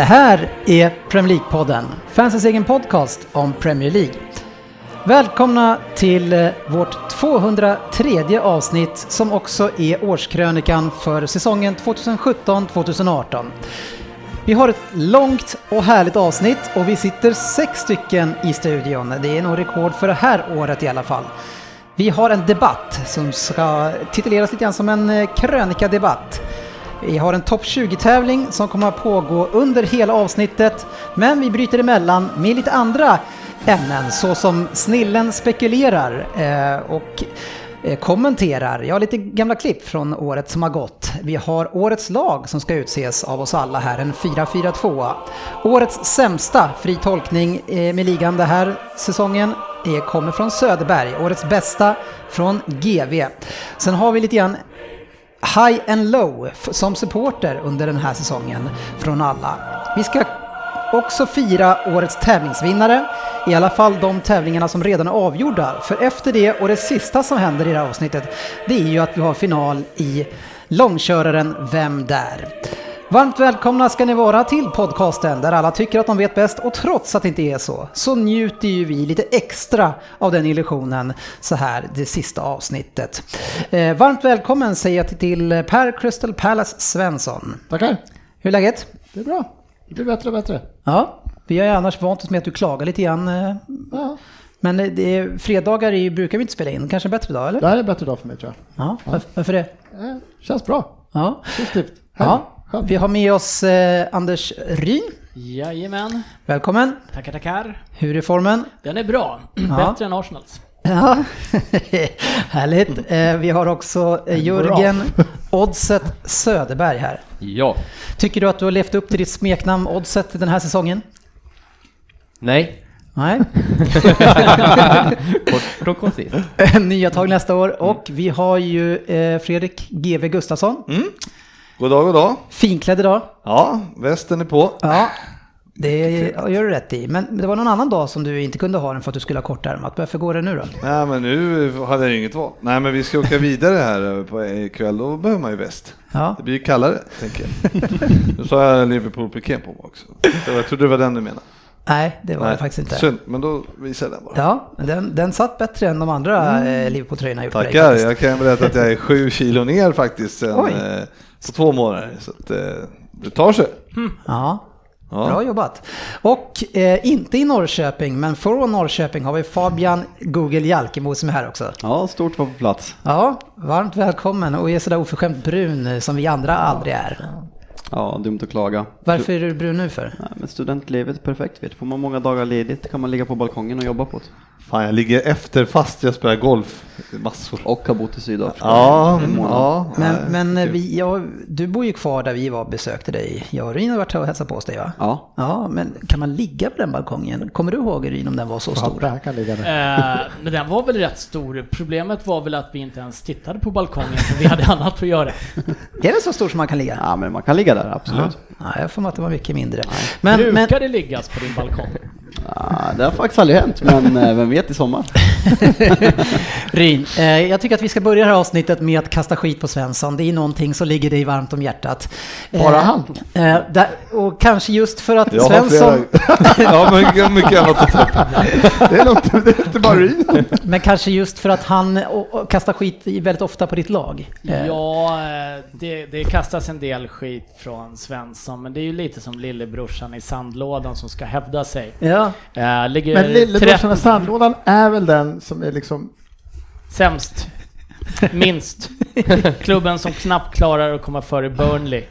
Det här är Premier League-podden, fansens egen podcast om Premier League. Välkomna till eh, vårt 203 avsnitt som också är årskrönikan för säsongen 2017-2018. Vi har ett långt och härligt avsnitt och vi sitter sex stycken i studion. Det är nog rekord för det här året i alla fall. Vi har en debatt som ska tituleras lite grann som en eh, krönikadebatt. Vi har en topp 20-tävling som kommer att pågå under hela avsnittet, men vi bryter emellan med lite andra ämnen såsom Snillen spekulerar eh, och eh, kommenterar. Jag har lite gamla klipp från året som har gått. Vi har årets lag som ska utses av oss alla här, en 4-4-2. Årets sämsta fri tolkning eh, med ligan den här säsongen eh, kommer från Söderberg. Årets bästa från GV. Sen har vi lite grann high and low som supporter under den här säsongen från alla. Vi ska också fira årets tävlingsvinnare, i alla fall de tävlingarna som redan är avgjorda. För efter det och det sista som händer i det här avsnittet, det är ju att vi har final i långköraren Vem där? Varmt välkomna ska ni vara till podcasten där alla tycker att de vet bäst och trots att det inte är så, så njuter ju vi lite extra av den illusionen så här det sista avsnittet. Eh, varmt välkommen säger jag till Per Crystal Palace Svensson. Tackar. Hur är läget? Det är bra. Det blir bättre och bättre. Ja, vi har ju annars vant oss med att du klagar lite grann. eh, Ja. Men det är, fredagar är, brukar vi inte spela in, kanske en bättre dag eller? Det här är en bättre dag för mig tror jag. Ja, varför, det? Eh, Känns bra. Ja. Positivt. Ja. Vi har med oss eh, Anders Ryn. Jajamän, Välkommen. tackar tackar. Hur är formen? Den är bra, bättre än Arsenals. Ja, härligt. Eh, vi har också eh, Jörgen Oddset Söderberg här. Ja. Tycker du att du har levt upp till ditt smeknamn Oddset den här säsongen? Nej. Nej. Kort och koncist. Nya tag nästa år. Och vi har ju eh, Fredrik GV Gustafsson. God dag, god dag. Finklädd idag. Ja, västen är på. Ja, det gör du rätt i. Men det var någon annan dag som du inte kunde ha den för att du skulle ha kortärmat. Varför går det nu då? Nej, men nu hade jag inget val. Nej, men vi ska åka vidare här på ikväll. Då behöver man ju väst. Ja, Det blir ju kallare, tänker jag. Nu sa jag Liverpool-piken på mig också. Så Jag trodde det var den du menade. Nej det var det faktiskt inte. Synd, men då visar jag den bara. Ja, men den, den satt bättre än de andra eh, Liverpool-tröjorna gjort Tackar. Jag kan berätta att jag är sju kilo ner faktiskt sen, eh, på två månader. Så att, eh, det tar sig. Ja, Ja. bra jobbat. Och eh, inte i Norrköping, men från Norrköping har vi Fabian Google Jalkemo som är här också. Ja, stort var på plats. Ja, varmt välkommen och är sådär oförskämt brun som vi andra aldrig är. Ja, dumt att klaga. Varför är du brun nu för? Nej, men studentlivet är perfekt. Vet. Får man många dagar ledigt kan man ligga på balkongen och jobba på det. Fan, jag ligger efter fast jag spelar golf massor. Och har bott i Sydafrika. Ja, en månad. ja. Men, nej, men vi, ja, du bor ju kvar där vi var och besökte dig. Jag och Ryn har varit här och hälsat på hos dig va? Ja. Ja, men kan man ligga på den balkongen? Kommer du ihåg Ryn om den var så stor? Fabbe, han kan ligga där. Eh, men den var väl rätt stor. Problemet var väl att vi inte ens tittade på balkongen för vi hade annat att göra. Är den så stor som man kan ligga? ja, men man kan ligga där, absolut. Nej, jag får att det var mycket mindre. Men, men, Brukar det liggas på din balkong? Ja, det har faktiskt aldrig hänt, men eh, vem vet i sommar. Ryn, eh, jag tycker att vi ska börja det här avsnittet med att kasta skit på Svensson. Det är någonting som ligger dig varmt om hjärtat. Eh, Bara han? Eh, där, och kanske just för att Jag har Svensson, flera. ja, mycket, mycket annat att ta. Det är, något, det är inte bara Ryn. men kanske just för att han och, och kastar skit väldigt ofta på ditt lag. Eh, Ja, eh, det, det kastas en del skit från Svensson, men det är ju lite som lillebrorsan i sandlådan som ska hävda sig. ja. Eh, ligger Men lillebrorsan i 30 sandlådan är väl den som är liksom... Sämst. Minst. Klubben som knappt klarar att komma före Burnley.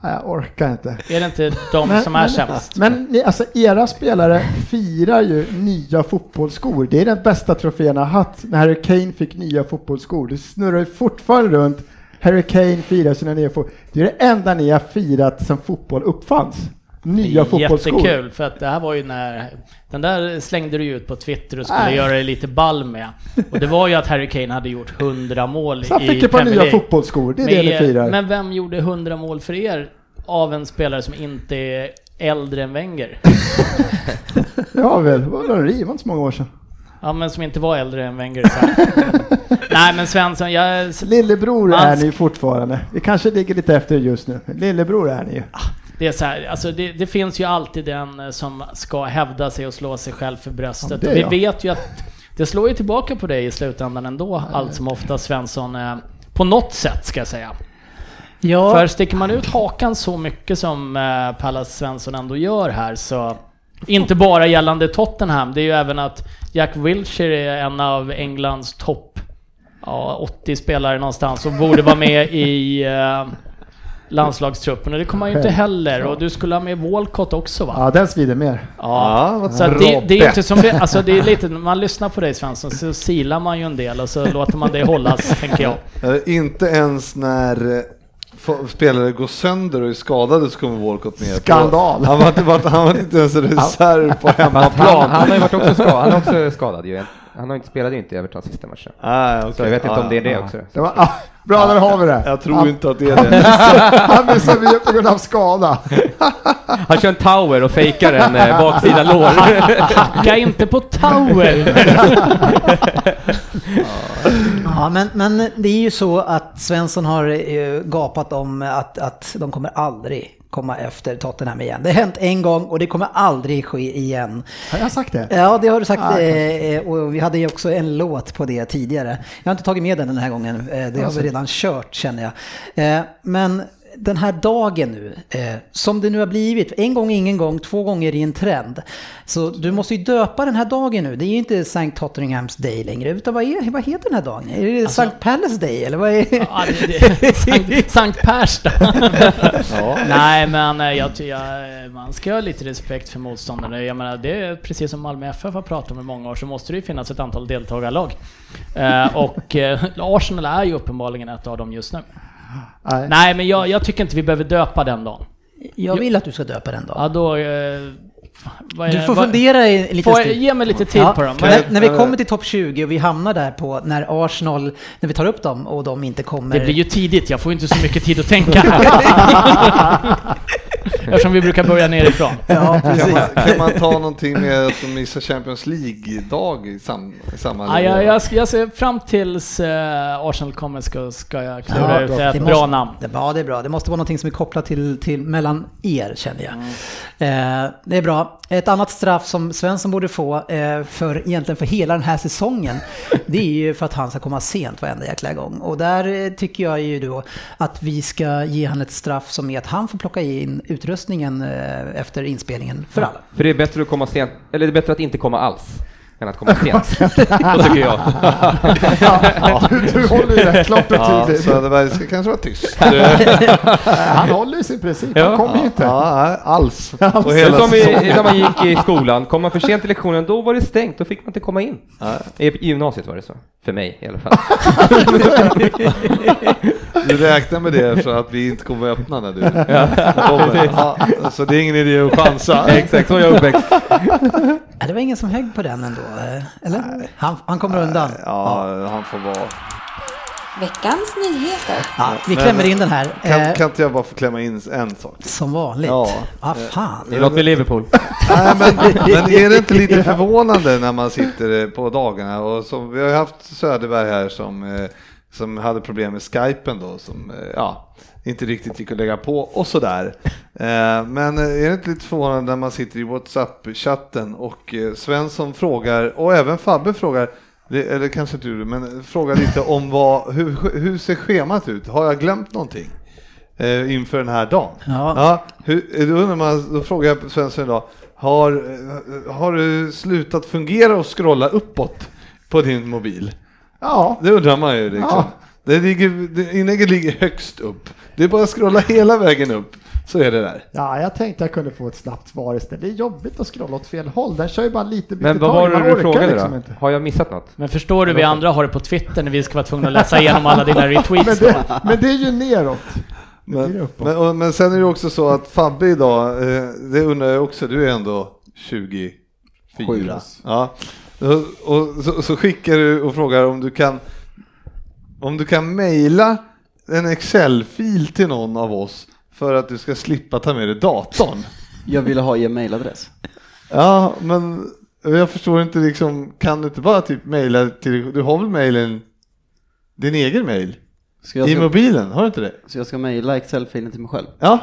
Nej, jag orkar inte. Är det inte de som är men, sämst? Men ni, alltså, era spelare firar ju nya fotbollsskor. Det är den bästa trofén jag har haft. När Harry Kane fick nya fotbollsskor. Det snurrar ju fortfarande runt Harry Kane firar sina nya fotboll. Det är det enda ni har firat sedan fotboll uppfanns. Nya fotbollsskor. Jättekul, för att det här var ju när... Den där slängde du ju ut på Twitter och skulle Nej. göra dig lite ball med. Och det var ju att Harry Kane hade gjort 100 mål Så i fick ett par Premier nya League. fotbollsskor, det är det ni Men, firar. men vem gjorde 100 mål för er av en spelare som inte är äldre än Wenger? Det har väl, vad var det, det var inte så många år sedan. Ja, men som inte var äldre än Wenger. Så. Nej, men Svensson, jag... Lillebror Man- är ni fortfarande. Vi kanske ligger lite efter just nu. Lillebror är ni ju. Det, är så här, alltså det, det finns ju alltid den eh, som ska hävda sig och slå sig själv för bröstet. Ja, och vi jag. vet ju att det slår ju tillbaka på dig i slutändan ändå, allt som ofta Svensson, eh, på något sätt ska jag säga. Ja, För sticker man ut hakan så mycket som eh, Pallas Svensson ändå gör här så, inte bara gällande Tottenham, det är ju även att Jack Wilshere är en av Englands topp ja, 80 spelare någonstans och borde vara med i eh, landslagstruppen och det kommer han ju inte heller och du skulle ha med Walcott också va? Ja, den svider mer. Ja, Ja, vad så det, det är inte som det, alltså det är lite, när man lyssnar på dig Svensson så silar man ju en del och så låter man det hållas, tänker jag. Eh, Inte ens när eh, spelare går sönder och är skadade så kommer Walcott med. Skandal. Han var, inte, han var inte ens reserv på Fast han, hemmaplan. han har ju varit också skadad, han är också skadad ju. Han har inte, spelade ju inte i Evertons sista matchen. Ah, okej. Så jag vet inte Ah, om det är det ah. också. Det var, ah, bra, där har vi det. Jag tror han, inte att det är det. Han missade ju på grund av skada. Han kör en tower och fejkar en eh, baksida lår. Hacka inte på Tower! ja men, men det är ju så att Svensson har eh, gapat om att, att de kommer aldrig komma efter Tottenham igen. Det har hänt en gång och det kommer aldrig ske igen. Har jag sagt det? Ja, det har du sagt Ah, och vi hade ju också en låt på det tidigare. Jag har inte tagit med den den här gången, eh, det har vi redan kört känner jag. Eh, Men den här dagen nu, eh, som det nu har blivit, en gång ingen gång, två gånger i en trend. Så du måste ju döpa den här dagen nu. Det är ju inte St. Tottenhams Day längre, utan vad, är, vad heter den här dagen? Är det St. Palace Day eller vad är Ja, det, det, Sankt, Pers då. Nej men eh, jag, jag, man ska ha lite respekt för motståndarna. Jag menar, det är precis som Malmö FF har pratat om i många år så måste det ju finnas ett antal deltagarlag. Eh, och eh, Arsenal är ju uppenbarligen ett av dem just nu. Nej. Nej men jag, jag tycker inte vi behöver döpa den dagen. Jag vill att du ska döpa den dagen. Ja då... Eh, vad är Du får vad- fundera i en liten Får, stund. ge mig lite tid Ja, på dem. när, när vi kommer till topp 20 och vi hamnar där på när Arsenal, när vi tar upp dem och de inte kommer. Det blir ju tidigt, jag får inte så mycket tid att tänka. Eftersom vi brukar börja nerifrån. Ja, Kan precis. man, kan man ta någonting med att de missar Champions League-dag i, sam, i samma Ja, jag, jag, jag ser fram tills eh, Arsenal kommer ska, ska jag klura Ja, ut bra. ett bra måste- namn. Det, ja, det är bra. Det måste vara någonting som är kopplat till, till mellan er, känner jag. Eh, det är bra. Ett annat straff som Svensson borde få, eh, för, egentligen för hela den här säsongen, det är ju för att han ska komma sent varenda jäkla gång. Och där eh, tycker jag ju då att vi ska ge han ett straff som är att han får plocka in utrustningen eh, efter inspelningen för alla. För det är bättre att komma sent, eller det är bättre att inte komma alls. Än att komma sent. Tycker jag. Ja, du, du håller ju rätt klart och Ja, tydligt. Söderberg ska kanske vara tyst. Han håller ju sin princip, han Ja. kommer ju inte. Ja, alls. Det är hela som i, när man gick i skolan, kom man för sent till lektionen, då var det stängt, då fick man inte komma in. I, I gymnasiet var det så, för mig i alla fall. Du räknar med det så att vi inte kommer att öppna när du kommer. Ja, så det är ingen idé att chansa. Exakt, så är jag uppväxt. Ja, det var ingen som högg på den ändå, eller? Han, han kommer undan. Ja, han får vara. Veckans nyheter. Ja, vi klämmer in den här. Kan, eh, kan inte jag bara få klämma in en sak? Som vanligt. Ja. Ja, fan. Det med Liverpool. Nej, men, men är det inte lite förvånande när man sitter eh, på dagarna och som, vi har haft Söderberg här som, eh, som hade problem med skypen då som, eh, ja, inte riktigt gick att lägga på och sådär. Eh, Men är det inte lite förvånande när man sitter i WhatsApp-chatten och eh, Svensson frågar, och även Fabbe frågar, eller kanske inte du, men frågar lite om vad, hur, hur ser schemat ut? Har jag glömt någonting? eh, inför den här dagen. Ja. Ja, hur, då, undrar man, då frågar jag Svensson idag, har, har du slutat fungera och scrolla uppåt på din mobil? Ja, Det undrar man ju liksom. Ja. Det ligger, det, inlägget ligger högst upp. Det är bara att scrolla hela vägen upp. så är det där. Ja, jag tänkte jag kunde få ett snabbt svar istället. Det är jobbigt att scrolla åt fel håll. Den kör ju bara lite Men byte vad tag. var det du frågade liksom då? inte. Har jag missat något? Men förstår du vi andra har det på Twitter när vi ska vara tvungna att läsa igenom alla dina Men retweets? det, men det är ju neråt. Men, men, och, men sen är det också så att Fabbe idag, eh, det undrar jag också, du är ändå 24. Sju. Ja. Och, och så, så skickar du och frågar om du kan om du kan mejla en Excel-fil till någon av oss för att du ska slippa ta med dig datorn. Jag ville ha er mailadress. Ja, men jag förstår inte liksom, kan du inte bara typ mejla till, du har väl mejlen, din egen mejl? I ska, mobilen, har du inte det? så jag ska mejla Excel-filen till mig själv? Ja,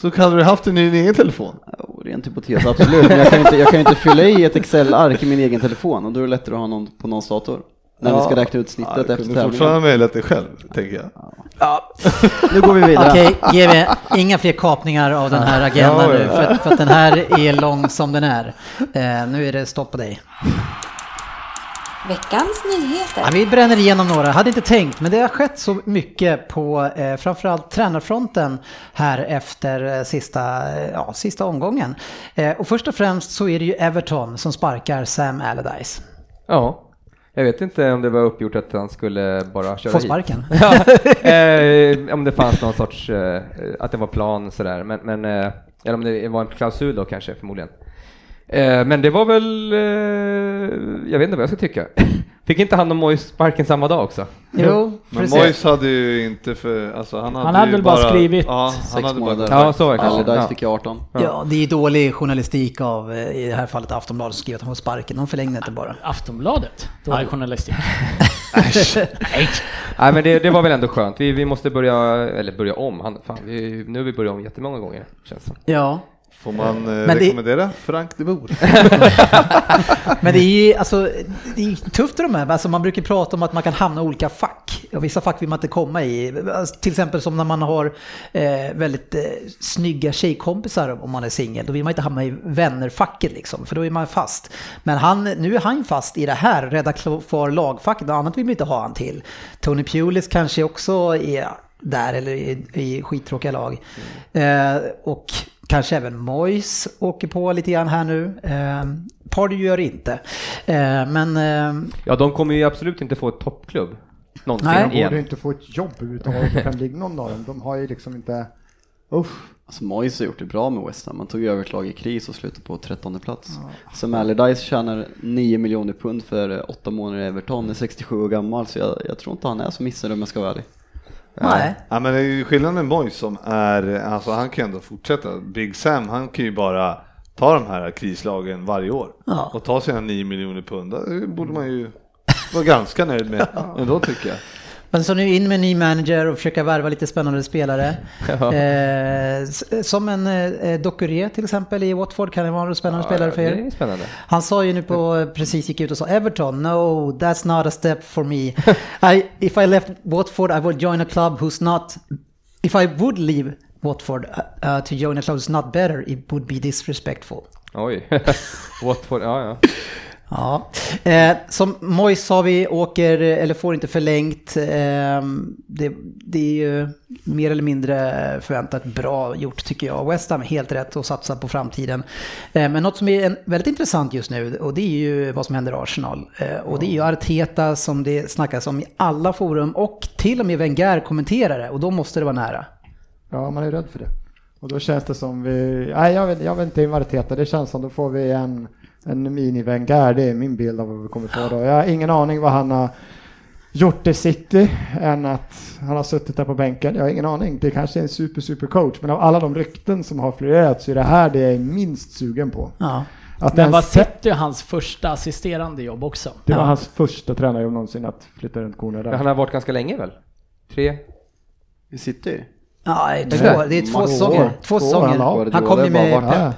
så hade du haft den i din egen telefon. Oh, rent hypotes, absolut. Men jag kan ju inte, jag kan inte fylla i ett Excel-ark i min egen telefon och då är det lättare att ha någon på någons dator. När vi ska räkna ut snittet ja, efter Du kunde tävlingen. fortfarande mejlat dig själv, tänker jag. Nu går vi vidare. Okej, GV, inga fler kapningar av den här agendan Ja, nu, ja. för, att- för att den här är lång som den är. Eh, nu är det stopp på dig. Veckans nyheter. Ja, vi bränner igenom några, hade inte tänkt, men det har skett så mycket på eh, framförallt tränarfronten här efter eh, sista, eh, ja, sista omgången. Eh, och först och främst så är det ju Everton som sparkar Sam Allardyce. Ja. Jag vet inte om det var uppgjort att han skulle bara köra Få hit. sparken. ja, eh, om det fanns någon sorts, eh, att det var plan sådär, men, men eh, eller om det var en klausul då kanske förmodligen. Eh, men det var väl, eh, jag vet inte vad jag ska tycka. Fick inte han och Moise sparken samma dag också? Jo, Men precis. Moyes hade ju inte för, alltså han hade, Han hade ju väl bara skrivit ja, han Sex hade bara månader. Ja, så är det kanske. Allardyce Ja. fick ju 18. Ja, det är dålig journalistik av, eh, i det här fallet Aftonbladet, som skriver att han får sparken. De förlängde inte bara. Aftonbladet? Dålig journalistik. Nej men det, det var väl ändå skönt. Vi, vi måste börja, eller börja om. Han, fan, vi, nu har vi börjat om jättemånga gånger känns det som. Ja, Får man eh, det- rekommendera Frank de Boer? Men det är ju alltså, det är tufft de här. Alltså man brukar prata om att man kan hamna i olika fack. Och vissa fack vill man inte komma i. Alltså till exempel som när man har eh, väldigt eh, snygga tjejkompisar om man är singel. Då vill man inte hamna i vännerfacket liksom, för då är man fast. Men han, nu är han fast i det här, rädda kvar lagfacket. Något annat vill man inte ha han till. Tony Pulis kanske också är där eller i, i skittråkiga lag. Eh, och kanske även Mois åker på lite grann här nu. Eh, Pardew gör inte. Eh, men eh, Ja, de kommer ju absolut inte få ett toppklubb. Någonsin Nej. De borde inte få ett jobb överhuvudtaget någon av dem. De har ju liksom inte... Usch. Alltså Moyes har gjort det bra med West Ham. Man tog över ett lag i kris och slutade på 13 plats. Som Allardyce tjänar 9 miljoner pund för 8 månader i Everton, är 67 år gammal, så jag, jag tror inte han är så missnöjd om jag ska vara ärlig. Nej. Ja men det är ju skillnaden med Moyes som är, alltså han kan ju ändå fortsätta. Big Sam, han kan ju bara ta de här krislagen varje år Ja. och ta sina 9 miljoner pund. Det borde man ju vara ganska nöjd med ändå tycker jag. Men så nu in med en ny manager och försöka värva lite spännande spelare. Eh, s- som en eh, Docuré till exempel i Watford kan det vara en spännande spelare för Det er. spännande. Han sa ju nu på, precis gick ut och sa Everton, no that's not a step for me. I, if I left Watford I would join a club who's not, if I would leave Watford uh, uh, to join a club who's not better it would be disrespectful. Oj. Watford, ja ja. Ja, eh, som Mois sa vi åker, eller får inte förlängt. Eh, det, det är ju mer eller mindre förväntat bra gjort tycker jag. West Ham helt rätt att satsa på framtiden. Eh, men något som är en, väldigt intressant just nu och det är ju vad som händer i Arsenal. Eh, och det är ju Arteta som det snackas om i alla forum och till och med Wenger kommenterar det och då måste det vara nära. Ja, man är rädd för det. Och då känns det som vi... Nej, jag vet, jag vet inte hur Arteta. Det känns som då får vi en, en mini-Wenger. Det är min bild av vad vi kommer få då. Jag har ingen aning vad han har gjort i City än att han har suttit där på bänken. Jag har ingen aning. Det kanske är en super, super coach. Men av alla de rykten som har florerat så är det här det jag är minst sugen på. Ja. Att Men var City hans första assisterande jobb också? det var Ja. hans första tränarjobb någonsin att flytta runt korna där. han har varit ganska länge väl? Tre? I City? Ja, det är Det två, det är två säsonger. Två säsonger. han kom ju med... varit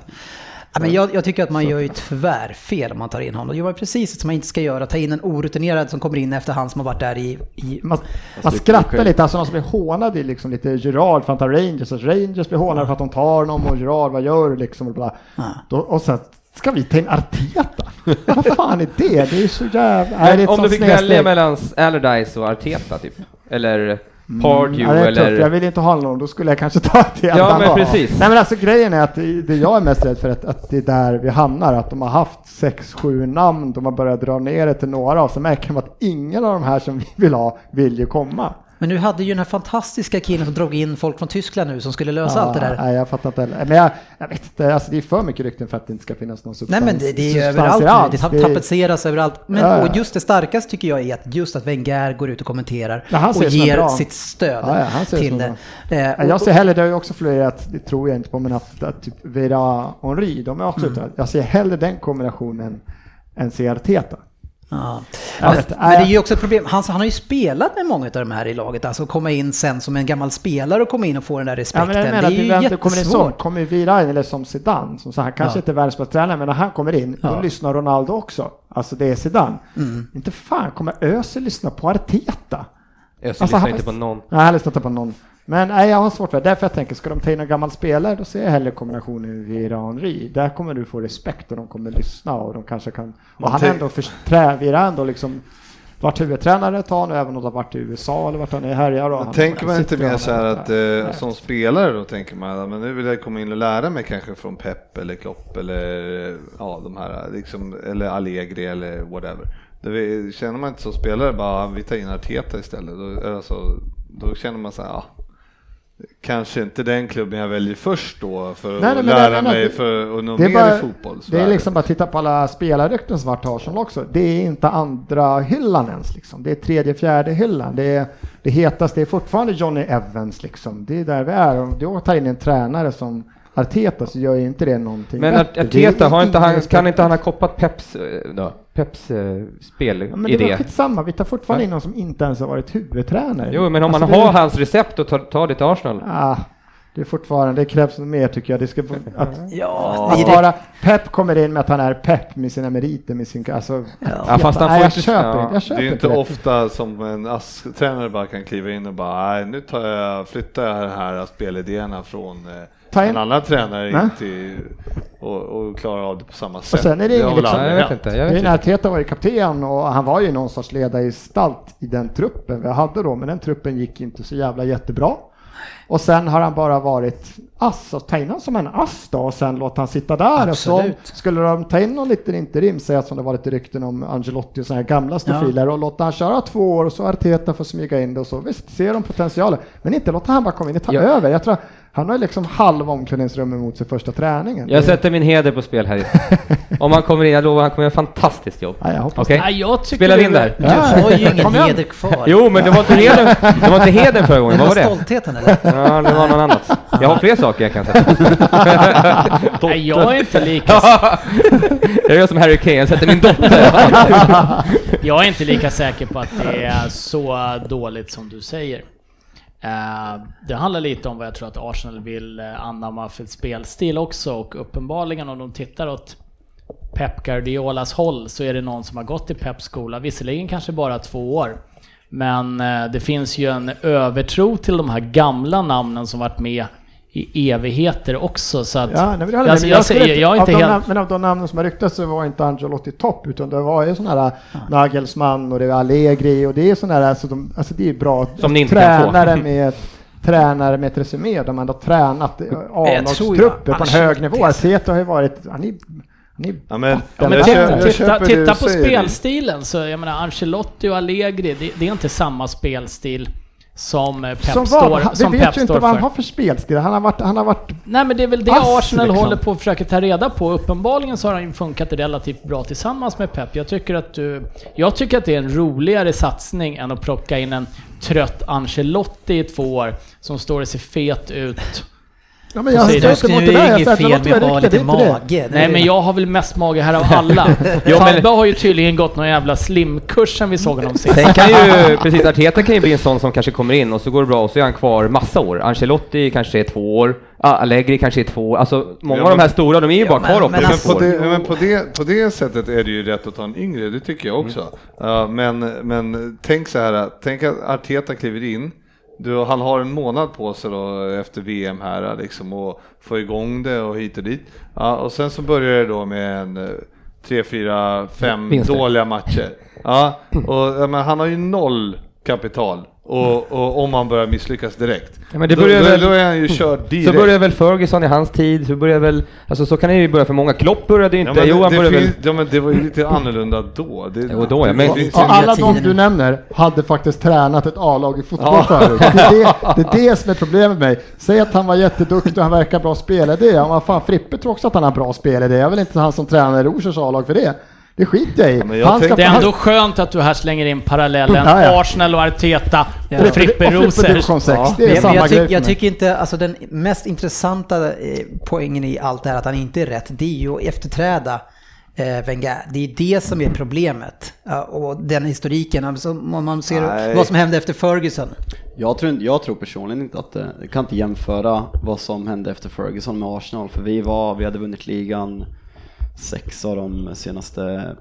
Ja. Ja, men jag, jag tycker att man gör ju tvärfel om man tar in honom. Gör man precis som man inte ska göra. Ta in en orutinerad som kommer in efter han som har varit där i... i Man, man Alltså, skrattar lite, alltså någon som blir hånad är liksom lite Gerard för att han tar Rangers, att Rangers blir hånade för att de tar honom och Gerard, vad gör du liksom? Och, bla. Då, och sen ska vi ta in Arteta? vad fan är det? Det är så jävla... Nej, det är om du fick välja mellan Allardyce och Arteta typ? Eller Pardew Ja, det är tufft. eller... Jag vill inte ha någon, då skulle jag kanske ta till Ja, men precis. Nej men alltså grejen är att det jag är mest rädd för att, att det är där vi hamnar, att de har haft sex, sju namn, de har börjat dra ner det till några och så märker man att ingen av de här som vi vill ha vill ju komma. Men nu hade ju den här fantastiska killen som drog in folk från Tyskland nu som skulle lösa allt det där. Nej, jag fattar inte heller. Men jag, jag vet inte, alltså det är för mycket rykten för att det inte ska finnas någon Nej substans. men det, det är överallt nu, det Det tapetseras överallt. Men Ja, ja. just det starkaste tycker jag är att just att Wenger går ut och kommenterar Ja, och det ger sitt stöd Ja, ja, det till som det. bra. Eh, Ja, Jag ser hellre, det har ju också florerat, det tror jag inte på, men att, att typ Vera Henry, de är också Mm. Jag ser hellre den kombinationen än ser Arteta. Ja. Men, men det är ju också ett problem, han, han har ju spelat med många av de här i laget, alltså komma in sen som en gammal spelare och komma in och få den där Ja, respekten. men jag menar det är ju väntar, kommer in som, jättesvårt. kommer Vira in eller som Zidane, som så han kanske Ja. inte är världens bästa tränare, men när han kommer in, Ja. då lyssnar Ronaldo också. Alltså det är Zidane. Mm. Inte fan kommer Özil lyssna på Arteta? Jag Alltså, lyssnar han- inte på någon. Nej, han lyssnar inte på någon. Men nej, jag har svårt för det. Därför jag tänker, ska de ta in en gammal spelare, då ser jag hellre kombinationen Vira Henry. Där kommer du få respekt och de kommer lyssna och de kanske kan... Och han tänk- ändå, för, trä, Vira ändå liksom varit huvudtränare ett tag nu, även om han varit i USA eller vart han är härjar. och Men han- tänker man inte och mer så här att eh, som spelare då tänker man men nu vill jag komma in och lära mig kanske från Pep eller Klopp eller ja de här liksom eller Allegri eller whatever. Det känner man inte som spelare bara vi tar in Arteta istället då, alltså, då känner man så här ja, Kanske inte den klubben jag väljer först då för att Nej, nej, men lära menar, mig det- för att nå det är mer bara- i fotboll. Det är liksom bara att titta på alla spelarrykten som i Arsenal också. Det är inte andra hyllan ens liksom. Det är tredje, fjärde hyllan. Det är det hetaste, det är fortfarande Johnny Evans liksom. Det är där vi är. Om du tar in en tränare som Arteta så gör ju inte det någonting Men bättre. Arteta, har inte han, kan inte han ha koppat Peps, eh, då, Peps eh, Ja, men det spelidé? var skitsamma, vi tar fortfarande in någon som inte ens har varit huvudtränare. Jo, men om Alltså, man det- har hans recept och tar, tar det till Arsenal. Ah, det är fortfarande, det krävs nog mer tycker jag. Det ska, få- att, Ja, att det, bara Pep kommer in med att han är Pep med sina meriter, med sin... Alltså, Ja, fast han nej, får jag inte- köper ja. Jag Det är köper ju inte det. ofta som en ASK-tränare bara kan kliva in och bara nej nu tar jag, flyttar jag de här spelidéerna från eh, Ta en annan tränare Nej. in till och, och klarar av det på samma sätt. sen är det har ingen liksom- jag vet inte. Jag Det vet är när inte. Arteta var ju kapten och han var ju någon sorts ledargestalt i den truppen vi hade då, men den truppen gick inte så jävla jättebra. Och sen har han bara varit ass, och ta in honom som en ass då och sen låta han sitta där. Och så Absolut. skulle de ta in någon liten interim, säga som det varit rykten om Angelotti och sådana här gamla stofiler och låta han köra två år och så Arteta får smyga in det och så. Visst, ser de potentialen, men inte låta han bara komma in och ta Ja. över. Jag tror han har liksom halva omklädningsrummet mot sin första träningen. Jag Det- sätter min heder på spel här. Om han kommer in, jag lovar han kommer göra fantastiskt jobb. Ja, jag hoppas? Nej, jag tycker Spelar in det- där? du har ju ingen heder kvar. Jo, men det var inte heden, det var inte heden förra gången, det vad var det? stoltheten eller? Ja, det var något annat. Jag har fler saker jag kan sätta. Nej, jag är inte lika, Jag gör som Harry Kane, jag sätter min dotter. jag är inte lika säker på att det är så dåligt som du säger. Eh, det handlar lite om vad jag tror att Arsenal vill eh, anamma för spelstil också och uppenbarligen om de tittar åt Pep Guardiolas håll så är det någon som har gått i Peps skola, visserligen kanske bara två år. Men eh, det finns ju en övertro till de här gamla namnen som varit med i evigheter också så att... Ja, nej, håller Alltså, jag säger- jag är av inte de helt- nam- Men av de namnen som har ryktats så var inte Angelotti topp, utan det var ju sådana här Nagelsmann och det var Allegri och det är sådana här, alltså, de, alltså det är bra. Som ni inte kan få. tränare med tränare med ett resumé, de har ändå tränat ju- A-lagstrupper på en hög nivå. Arteta har ju varit, han är, Ja, men, Ja, men jag titta, jag titta, titta på spelstilen så jag menar Ancelotti och Allegri, det, det är inte samma spelstil som eh, Pep som står, vad, som vi vet ju inte vad han för. har för spelstil. Han har varit, han har varit Nej men det är väl det Arsenal liksom. håller på att försöka ta reda på. Uppenbarligen så har han ju funkat relativt bra tillsammans med Pep. Jag tycker att du... Jag tycker att det är en roligare satsning än att plocka in en trött Ancelotti i två år som står och ser fet ut. Ja, men jag Precis. säger Det inte är mot ju det där. Jag fel med att ha lite mage. Nej men jag har väl mest mage här av alla. Fabbe har ju tydligen gått någon jävla slimkurs sen vi såg honom sist. Sen kan ju, precis, Arteta kan ju bli en sån som kanske kommer in och så går det bra och så är han kvar massa år. Ancelotti kanske är två år, ah, Allegri kanske är två. Alltså många Ja, av de men- här stora, de är ju bara men- kvar åtta men Men på, det, men på, det, på det sättet är det ju rätt att ta en yngre, det tycker jag också. Ja, men, men tänk så här, tänk att Arteta kliver in, du, han har en månad på sig då efter VM här liksom och få igång det och hit och dit. Ja, och sen så börjar det då med en eh, tre, fyra, fem dåliga matcher. Ja, och, men han har ju noll kapital Och, och om han börjar misslyckas direkt. Ja, men det börjar då, väl- då är han ju körd direkt. Så börjar väl Ferguson i hans tid, så börjar väl, alltså så kan det ju börja för många. Klopp började ju Ja, inte, men Johan det, började väl... ja, men det var ju lite annorlunda då. Det, Jo, då, ja, men- det finns ju- alla de du nämner hade faktiskt tränat ett A-lag i fotboll förut. Det är det, det är det som är problemet med mig. Säg att han var jätteduktig och han verkar bra spelidé. Ja, men fan, Frippe tror också att han har bra spelidé. Jag vill inte han som tränar i Rosers A-lag för det. Det skiter jag i. jag han tänkte- Det är ändå skönt att du här slänger in parallellen Ja, ja. Arsenal och Arteta, Ja. och Frippe 6. Men Det är jag, men samma jag, tyck, jag tycker inte, alltså den mest intressanta eh, poängen i allt det här att han inte är rätt, det är ju att efterträda eh, Wenger. Det är det som är problemet. Ja, och den historiken, alltså, om man ser Nej. vad som hände efter Ferguson. Jag tror, jag tror personligen inte att det, jag kan inte jämföra vad som hände efter Ferguson med Arsenal, för vi var, vi hade vunnit ligan sex av de senaste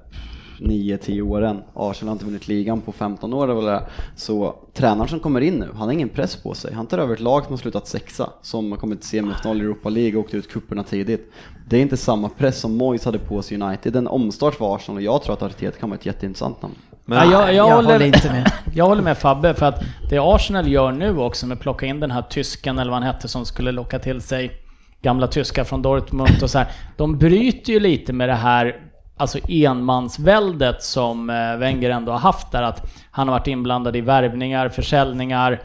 9-10 åren. Arsenal har inte vunnit ligan på 15 år eller det. Så tränaren som kommer in nu, han har ingen press på sig. Han tar över ett lag som har slutat sexa, som har kommit till semifinal i Europa League och åkt ut kupperna tidigt. Det är inte samma press som Moyes hade på sig United. En omstart för Arsenal och jag tror att Arteta kan vara ett jätteintressant namn. Men, Ja, jag, jag, jag håller, håller inte med. jag håller med Fabbe, för att det Arsenal gör nu också med att plocka in den här tysken, eller vad han hette, som skulle locka till sig gamla tyskar från Dortmund och så här. De bryter ju lite med det här alltså enmansväldet som eh, Wenger ändå har haft där, att han har varit inblandad i värvningar, försäljningar,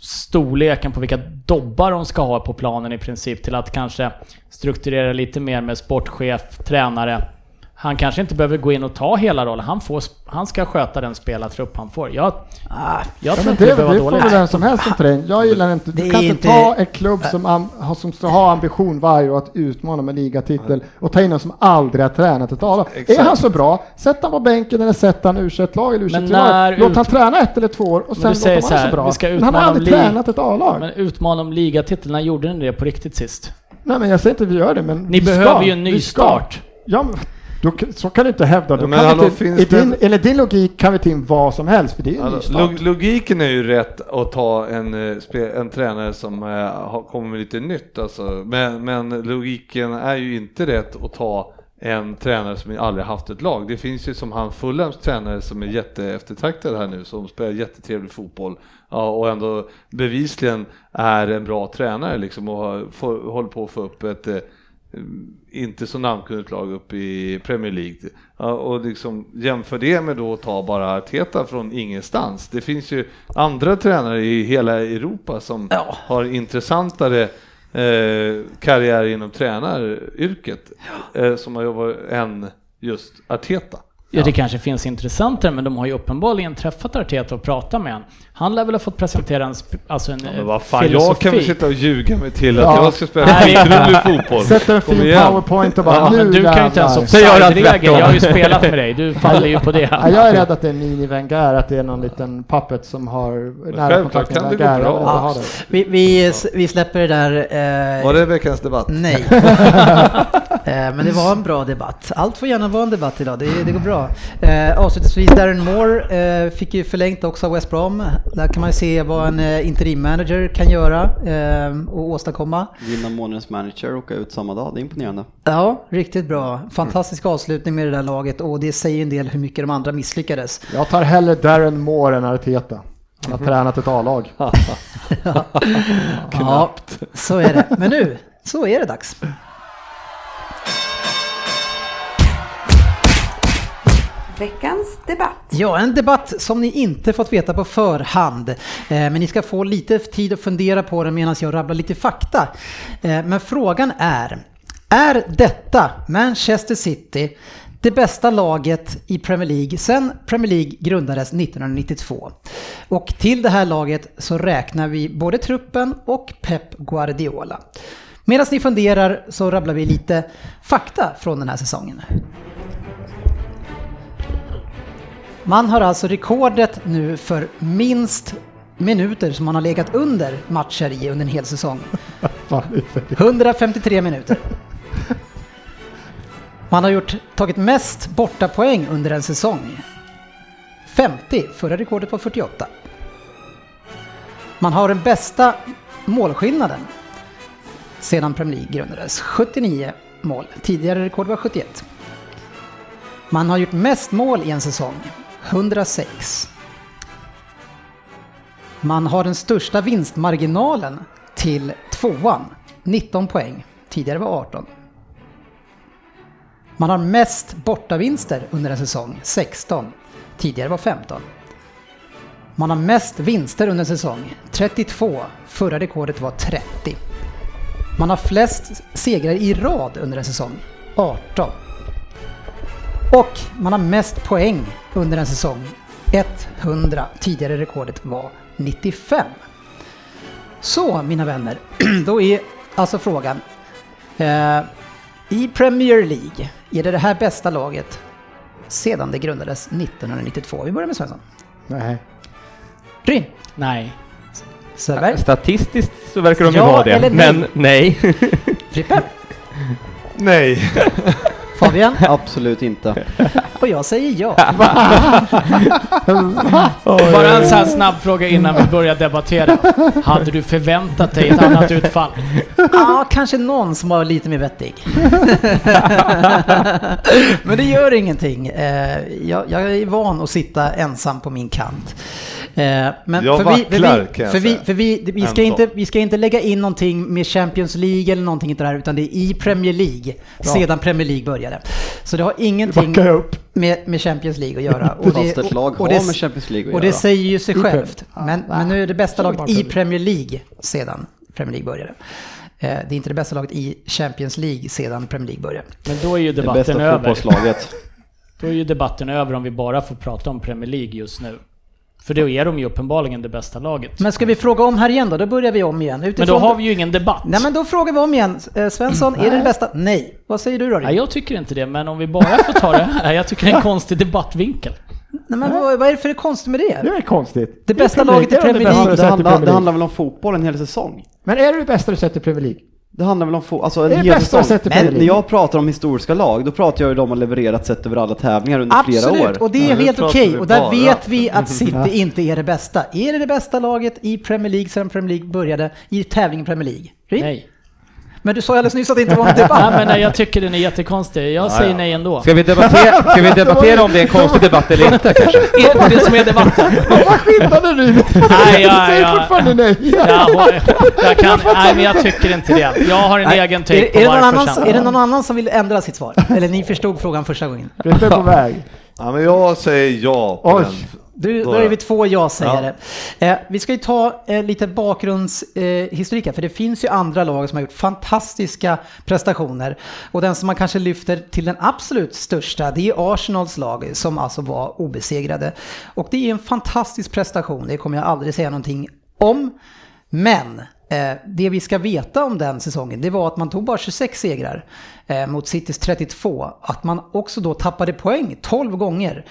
storleken på vilka dobbar de ska ha på planen i princip, till att kanske strukturera lite mer med sportchef, tränare. Han kanske inte behöver gå in och ta hela rollen. Han, får, han ska sköta den spelartrupp han får. Jag, Ah, jag Ja, tror inte det, det behöver det vara får dåligt. väl vem som helst som träning. Jag gillar inte, Det du kan inte inte- ta en klubb som, am, som ska ha ambition varje år att utmana med ligatitel och ta in någon som aldrig har tränat ett A-lag. Är han så bra, sätt han på bänken eller sätt han u lag eller u Men 23 när lag Låt han ut- träna ett eller två år och sen låt honom så här, så bra. vi ska Men han har utmana aldrig lig- tränat ett A-lag. Men utmana om ligatiteln, när gjorde ni det på riktigt sist? Nej men jag säger inte att vi gör det, men Ni behöver ska. ju en ny start. Ja, men, då, så kan du inte hävda. Då men hallå, inte, finns i det- din, enligt din logik kan vi ta in vad som helst, för det är ju Alltså, log- logiken är ju rätt att ta en, eh, en tränare som eh, har- kommer med lite nytt alltså. men, men logiken är ju inte rätt att ta en tränare som aldrig haft ett lag. Det finns ju som han Fulhams tränare som är jätteeftertraktad här nu, som spelar jättetrevlig fotboll ja, och ändå bevisligen är en bra tränare liksom och har, får, håller på att få upp ett eh, inte så namnkunnigt lag upp i Premier League. Ja, och liksom jämför det med då att ta bara Arteta från ingenstans. Det finns ju andra tränare i hela Europa som Ja. har intressantare eh, karriär inom tränaryrket eh, som har jobbat än just Arteta. Ja, det kanske finns intressantare, men de har ju uppenbarligen träffat Arteta och pratat med honom. Han lär väl ha fått presentera en, alltså en Men eh, vad fan, filosofi. jag kan väl sitta och ljuga mig till att Ja. jag ska spela skitrolig fotboll. Sätter en fin powerpoint och bara Ja, nu du kan ju inte ens offside-regeln. tvärtom. Jag har ju spelat med dig, du faller ju på det. Ja, jag är rädd att det är mini Wenger, att det är någon liten puppet som har nära kontakt med Wenger. Jag det. vi, vi, vi släpper det där. Eh, Var det veckans debatt? Nej. eh, men det var en bra debatt. Allt får gärna vara en debatt idag, det, det går bra. Eh, avslutningsvis, Darren Moore eh, fick ju förlängt också av West Brom. Där kan man ju se vad en eh, interimmanager kan göra eh, och åstadkomma. Vinna månadens manager och åka ut samma dag, det är imponerande. Ja, riktigt bra. Fantastisk avslutning med det där laget och det säger en del hur mycket de andra misslyckades. Jag tar hellre Darren Moore än Arteta. Han har tränat ett A-lag. Ja, så är det. Men nu, så är det dags. Veckans debatt. Ja, en debatt som ni inte fått veta på förhand. Eh, men ni ska få lite tid att fundera på den medan jag rabblar lite fakta. Eh, men frågan är, är detta Manchester City det bästa laget i Premier League sedan Premier League grundades 1992? Och till det här laget så räknar vi både truppen och Pep Guardiola. Medan ni funderar så rabblar vi lite fakta från den här säsongen. Man har alltså rekordet nu för minst minuter som man har legat under matcher i under en hel säsong. Fan, det är för- 153 minuter. Man har gjort, tagit mest bortapoäng under en säsong. 50, förra rekordet var 48. Man har den bästa målskillnaden sedan Premier League grundades. 79 mål. Tidigare rekord var 71. Man har gjort mest mål i en säsong. 106. Man har den största vinstmarginalen till tvåan, 19 poäng. Tidigare var 18. Man har mest bortavinster under en säsong, 16. Tidigare var 15. Man har mest vinster under en säsong, 32. Förra rekordet var 30. Man har flest segrar i rad under en säsong, 18. Och man har mest poäng under en säsong, 100. Tidigare rekordet var 95. Så mina vänner, då är alltså frågan. Eh, I Premier League, är det det här bästa laget sedan det grundades 1992? Vi börjar med Svensson. Nej. Ryn, Nej. Söderberg, Statistiskt så verkar de ju Ja vara det, eller nej? men nej. Frippe, Nej. Fabian Absolut inte. och jag säger ja. Bara en sån här snabb fråga innan vi börjar debattera. Hade du förväntat dig ett annat utfall? Ja, kanske någon som var lite mer vettig. Men det gör ingenting. Eh, Jag, jag är van att sitta ensam på min kant. Eh, Men Jag för vi, för vacklar, vi, kan jag för vi, för vi, vi, ska Ändå. inte, vi ska inte lägga in någonting med Champions League eller någonting inte där, utan det är i Premier League, sedan Premier League började. Så det har ingenting med, med Champions League att göra. Och Fast ett lag har det- med Champions League att Och det göra. säger ju sig självt. Men, men nu är det bästa laget i Premier. League sedan Premier League började. Eh, Det är inte det bästa laget i Champions League sedan Premier League började. Men då är ju Det debatten bästa över. Då är ju debatten över om vi bara får prata om Premier League just nu. För då är de ju uppenbarligen det bästa laget. Men ska vi fråga om här igen då? Då börjar vi om igen. Men Utifrån då har vi ju ingen debatt. Nej men då frågar vi om igen. Eh, Svensson, är det det bästa? Nej. Vad säger du då? Nej, jag tycker inte det, men om vi bara får ta det här. Jag tycker det är en konstig debattvinkel. Nej men vad, vad är det för konstigt med Det det? är konstigt. Det bästa Premier laget i det är Premier det bästa League. Det i handlar, Premier det handlar väl om fotboll en hel säsong? Men är det det bästa du sett i Premier League? Det handlar väl om fotboll, alltså en Det är det hel bästa säsong. Men när jag pratar om historiska lag, då pratar jag ju om de har levererat sett över alla tävlingar under flera Absolut, år. och det är Ja, helt okej. vi Och där bara. vet vi att City inte är det bästa. Är det det bästa laget i Premier League sedan Premier League började i tävlingen Premier League? Rin? Nej. Men du sa alldeles nyss att det inte var en Nej, debatt. men nej, jag tycker den är jättekonstig. Jag säger nej ändå. Ska vi debattera, ska vi debattera om det är en konstig debatt eller inte kanske? Är det det som är debatten? Vad skillnaden nu? Nej, ja, Du säger fortfarande nej. Jag, jag kan, nej, men jag tycker inte det. Jag har en Nej, egen take det- på är, det någon varför annan, sen. är det någon annan som vill ändra sitt svar? Eller ni förstod frågan första gången? Frippe är på väg. Ja, men jag säger ja på Oj. den. Du, då är vi två ja-sägare. Eh, vi ska ju ta eh, lite bakgrundshistorik eh, för det finns ju andra lag som har gjort fantastiska prestationer. Och den som man kanske lyfter till den absolut största, det är Arsenals lag som alltså var obesegrade. Och det är en fantastisk prestation, det kommer jag aldrig säga någonting om. Men eh, det vi ska veta om den säsongen, det var att man tog bara 26 segrar eh, mot Citys 32. Att man också då tappade poäng 12 gånger.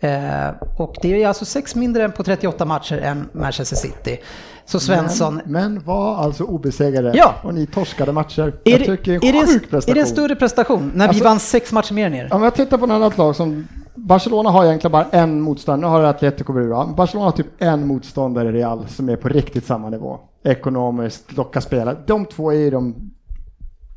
Eh, och det är alltså sex mindre än på 38 matcher än Manchester City. Så Svensson, Men, men var alltså obesegrade Ja. och ni torskade matcher. är, jag det, tycker är, det är en sjuk är prestation. det en större prestation när vi Alltså- vann sex matcher mer än er? Om jag tittar på ett annat lag som Barcelona har egentligen bara en motståndare, nu har Atletico Bilbao. Barcelona har typ en motståndare i Real som är på riktigt samma nivå. Ekonomiskt, locka spelare. De två är de,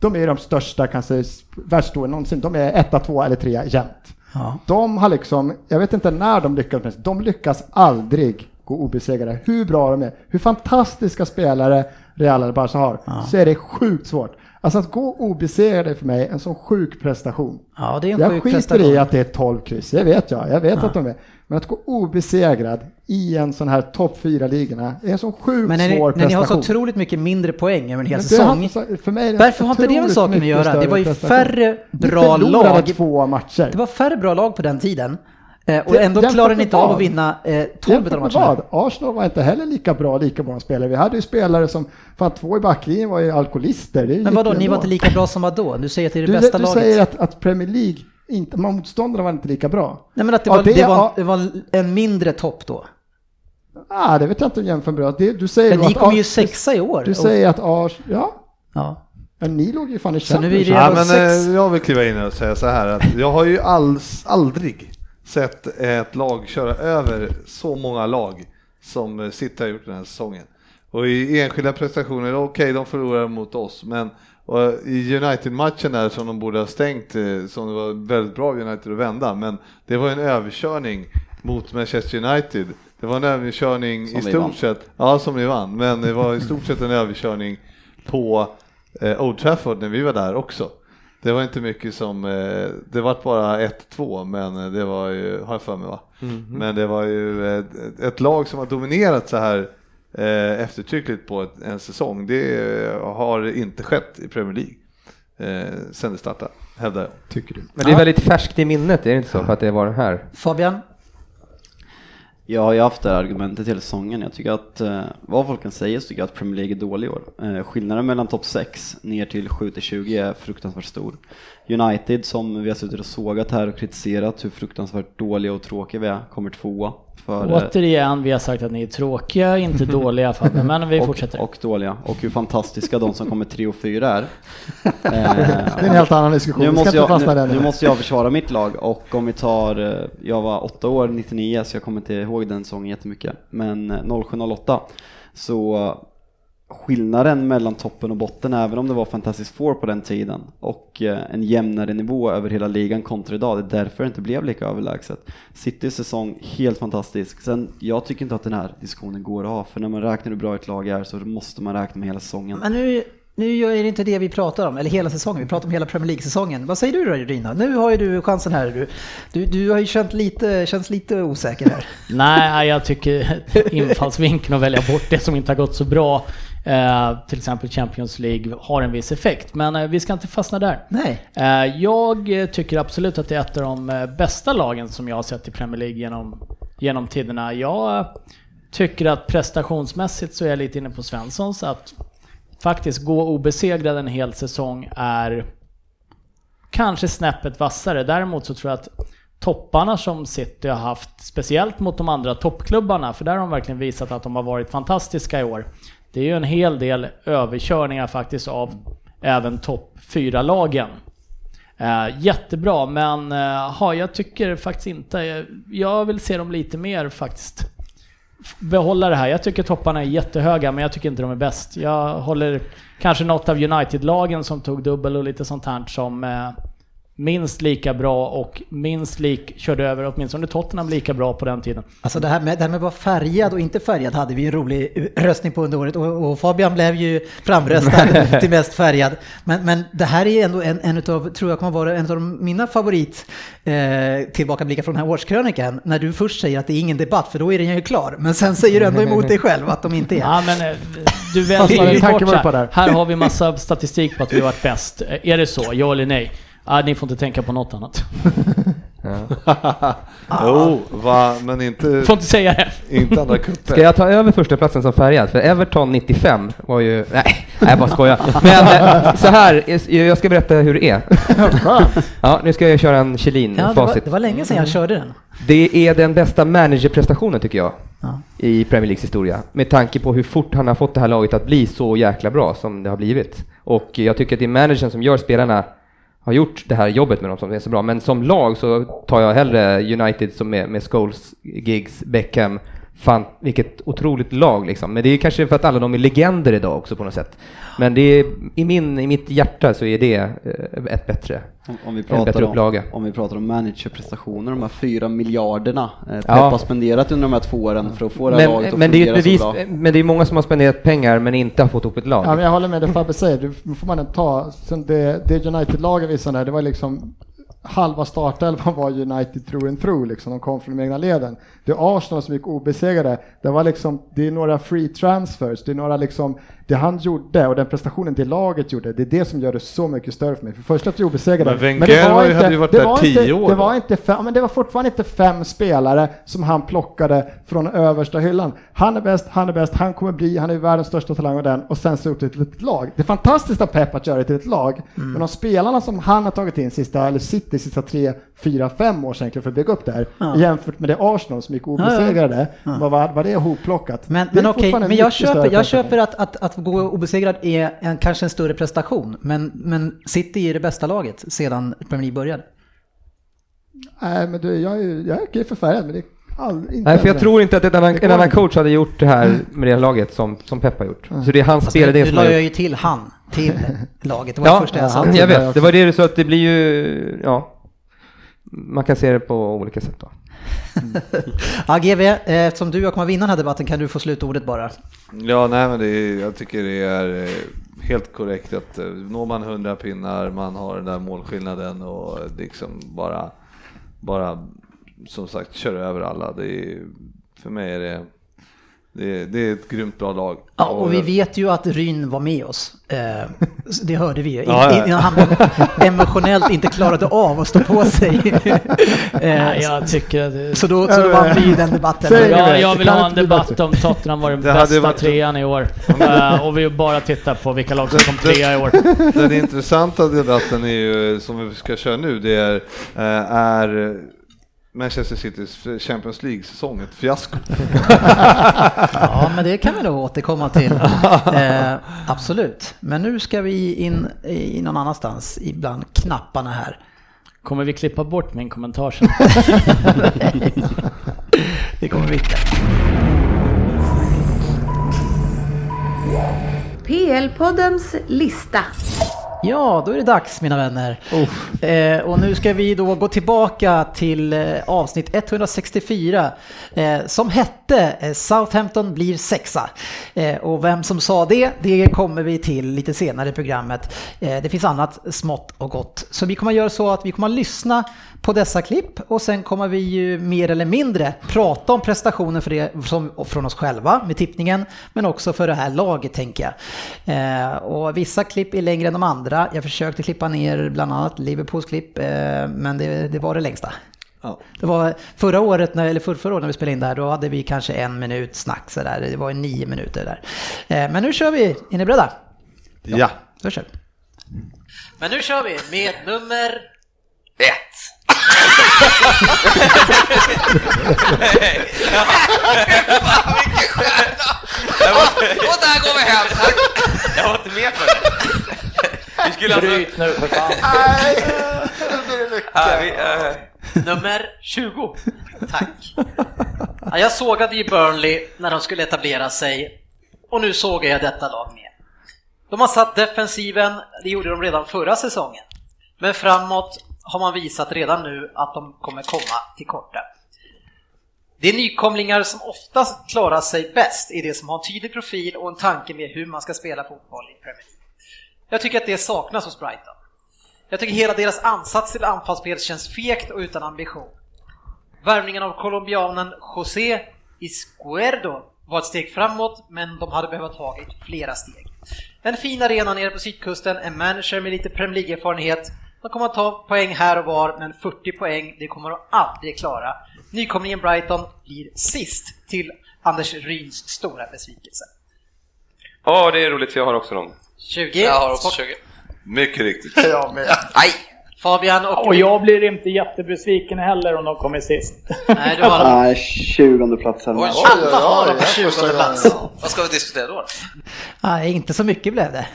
de är de största, kanske världsstora någonsin. De är etta, två eller tre jämt. Ja. De har liksom, jag vet inte när de lyckas, men de lyckas aldrig gå obesegrade. Hur bra de är, hur fantastiska spelare Real eller Barca har, så är det sjukt svårt. Alltså att gå obesegrade för mig, en sån sjuk prestation. Ja, det är en Jag sjuk skiter prestation. i att det är 12 kryss, det vet jag. Jag vet att de är. Men att gå obesegrad i en sån här topp 4-ligorna är en sån sjukt Men när ni, svår när ni har så prestation. otroligt mycket mindre poäng över en hel Men säsong. har- för mig är det Varför har inte det med saken att göra? Det var ju prestation. färre Vi bra förlorade lag. två matcher. Det var färre bra lag på den tiden. Eh, och Det- ändå klarade ni inte av att vinna eh, 12 av de matcherna. Arsenal var inte heller lika bra, lika många spelare. Vi hade ju spelare som, fan två i backlinjen var ju alkoholister. Det Men vadå, ni var inte lika bra som vad då? Du säger att det är det Du, bästa du laget. säger att, att Premier League, inte, motståndarna var inte lika bra. Nej men att det Ja, var, det- det, var, ja. det var en mindre topp då. Ah, det vet jag inte om jämför bra. Det, du säger Men ni att kom ju sexa i år. Du säger att Ars, ja, Ja. men ni låg ju fan i Så nu är Champions det- Ja, men sex. eh, jag vill kliva in och säga så här att jag har ju alls, aldrig sett ett lag köra över så många lag som City har gjort den här säsongen. Och i enskilda prestationer, okej de förlorar mot oss, men och i United-matchen där som de borde ha stängt, eh, som det var väldigt bra av United att vända, men det var en överkörning mot Manchester United. Det var en överkörning Som i stort vann. sett, ja som ni vann, men det var i stort sett en överkörning på eh, Old Trafford när vi var där också. Det var inte mycket som, eh, det var bara 1-2 men eh, det var ju, har jag för mig va? Men det var ju ett, ett lag som har dominerat så här eh, eftertryckligt på ett, en säsong. Det har inte skett i Premier League eh, sen det startade, hävdar jag. Tycker du? Men det är väldigt färskt i minnet, är det inte så? För att det var den här. Fabian? Jag har ju haft det här argumentet hela säsongen. Jag tycker att, eh, vad folk kan säga, så tycker jag att Premier League är dålig i år. Eh, skillnaden mellan topp 6 ner till 7-20 är fruktansvärt stor. United, som vi har suttit och sågat här och kritiserat hur fruktansvärt dåliga och tråkiga vi är, kommer tvåa. För, eh, Återigen, vi har sagt att ni är tråkiga, inte dåliga Fabbe, men vi och, fortsätter. och dåliga. Och hur fantastiska de som kommer 3 och 4 är. Eh, Det är en helt annan diskussion. Nu måste, jag, nu, nu måste jag försvara mitt lag och om vi tar, eh, jag var åtta år 99 så jag kommer inte ihåg den säsongen jättemycket. Men eh, 07-08 så skillnaden mellan toppen och botten, även om det var Fantastic Four på den tiden och eh, en jämnare nivå över hela ligan kontra idag, det är därför det inte blev lika överlägset. Citys säsong, helt fantastisk. Sen, jag tycker inte att den här diskussionen går att ha, för när man räknar hur bra ett lag är så måste man räkna med hela säsongen. Men nu, nu är det inte det vi pratar om, eller hela säsongen. Vi pratar om hela Premier League-säsongen. Vad säger du då Rina? Nu har ju du chansen här. Du, du, du har ju känt lite, känns lite osäker här. Nej, jag tycker infallsvinkeln att välja bort det som inte har gått så bra, eh, till exempel Champions League, har en viss effekt. Men eh, vi ska inte fastna där. Nej. Eh, jag tycker absolut att det är ett av de eh, bästa lagen som jag har sett i Premier League genom, genom tiderna. Jag eh, tycker att prestationsmässigt så är jag lite inne på Svenssons att faktiskt gå obesegrad en hel säsong är kanske snäppet vassare. Däremot så tror jag att topparna som City har haft, speciellt mot de andra toppklubbarna, för där har de verkligen visat att de har varit fantastiska i år. Det är ju en hel del överkörningar faktiskt av även topp 4-lagen. Eh, jättebra, men eh, ha, jag tycker faktiskt inte... Jag vill se dem lite mer faktiskt behålla det här. Jag tycker topparna är jättehöga, men jag tycker inte de är bäst. Jag håller kanske något av United-lagen som tog dubbel och lite sånt här som eh, minst lika bra och minst lik körde över åtminstone Tottenham lika bra på den tiden. Alltså det här med, det här med att vara färgad och inte färgad hade vi en rolig röstning på under året och, och Fabian blev ju framröstad till mest färgad. Men, men det här är ändå en, en utav, tror jag kommer vara en av mina favorit eh, tillbakablickar från den här årskrönikan. När du först säger att det är ingen debatt, för då är den ju klar. Men sen säger du ändå emot dig själv att de inte är. Ja, men eh, du väljer ju bort så på det här. Här har vi massa statistik på att vi har varit bäst. Eh, Är det så? Ja eller nej? Ah, ni får inte tänka på något annat. Jo, va, men inte, Får inte säga det. inte andra cuper. Ska jag ta över första platsen som färgad? För Everton 95 var ju... Nej, jag bara skojar. Men eh, så här, jag ska berätta hur det är. Ja, nu ska jag köra en Ja, det, var, det var länge sedan jag körde den. Det är den bästa managerprestationen tycker jag Ja. i Premier Leagues historia. Med tanke på hur fort han har fått det här laget att bli så jäkla bra som det har blivit. Och jag tycker att det är managern som gör spelarna har gjort det här jobbet med dem som är så bra. Men som lag så tar jag hellre United som med, med Scholes, Giggs, Beckham. Fan, vilket otroligt lag liksom. Men det är kanske för att alla de är legender idag också på något sätt. Men det är, i, min, i mitt hjärta så är det eh, ett bättre, Om, om, vi en bättre pratar om, upplaga. om vi pratar om managerprestationer, de här fyra miljarderna eh, Pep Ja. har spenderat under de här två åren för att få det här laget Men, att men det är fungera ett bevis, så bra. men det är många som har spenderat pengar men inte har fått ihop ett lag. Ja, men jag håller med det Fabbe säger. Det får man inte ta. Sen det, det United-lagen visade det var liksom halva startelvan var United through and through liksom. De kom från de egna leden. Det är Arsenal som gick obesegrade. Det var liksom, det är några free transfers. Det är några liksom, det han gjorde och den prestationen det laget gjorde, det är det som gör det så mycket större för mig. För först att vi obesegrade. Men Wenger det var var ju- inte- hade ju varit det där var tio inte, år Det var inte fem, men det var fortfarande inte fem spelare som han plockade från översta hyllan. Han är bäst, han är bäst, han kommer bli, han är världens största talang och den och sen så upp det till ett lag. Det är fantastiskt av Pep att göra det till ett lag, men de spelarna som han har tagit in sista, eller City sista tre, fyra, fem år sedan för att bygga upp det här, Ja. jämfört med det Arsenal som gick obesegrade, vad var, var det ihopplockat? Men, Det men okej, men jag köper, jag köper att, att, att gå obesegrad är en, kanske en större prestation. Men, men City är det bästa laget sedan Premier League började. Nej, men du, jag är ju jag är okej för färgen, men det är all, inte Nej, för jag tror inte att ett annan, Det en annan coach hade gjort det här med det här laget som, som Pep har gjort. Så det är hans spel, det nu la jag ju till han, till laget. Det var det Ja, första jag sa. jag vet. Det var det du sa att det blir ju, ja. Man kan se det på olika sätt då. ja, GV, eh, eftersom du och jag kommer vinna den här debatten kan du få slutordet bara. Ja, nej men det är, jag tycker det är eh, helt korrekt att eh, når man 100 pinnar, man har den där målskillnaden och liksom bara, bara som sagt kör över alla. Det är, för mig är det det är, det är ett grymt bra lag. Ja, och vi vet ju att Ryn var med oss. Eh, det hörde vi ju. Ja, ja. Innan han emotionellt inte klarade av att stå på sig. Eh, jag tycker att det... Så då, så då vann vi ju den debatten. Ja, jag vill ha en debatt om Tottenham var den Det bästa varit- trean i år. Eh, och vi bara tittar på vilka lag som kom trea i år. Den intressanta debatten är ju, som vi ska köra nu, det är, är Manchester Citys Champions League-säsong ett fiasko? Ja, men det kan vi nog återkomma till. Eh, absolut. Men nu ska vi in i någon annanstans ibland knapparna här. Kommer vi klippa bort min kommentar sen? Det kommer vi inte. PL-poddens lista. Ja, då är det dags mina vänner. Eh, och nu ska vi då gå tillbaka till eh, avsnitt 164 eh, som hette eh, Southampton blir sexa. Eh, och vem som sa det, det kommer vi till lite senare i programmet. Eh, det finns annat smått och gott. Så vi kommer göra så att vi kommer att lyssna på dessa klipp och sen kommer vi ju mer eller mindre prata om prestationen för det, som, från oss själva med tippningen men också för det här laget tänker jag. Eh, och vissa klipp är längre än de andra. Jag försökte klippa ner bland annat Liverpools klipp eh, men det, det var det längsta. Ja. Det var förra året, när, eller för, förra året när vi spelade in det här, då hade vi kanske en minut snack sådär. Det var nio minuter där. Eh, men nu kör vi, är ni beredda? Ja. Då kör vi. Men nu kör vi med nummer ett. Och där går vi hem, tack! Jag var inte med på det. Vi skulle alltså... Bryt nu för fan. Ja, vi, eh, Nummer 20. Tack. Ja, jag sågade ju Burnley när de skulle etablera sig och nu sågar jag detta lag med. De har satt defensiven, det gjorde de redan förra säsongen. Men framåt har man visat redan nu att de kommer komma till korta. Det är nykomlingar som oftast klarar sig bäst i det som har en tydlig profil och en tanke med hur man ska spela fotboll i Premier League. Jag tycker att det saknas hos Brighton. Jag tycker hela deras ansats till anfallsspel känns fegt och utan ambition. Värvningen av colombianen José Izquierdo var ett steg framåt, men de hade behövt tagit flera steg. En fin arena nere på sydkusten, en manager med lite Premier League-erfarenhet. De kommer att ta poäng här och var, men 40 poäng, det kommer de aldrig klara. Nykomlingen Brighton blir sist till Anders Ryns stora besvikelse. Ja, det är roligt för jag har också dem. 20. Jag har också Sport- 20. Mycket riktigt. Nej! Fabian och... Och jag blir inte jättebesviken heller om de kommer sist. Nej, du har Nej, 20 plats här. Oj, Alla har dem på 20 plats. Vad ska vi diskutera då? Nej, inte så mycket blev det.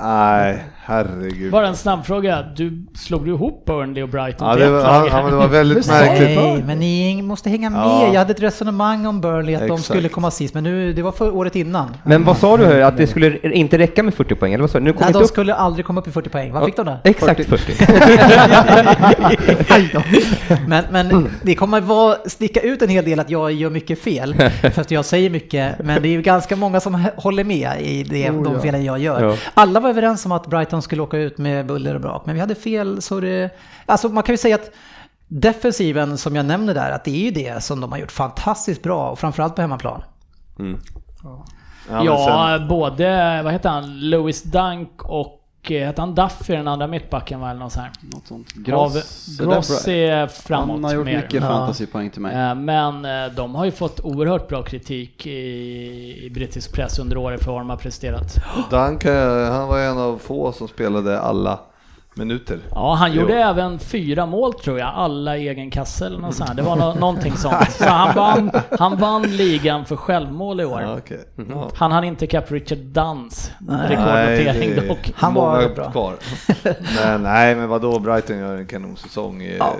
Nej, herregud. Bara en snabb fråga. Du slog du ihop Burnley och Brighton Ja, det var, ja, men det var väldigt Nej, märkligt. men ni måste hänga med. Ja. Jag hade ett resonemang om Burnley att de Exakt. skulle komma sist, men nu, det var för året innan. Men vad sa du här, att det skulle inte räcka med 40 poäng, eller vad sa du? Nu kom Nej, inte de upp... skulle aldrig komma upp i 40 poäng. Vad fick de då? Exakt 40. Aj då. Men, men det kommer vara, sticka ut en hel del att jag gör mycket fel, för att jag säger mycket, men det är ju ganska många som håller med i det, Oh, de ja. felen jag gör. Ja. Alla var överens om att Brighton skulle åka ut med buller och brak, men vi hade fel så det... Alltså man kan ju säga att defensiven som jag nämner där, att det är ju det som de har gjort fantastiskt bra, och framförallt på hemmaplan. Ja, men Ja, sen- både, vad heter han, Louis Dunk och, hette han Duffy den andra mittbacken va, eller något sånt här? Något sånt. Gross, det där Gross är framåt Han har gjort mer. mycket fantasypoäng till mig. Eh, Men eh, de har ju fått oerhört bra kritik i, i brittisk press under året för vad de har presterat. Duncan, han var en av få som spelade alla minuter. Ja, han gjorde Jo. även fyra mål tror jag, alla i egen kasse eller något sånt. Det var nå- någonting sånt. Så han vann, han vann ligan för självmål i år. Ja, okej. Ja. Han hann inte ikapp Richard Dunns rekordnotering dock. Han var bra. kvar. men nej, men vadå, Brighton gör en kanonsäsong. Ja.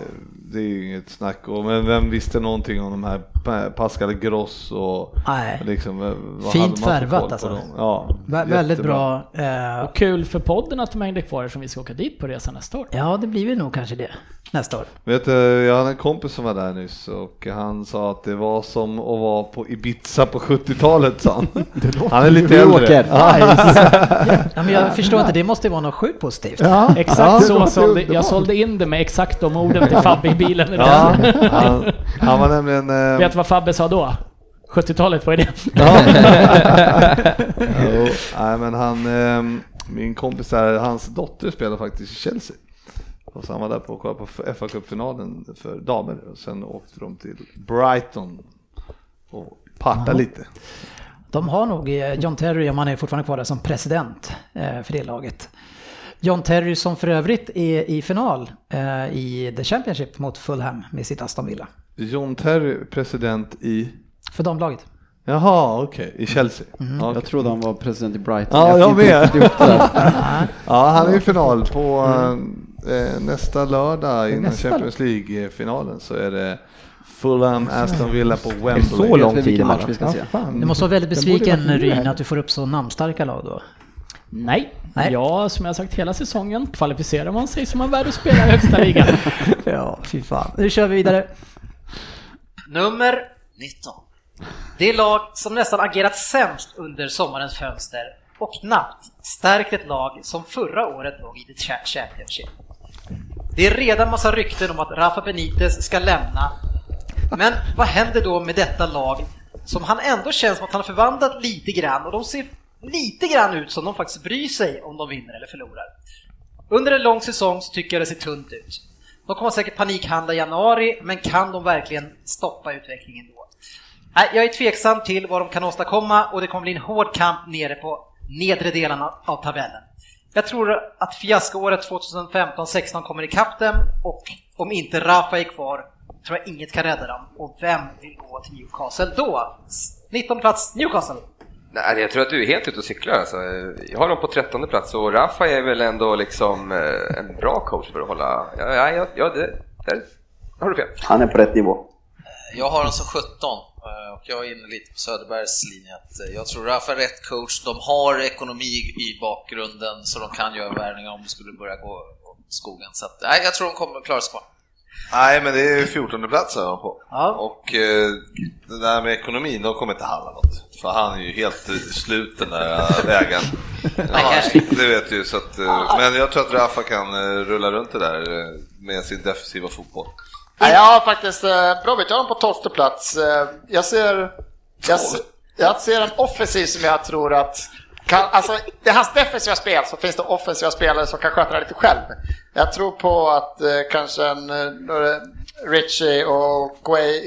Det är ju inget snack. Och, men vem visste någonting om de här Pa- Pascal Gross och Nej. liksom, eh, vad Fint hade man för värvat alltså. Ja, Vä- väldigt bra. Eh, Och kul för podden att de hängde kvar som vi ska åka dit på resa nästa år. Ja, det blir väl nog kanske det. Nästa år. Vet du, jag hade en kompis som var där nyss och han sa att det var som att vara på Ibiza på 70-talet sa han. Han är lite äldre. Roker. Ja. Ja, men jag förstår inte, det måste vara något sjukt positivt. Ja, Exakt ja, så sålde, jag sålde in det med exakt de orden till Fabbe i bilen. Ja, han, han var nämligen... eh, Vet du vad Fabbe sa då? 70-talet, vad är det? Jo, nej men han, ehm, min kompis där, hans dotter spelar faktiskt i Chelsea. Och så han var där på och kollade på fa Cup-finalen för damer och sen åkte de till Brighton och partade lite. De har nog eh, John Terry, om han är fortfarande kvar där, som president eh, för det laget. John Terry som för övrigt är i final eh, i The Championship mot Fulham med sitt Aston Villa. John Terry, president i, För damlaget. jaha okej, i Chelsea. Mm. Ja, Jag trodde han var president i Brighton. Ja, jag inte med. Ja, han är i final på eh, nästa lördag innan Nästa Champions League-finalen så är det Fulham, Aston Villa på Wembley. så lång Vet vi tid match vi ska se? Du måste vara väldigt besviken Ryn att du får upp så namnstarka lag då. Nej. Nej. Ja, som jag sagt hela säsongen kvalificerar man sig som man värd att spela i högsta ligan. Ja, fy fan. Nu kör vi vidare. Nummer 19. Det lag som nästan agerat sämst under sommarens fönster och knappt stärkt ett lag som förra året låg i The Cha- Championship. Det är redan massa rykten om att Rafa Benitez ska lämna. Men vad händer då med detta lag som han ändå känns som att han har förvandlat lite grann och de ser lite grann ut som de faktiskt bryr sig om de vinner eller förlorar. Under en lång säsong så tycker jag det ser tunt ut. De kommer säkert panikhandla i januari, men kan de verkligen stoppa utvecklingen då? Nej, jag är tveksam till vad de kan åstadkomma och det kommer bli en hård kamp nere på nedre delarna av tabellen. Jag tror att fiaskoåret 2015-16 kommer ikapp dem och om inte Rafa är kvar tror jag inget kan rädda dem. Och vem vill gå till Newcastle då? 19 plats Newcastle. Nej, jag tror att du är helt ute och cyklar alltså. Jag har dem på trettonde plats och Rafa är väl ändå liksom eh, en bra coach för att hålla... Ja, ja, ja, ja det, där har du fel. Han är på rätt nivå. Jag har den som 17 eh, och jag är inne lite på Söderbergs linje. Att eh, jag tror Rafa är rätt coach. De har ekonomi i bakgrunden så de kan göra värvningar om det skulle börja gå åt skogen. Så att, nej, jag tror de kommer klara sig kvar. Nej, men det är 14 plats är han på. Ja. Och eh, det där med ekonomin, de kommer inte handla något. För han är ju helt slut den där eh, vägen. Ja, det vet du ju. Så att, men jag tror att Rafa kan rulla runt det där med sin defensiva fotboll. Nej, jag har faktiskt eh, bra vet, jag har dem på tolfte plats. Eh, Jag ser, jag, jag ser en offensiv som jag tror att kan, alltså, det är hans defensiva spel så finns det offensiva spelare som kan sköta det lite själv. Jag tror på att eh, kanske en eh, Richie och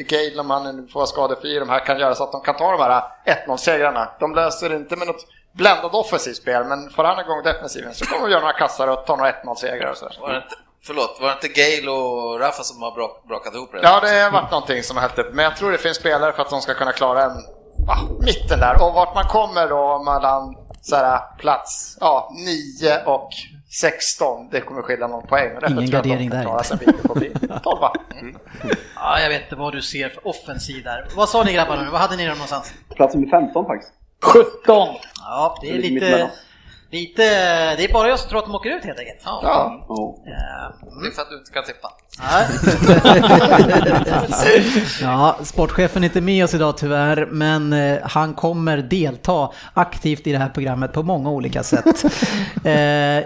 Gale, om han nu får vara skadefri, de här kan göra så att de kan ta de här 1-0-segrarna. De löser det inte med något bländande offensivt spel, men får han igång defensiven så kommer de göra några kassar och ta några 1-0-segrar och sådär. Inte, förlåt, var det inte Gale och Rafa som har brak, brakat ihop det? Ja, det har varit någonting som har hällt upp. Men jag tror det finns spelare för att de ska kunna klara en ah, mitten där. Och vart man kommer då mellan så här, plats ja, 9 och 16, det kommer skilja någon poäng. Ingen gardering där. bli 12 va? Ja, jag vet inte vad du ser för offensiv där. Vad sa ni grabbar nu? Vad hade ni dem någonstans? Plats nummer 15 faktiskt. 17! Ja, det är Lite lite... Det är bara jag som tror att de åker ut helt enkelt. Ja, Ja. Eh, Det är för att du inte kan tippa. Ja, sportchefen är inte med oss idag tyvärr, men eh, han kommer delta aktivt i det här programmet på många olika sätt. eh,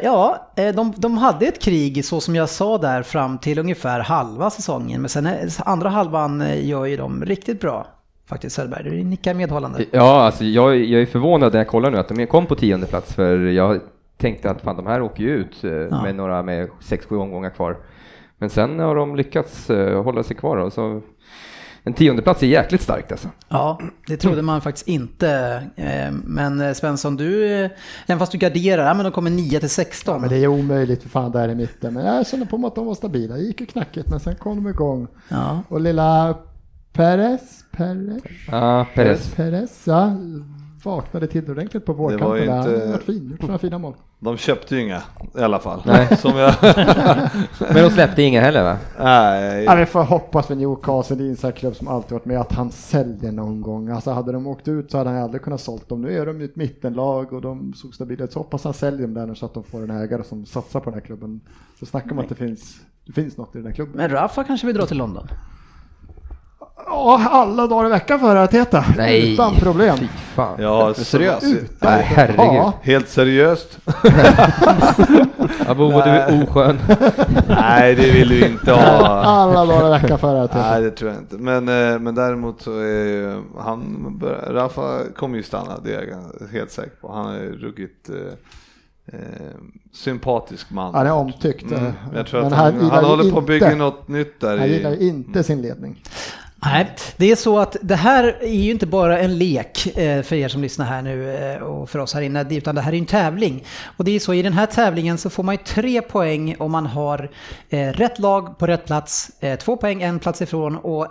ja, eh, de, de hade ett krig så som jag sa där fram till ungefär halva säsongen, men sen andra halvan gör ju de riktigt bra. Faktiskt Söderberg, du nickar medhållande. Ja, alltså jag, jag är förvånad när jag kollar nu att de kom på tionde plats för jag tänkte att fan de här åker ju ut eh, Ja. med några med sex, sju omgångar kvar. Men sen har de lyckats eh, hålla sig kvar då, så en tionde plats är jäkligt starkt alltså. Ja, det trodde man faktiskt inte. Eh, Men Svensson, du, även fast du garderar, ja, men de kommer 9 till 16. Men det är omöjligt för fan där i mitten. Men jag känner på mig att de var stabila. Det gick ju knackigt men sen kom de igång. Ja. Och lilla Perez, Perez, Ja, Perez. Perez, ja, vaknade till ordentligt på var vårkanten. ju där. inte- varit fin, gjort några fina mål. De köpte ju inga i alla fall. Nej. Som jag... Men de släppte inga heller va? Nej. Ja, vi får hoppas för Newcastle, det är en sån klubb som alltid varit med, att han säljer någon gång. Alltså hade de åkt ut så hade han aldrig kunnat sålt dem. Nu är de ju ett mittenlag och de såg stabila ut. Så hoppas han säljer dem där nu så att de får en ägare som satsar på den här klubben. Så snacka om att det finns, det finns något i den här klubben. Men Rafa kanske vill dra till London? Ja, alla dagar i veckan för Arteta. Nej. Utan problem. Fy fan. Ja, seriöst? Utan, Nej, herregud. Ja. Helt seriöst? Abo, du är oskön. Nej, det vill du inte ha. Alla dagar i veckan för Arteta. Nej, det tror jag inte. Men, eh, men däremot så är ju han, Rafa kommer ju stanna, det är jag helt säker på. Han är ruggigt eh, eh, sympatisk man. Han är omtyckt. Mm. eh, Jag tror men att han, han ju håller på att bygga något nytt där. Han i- gillar ju inte sin ledning. Nej, det är så att det här är ju inte bara en lek eh, för er som lyssnar här nu eh, och för oss här inne, utan det här är en tävling. Och det är så i den här tävlingen så får man ju tre poäng om man har eh, rätt lag på rätt plats, två poäng en plats ifrån och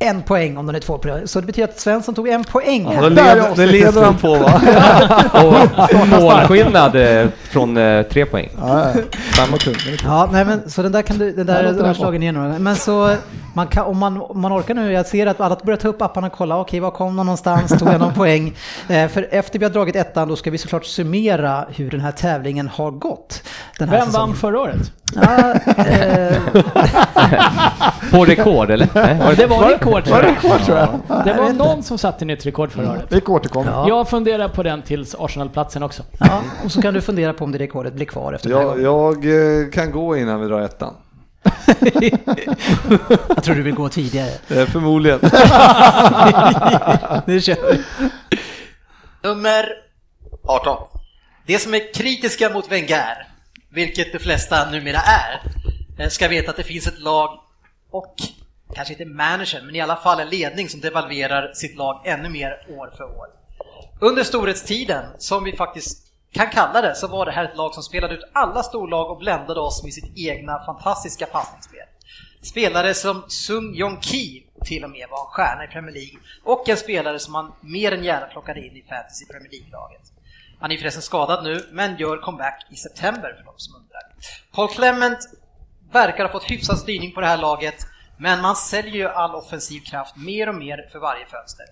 en poäng om den är två poäng. Så det betyder att Svensson tog en poäng. Ja, det leder, det leder han på va? Och målskillnad från tre poäng. Ja, ja. Samma Ja, nej men så den där kan du, den där låter har bra. jag slagen igenom. Men så man kan, om man, om man orkar nu, jag ser att alla börjar ta upp apparna och kolla, okej var kom de någonstans, tog jag någon poäng? Eh, för efter vi har dragit ettan då ska vi såklart summera hur den här tävlingen har gått. Den här Vem säsongen. vann förra året? Ja, eh, På rekord eller? Nej, var Det var rekord tror Var det jag. kvar tror jag? Det var någon som satte nytt rekord förra året. Vi återkommer. Ja. Jag funderar på den tills Arsenal-platsen också. ja, och så kan du fundera på om det rekordet blir kvar efter den här Jag, gången. jag eh, kan gå innan vi drar ettan. Jag tror du vill gå tidigare. Eh, Förmodligen. Nu kör vi. Nummer 18. Det som är kritiska mot Wenger, vilket de flesta numera är, eh, ska veta att det finns ett lag och kanske inte manager, men i alla fall en ledning som devalverar sitt lag ännu mer år för år. Under storhetstiden, som vi faktiskt kan kalla det, så var det här ett lag som spelade ut alla storlag och bländade oss med sitt egna fantastiska passningsspel. Spelare som Sung Jong Ki till och med var en stjärna i Premier League och en spelare som man mer än gärna plockade in i Fantasy Premier League-laget. Han är förresten skadad nu, men gör comeback i september för de som undrar. Paul Clement verkar ha fått hyfsad styrning på det här laget, men man säljer ju all offensiv kraft mer och mer för varje fönster.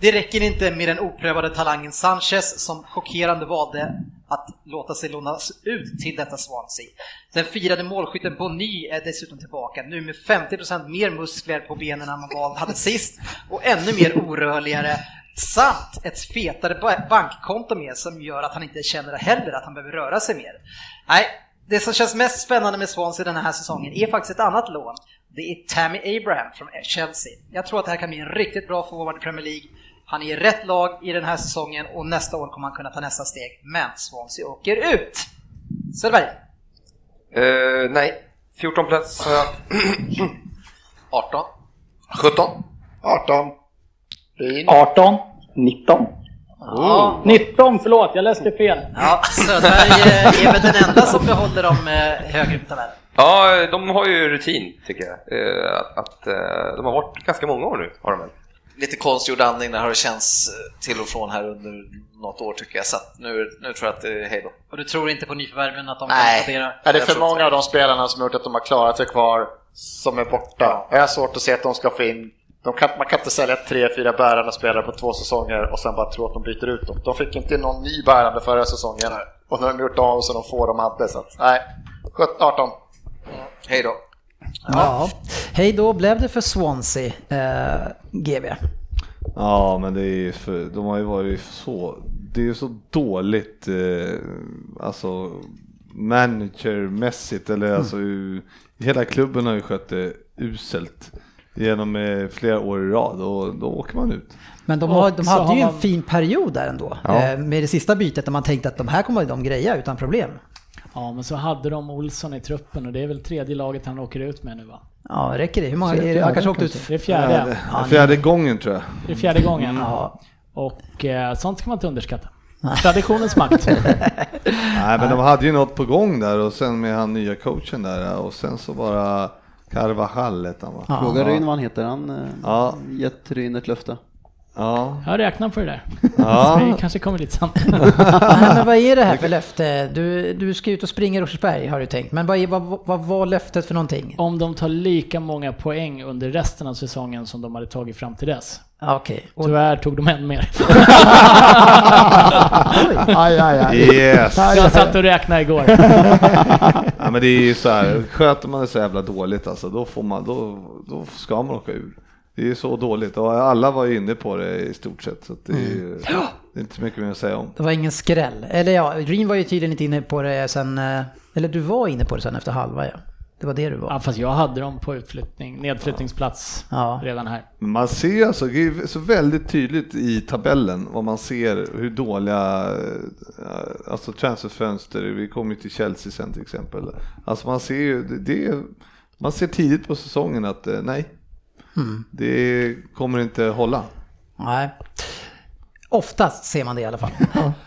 Det räcker inte med den oprövade talangen Sanchez som chockerande valde att låta sig lånas ut till detta Swansea. Den firade målskytten Bonny är dessutom tillbaka, nu med 50% mer muskler på benen än man var- hade sist och ännu mer orörligare samt ett fetare bankkonto med som gör att han inte känner heller att han behöver röra sig mer. Nej, det som känns mest spännande med Swansea den här säsongen är faktiskt ett annat lån. Det är Tammy Abraham från Chelsea. Jag tror att det här kan bli en riktigt bra forward i Premier League. Han är i rätt lag i den här säsongen och nästa år kommer han kunna ta nästa steg. Men Swansea åker ut! Söderberg. Eh, nej, 14 plats har jag. 18. 17. 18. Fin. 18. 19. Ja, 19, förlåt, jag läste fel. ja Söderberg eh, är väl den enda som behåller dem eh, högre i tabellen. Ja, de har ju rutin tycker jag. Eh, att, att eh, de har varit ganska många år nu, har de väl? Lite konstgjord andning, där har det känts eh, till och från här under något år tycker jag. Så att nu, nu tror jag att det är hej då. Och du tror inte på nyförvärven att de Nej. kan? Är det Jag för tror många av de spelarna som gjort att de har klarat sig kvar som är borta? Jag har svårt att se att de ska få in de kan, man kan inte sälja tre, fyra bärande spelare på två säsonger och sen bara tro att de byter ut dem. De fick inte in någon ny bärande förra säsongen och nu har de gjort av så de får de hade. Så att, nej, 17, 18. Hej då. Ja. Hej då blev det för Swansea, eh, GB. Ja, men det är ju för, de har ju varit så, det är ju så dåligt, eh, alltså managermässigt eller alltså ju- hela klubben har ju skött det uselt genom eh, flera år i rad och då åker man ut. Men de, har, de hade ju en man- fin period där ändå. Ja. Eh, med det sista bytet där man tänkte att de här kommer de greja utan problem. Ja, men så hade de Olsson i truppen och det är väl tredje laget han åker ut med nu va? Ja, räcker det? Hur många? Det Han kanske åkte ut Det är fjärde. Ja, fjärde gången tror jag. Det är fjärde gången. Ja. Och eh, sånt ska man inte underskatta. Traditionens makt. Nej, men de hade ju något på gång där och sen med han nya coachen där och sen så bara Carvajal hette han va? Fråga Ryn vad han heter, han eh, Ja. gett Ryn ett löfte. Ja. Jag räknar på det där. Ja. Det kanske kommer lite sant. Nej, men vad är det här för löfte? Du, du ska ut och springa i Rosersberg har du tänkt, men vad, är, vad, vad var löftet för någonting? Om de tar lika många poäng under resten av säsongen som de hade tagit fram till dess. Okej. Och- Tyvärr tog de än mer. Aj, aj, aj. Yes. Jag satt och räknade igår. Ja, men det är ju så här, sköter man det så jävla dåligt alltså, då, får man, då, då ska man åka ur. Det är ju så dåligt och alla var ju inne på det i stort sett så att det, är ju, det är inte så mycket mer att säga om. Det var ingen skräll. Eller ja, Green var ju tydligen inte inne på det sen, eh, eller du var inne på det sen efter halva ja. Det var det du var. Ja, fast jag hade dem på utflyttning, nedflyttningsplats Ja. redan här. Man ser alltså, det är så väldigt tydligt i tabellen vad man ser hur dåliga, eh, alltså transferfönster, vi kommer ju till Chelsea sen till exempel. Alltså man ser ju, det, man ser tidigt på säsongen att eh, nej, Mm. det kommer inte hålla. Nej. Oftast ser man det i alla fall.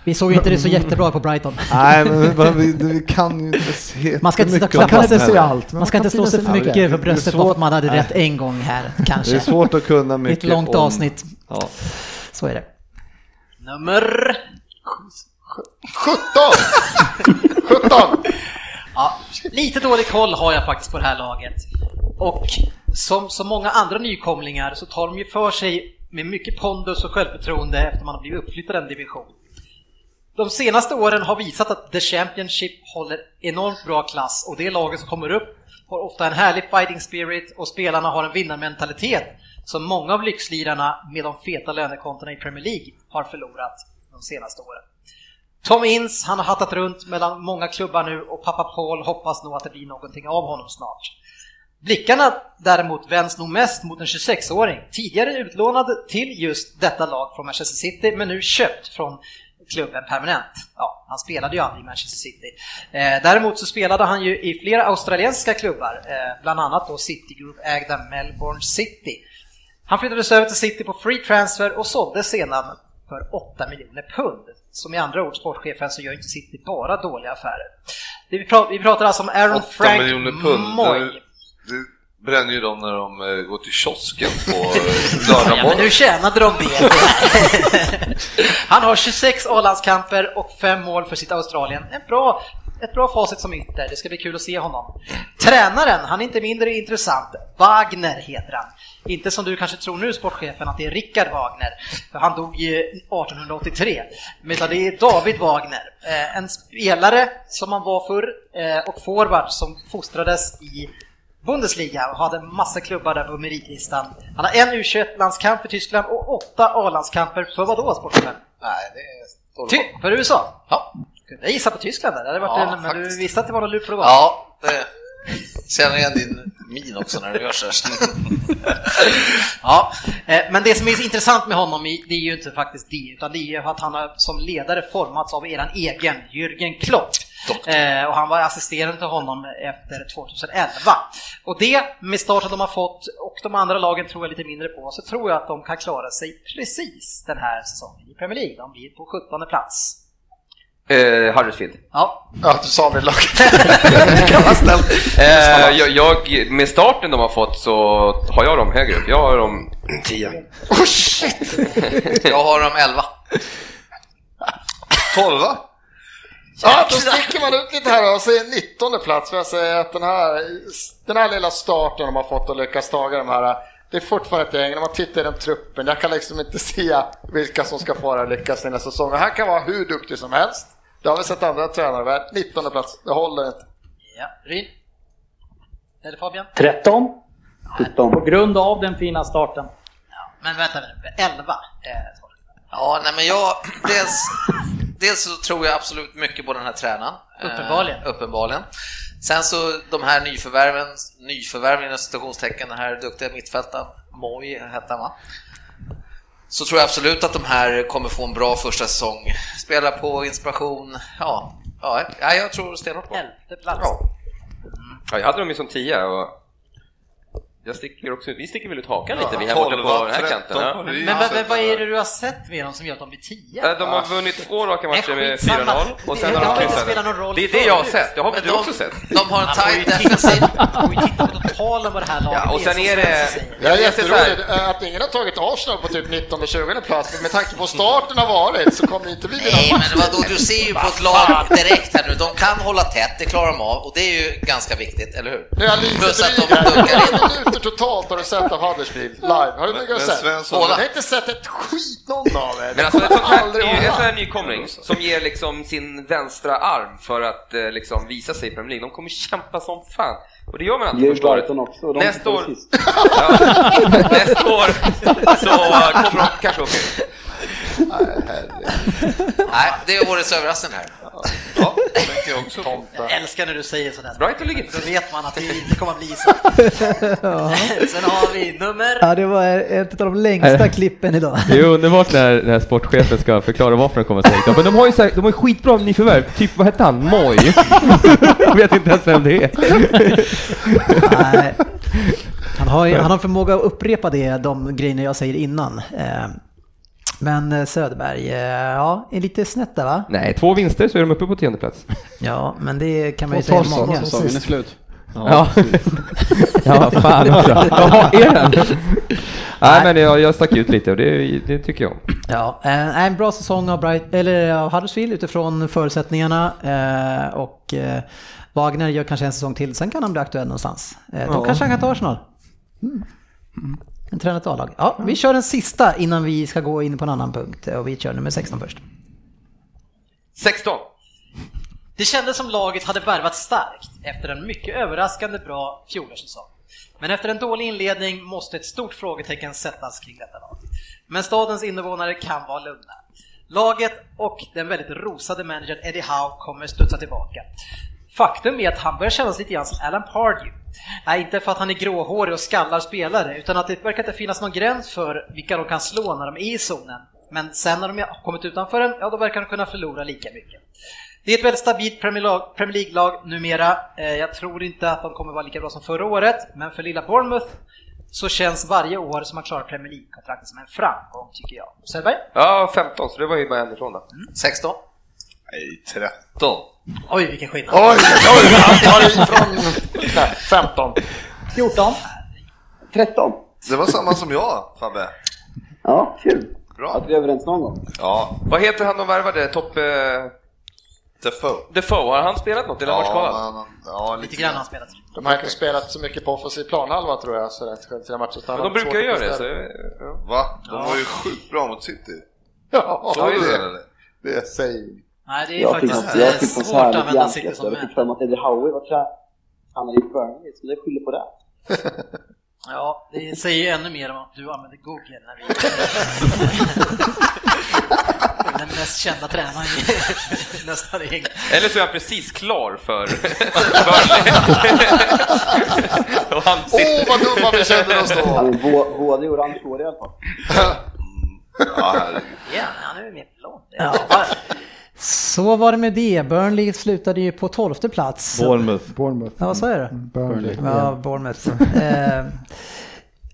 Vi såg ju inte det så jättebra på Brighton. Nej, men vi, vi kan ju inte se Man ska inte, om kan inte se allt. men Man ska inte slå sig för mycket för bröstet bara för att man hade Nej. rätt en gång här, Det är kanske. svårt att kunna Det är mycket ett långt om, avsnitt. Ja. Så är det. Nummer... 17! 17! Ja, lite dålig koll har jag faktiskt på det här laget. Och som så många andra nykomlingar så tar de ju för sig med mycket pondus och självförtroende efter man har blivit uppflyttad en division. De senaste åren har visat att The Championship håller enormt bra klass och det laget som kommer upp har ofta en härlig fighting spirit och spelarna har en vinnarmentalitet som många av lyxlirarna med de feta lönekontona i Premier League har förlorat de senaste åren. Tom Ince, han har hattat runt mellan många klubbar nu och pappa Paul hoppas nog att det blir någonting av honom snart. Blickarna däremot vänds nog mest mot en 26-åring, tidigare utlånad till just detta lag från Manchester City men nu köpt från klubben permanent. Ja, han spelade ju aldrig i Manchester City. Eh, däremot så spelade han ju i flera australiensiska klubbar, eh, bland annat då City Group-ägda Melbourne City. Han flyttades över till City på free transfer och såldes sedan för 8 miljoner pund. Som i andra ord, sportchefen, så gör inte City bara dåliga affärer. Vi, pratar, alltså om Aaron 8 Frank miljoner pund. Moy. Det bränner ju de när de eh, går till kiosken på eh, Ja, men lördag nu tjänade de det. Han har 26 A-landskamper och 5 mål för sitt Australien. En bra, ett bra facit som ytter, det ska bli kul att se honom. Tränaren, han är inte mindre intressant. Wagner heter han. Inte som du kanske tror nu, sportchefen, att det är Rickard Wagner, för han dog ju 1883. Men utan det är David Wagner, eh, en spelare som han var förr och forward som fostrades i Bundesliga och hade massa klubbar där på meritlistan. Han har en U21-landskamp för Tyskland och åtta A-landskamper för vadå, sportchefen? Nej, det är. Ty för USA? Ja. Jag gissar på Tyskland där, det hade varit Ja, en, men du faktiskt. visste att det var någon lur på va? Ja, det känner igen din min också när du gör så. Ja, eh, men det som är intressant med honom, det är ju inte faktiskt det, utan det är ju att han har som ledare formats av eran egen Jürgen Klopp. Eh, och han var assisterande till honom efter 2011. Och det, med starten de har fått, och de andra lagen tror jag lite mindre på, så tror jag att de kan klara sig precis den här säsongen i Premier League. De blir på 17 plats. Eh, Huddersfield. Ja, Ja, du sa det laget. Det kan vara snällt. Eh, jag, jag, med starten de har fått så har jag dem högre upp. Jag har dem 10. Oh shit! Jag har dem 11. 12 va? Ja, då sticker man ut lite här och säger 19 plats. För jag säger att den här, den här lilla starten de har fått att lyckas taga de här, det är fortfarande ett gäng. När man tittar i den truppen, jag kan liksom inte se vilka som ska få det lyckas i nästa säsong. Och här kan vara hur duktig som helst. Det har vi sett andra tränare med. 19 plats, det håller inte. ja. Ryn? Eller Fabian? 13. 17. På grund av den fina starten. Ja, men vänta nu, 11. Eh, Ja, nej men jag, dels, dels så tror jag absolut mycket på den här tränaren. Uppenbarligen. Eh, uppenbarligen. Sen så de här nyförvärven, nyförvärven inom citationstecken, den här duktiga mittfältaren, Moy hette han va? Så tror jag absolut att de här kommer få en bra första säsong. Spela på inspiration, ja, ja, ja jag tror stenhårt på. Elfte plats. Ja. Ja, jag hade dem ju som 10 och jag sticker också ut, vi sticker väl ut hakan lite, Ja, vi här borta 12, på den här 13 kanten. Ja. Men, det. men, men vad är det du har sett med dem som gör att de blir 10? Eh, De har vunnit två raka matcher med skitsamma. 4-0 och sen Det har de inte kryssat. Det är det jag har sett, det har väl du de- också sett? De har en tight defensiv. man får ju titta på totalen vad det här laget Ja, och sen är det... Det är jag här- jätteroligt att ingen har tagit Arsenal på typ 19-20 plats, men med tanke på starten har varit så kommer inte vi vinna Nej, men vadå, du ser ju på ett lag direkt här nu. De kan hålla tätt, det klarar de av och det är ju ganska viktigt, eller hur? Är Plus att de dunkar in. Minuter totalt har du sett av Huddersfield live? Har du men sett? Svensson- Jag har inte sett ett skit någon av er. Men alltså en sån här nykomling som ger liksom sin vänstra arm för att eh, liksom visa sig i Premier League. De kommer kämpa som fan. Och det gör man alltid första året. Också. De Nästa år, ja, nästa år så kommer de kanske åka ut. Nej, det är årets överraskning här. Ja, jag också på. Jag älskar när du säger sådär. Brighton ligger Då vet man att det inte kommer att bli så. Sen har vi nummer... Ja, det var ett av de längsta klippen idag. Det är underbart när, när sportchefen ska förklara varför de kommer att säga Men de har ju, så här, de har ju skitbra nyförvärv, typ vad hette han? Moj? Jag vet inte ens vem det är. Nej. Han har, han har förmåga att upprepa det, de grejerna jag säger innan. Men eh, Söderberg, eh, ja, är lite snett där va? Nej, två vinster så är de uppe på tionde plats. Ja, men det kan man ju Två säga torsk många. också. Säsongen är slut. Ja, ja fan också. Jaha, är den? Nej men jag, jag stack ut lite och det, det tycker jag om. Ja, eh, en bra säsong av, Bright, eller av Huddersfield utifrån förutsättningarna eh, och eh, Wagner gör kanske en säsong till, sen kan han bli aktuell någonstans. Eh, Då Ja. kanske han kan ta Arsenal. Mm. En tränat A-lag. Ja, vi kör den sista innan vi ska gå in på en annan punkt och vi kör nummer 16 först. 16. Det kändes som laget hade värvat starkt efter en mycket överraskande bra fjolårssäsong. Men efter en dålig inledning måste ett stort frågetecken sättas kring detta lag. Men stadens invånare kan vara lugna. Laget och den väldigt rosade managern Eddie Howe kommer studsa tillbaka. Faktum är att han börjar kännas lite grann som Alan Pardew. Nej, inte för att han är gråhårig och skallar spelare, utan att det verkar inte finnas någon gräns för vilka de kan slå när de är i zonen. Men sen när de har kommit utanför den, ja då verkar de kunna förlora lika mycket. Det är ett väldigt stabilt Premier Lag- Premier League-lag numera. Eh, Jag tror inte att de kommer vara lika bra som förra året, men för lilla Bournemouth så känns varje år som man klarar Premier League-kontraktet som en framgång tycker jag. Söderberg? Ja, 15, så det var ju bara en ifrån då. 16. Nej, 13. Oj, vilken skillnad. Oj, oj, han tar nej, 15. 14. 13. Det var samma som jag, Fabbe. Ja, kul. Bra. Att vi är överens någon gång. Ja, Vad heter han de värvade? Topp... Eh, Defoe. Defoe, har han spelat något eller har han varit ja, Lite grann har han spelat. De har inte spelat så mycket på offensiv planhalva tror jag, så det är matcher. Men de brukar göra det. Så, ja. Va? De var ju sjukt bra mot City. Ja, Såg du det. det det säger Nej, det är Jag faktiskt jag eh, svårt att använda City som Jag fick för mig att Eddie Howe var tränare i Burnley, så det skyller på det. Ja, det säger ju ännu mer om att du använder Google när vi... Den mest kända tränaren i nästan i England. Eller så är han precis klar för han Åh, sitter... vad dumma vi känner oss Ja, då! men bå- Både i orange hår i alla fall. Ja, han är ju blond. Ja. Så var det med det. Burnley slutade ju på 12 plats. Bournemouth. Bournemouth. Ja, vad sa jag då? Burnley. Ja, Bournemouth. eh,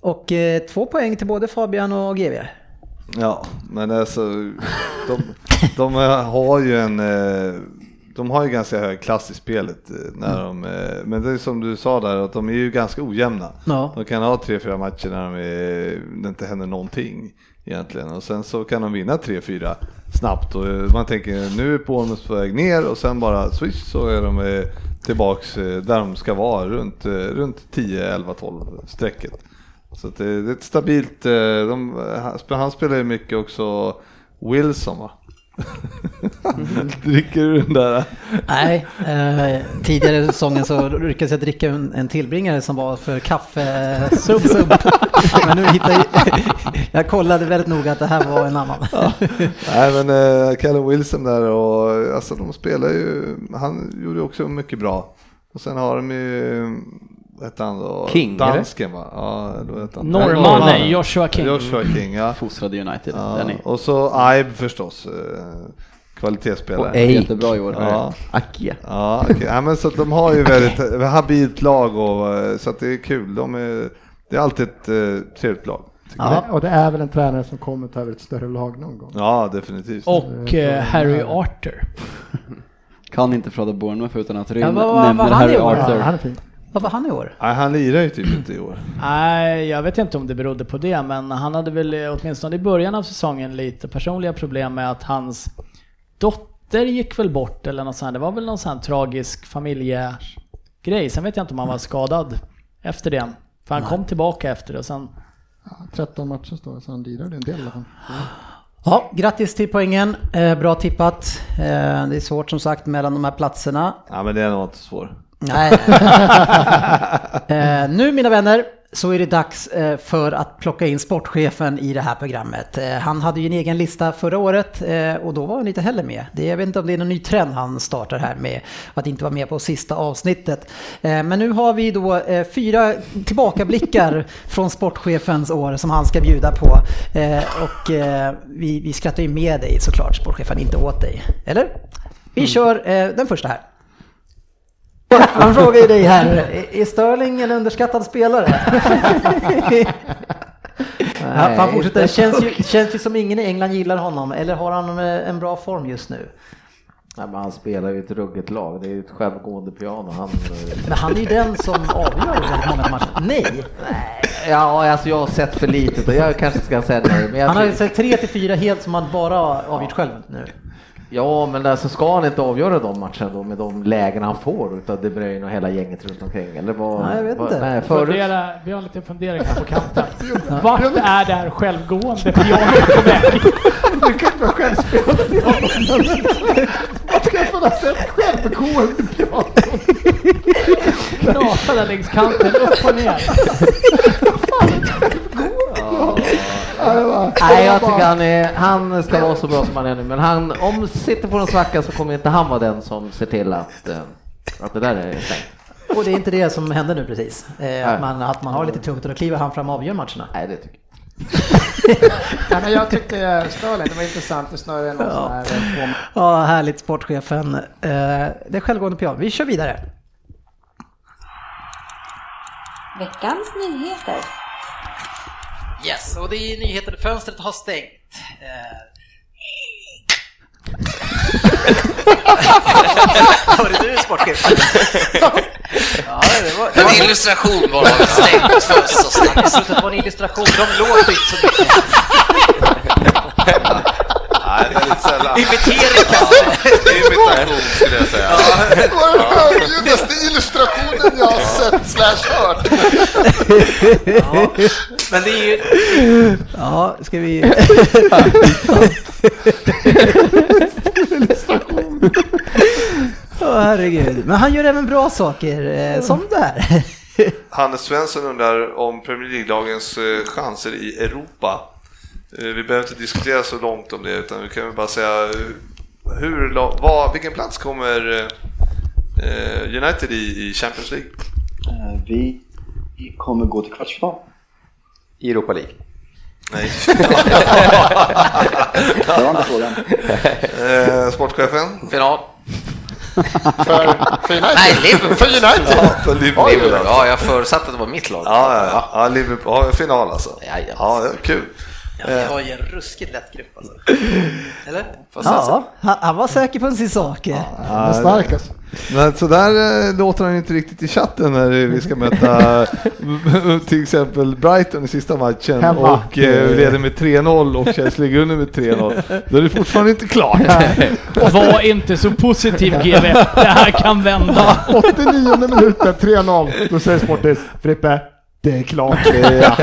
och eh, två poäng till både Fabian och GV. Ja, men alltså de, de har ju en eh, de har ju ganska hög klass i spelet eh, när de, eh, men det är som du sa där att de är ju ganska ojämna. Ja. De kan ha tre, fyra matcher när de är, det inte händer någonting egentligen och sen så kan de vinna tre, fyra snabbt och eh, man tänker nu är Bournemouth på väg ner och sen bara swish så är de eh, tillbaks eh, där de ska vara runt, runt 10, 11, 12 strecket. Så att det, det är ett stabilt, de, han, han spelar ju mycket också Wilson va? Dricker du den där? Nej, eh, tidigare i säsongen så lyckades jag dricka en, en tillbringare som var för kaffesump. Men nu hittade jag, jag kollade väldigt noga att det här var en annan. Nej men eh, Callum Wilson där och alltså de spelar ju, han gjorde också mycket bra. Och sen har de ju, hette han då? King? Dansken va? Ja, då hette han. Norrman, Norrman. nej, Joshua King. Joshua King ja. Fostrade United, ja. Danny. Och så Ibe förstås, eh, kvalitetsspelare. Och Ake. Jättebra i år. Ja. Akia. Ja, okej. ja, men så de har ju väldigt habilt lag och eh, så att det är kul. De är, det är alltid ett eh, trevligt lag. Ja. Och det är väl en tränare som kommer ta över ett större lag någon gång. Ja, definitivt. Och eh, Harry Arthur. Kan inte prata Bournemouth utan att Ryn Ja, nämner Harry? Arthur. Ja, han är fin. Vad var han i år? Nej, han lirar ju typ inte i år. Nej, jag vet inte om det berodde på det, men han hade väl åtminstone i början av säsongen lite personliga problem med att hans dotter gick väl bort eller något sånt. Det var väl någon sån tragisk familjegrej. Sen vet jag inte om han var skadad efter det. För han kom tillbaka efter det och sen... Ja, 13 matcher står det, så han lirade en del i alla fall. Ja, grattis till poängen. Eh, bra tippat. Eh, det är svårt som sagt mellan de här platserna. Ja, men det är nog inte svårt. Nej. eh, nu mina vänner så är det dags eh, för att plocka in sportchefen i det här programmet. Eh, han hade ju en egen lista förra året eh, och då var han inte heller med. Det, jag vet inte om det är någon ny trend han startar här med att inte vara med på sista avsnittet. Eh, men nu har vi då eh, fyra tillbakablickar från sportchefens år som han ska bjuda på. Och vi, vi skrattar ju med dig såklart, sportchefen, inte åt dig. Eller? Vi kör eh, den första här. Han frågar ju dig här, är- Sterling en underskattad spelare? för han fortsätter, det känns ju, känns ju som ingen i England gillar honom, eller har han eh, en bra form just nu? Nej, men han spelar ju ett ruggigt lag, det är ju ett självgående piano. Han, eh, Men han är ju den som avgör väldigt många matcher. Nej! ja, alltså jag har sett för litet och jag kanske ska säga nej. Men jag Han har ju sett 3 till 4 helt som han bara avgjort själv nu. Ja, men alltså ska han inte avgöra de matcherna då med de lägen han får utav De Bruyne och hela gänget runt omkring? Eller vad? Nej, jag vet vad, inte. Nej, förut, Fundera, vi har en liten fundering här på kanten. Vart är det här självgående pianot på väg? Du kan inte vara självspelande piano. Vad ska jag få sett självgående piano? Knata där längs kanten, upp och ner. Nej, jag tycker han, är, han ska vara så bra som han är nu, men han, om sitter på en svacka så kommer inte han vara den som ser till att, eh, att det där är stängt. Och det är inte det som händer nu precis. Eh, att, man, att man har lite tungt och då kliver han fram och avgör matcherna. Nej, det tycker Nej, men jag tyckte Sterling, det var intressant, det snarare någon sån här eh, Ja, härligt sportchefen. Eh, det är självgående piano. Vi kör vidare. Veckans nyheter. Yes, och det är nyheten. Fönstret har stängt. Eh. Var det du sportchef? ja, det var, det var En illustration av ett stängt fönster och stängt. Det var en illustration, de låter inte så mycket. Nej, det är lite sällan. Imitering kanske. Imitation skulle jag säga. Det var den högljuddaste illustrationen jag har sett slash hört. Ja, men det är ju... Ja, ska vi... Åh herregud. Men han gör även bra saker, eh, som det här. Hannes Svensson undrar om Premier League-lagens eh, chanser i Europa. Eh, Vi behöver inte diskutera så långt om det, utan vi kan väl bara säga eh, hur, vad, vilken plats kommer eh, United i, i Champions League? Vi kommer gå till kvartsfinal. I Europa League. Nej. Det var inte frågan. Eh, sportchefen? Final. För, för United? Nej, Liverpool. För United? Ja, för Liverpool. Liverpool. Ja, jag förutsatte att det var mitt lag. Ja, ja, ja. ja Liverpool. Ja, final alltså. Ja, det är kul. Ja, vi har ju en ruskigt lätt grupp alltså. Eller? Ja, han, han var säker på sin sak. Han är stark alltså. Men så där eh, låter han inte riktigt i chatten när vi ska möta till exempel Brighton i sista matchen Hemma. och eh, vi leder med 3-0 och Chelsea ligger under med 3-0. Då är det fortfarande inte klart. Var inte så positiv GV, det här kan vända. 89 minuten, 3-0. Då säger Sportis, Frippe, det är klart. Ja.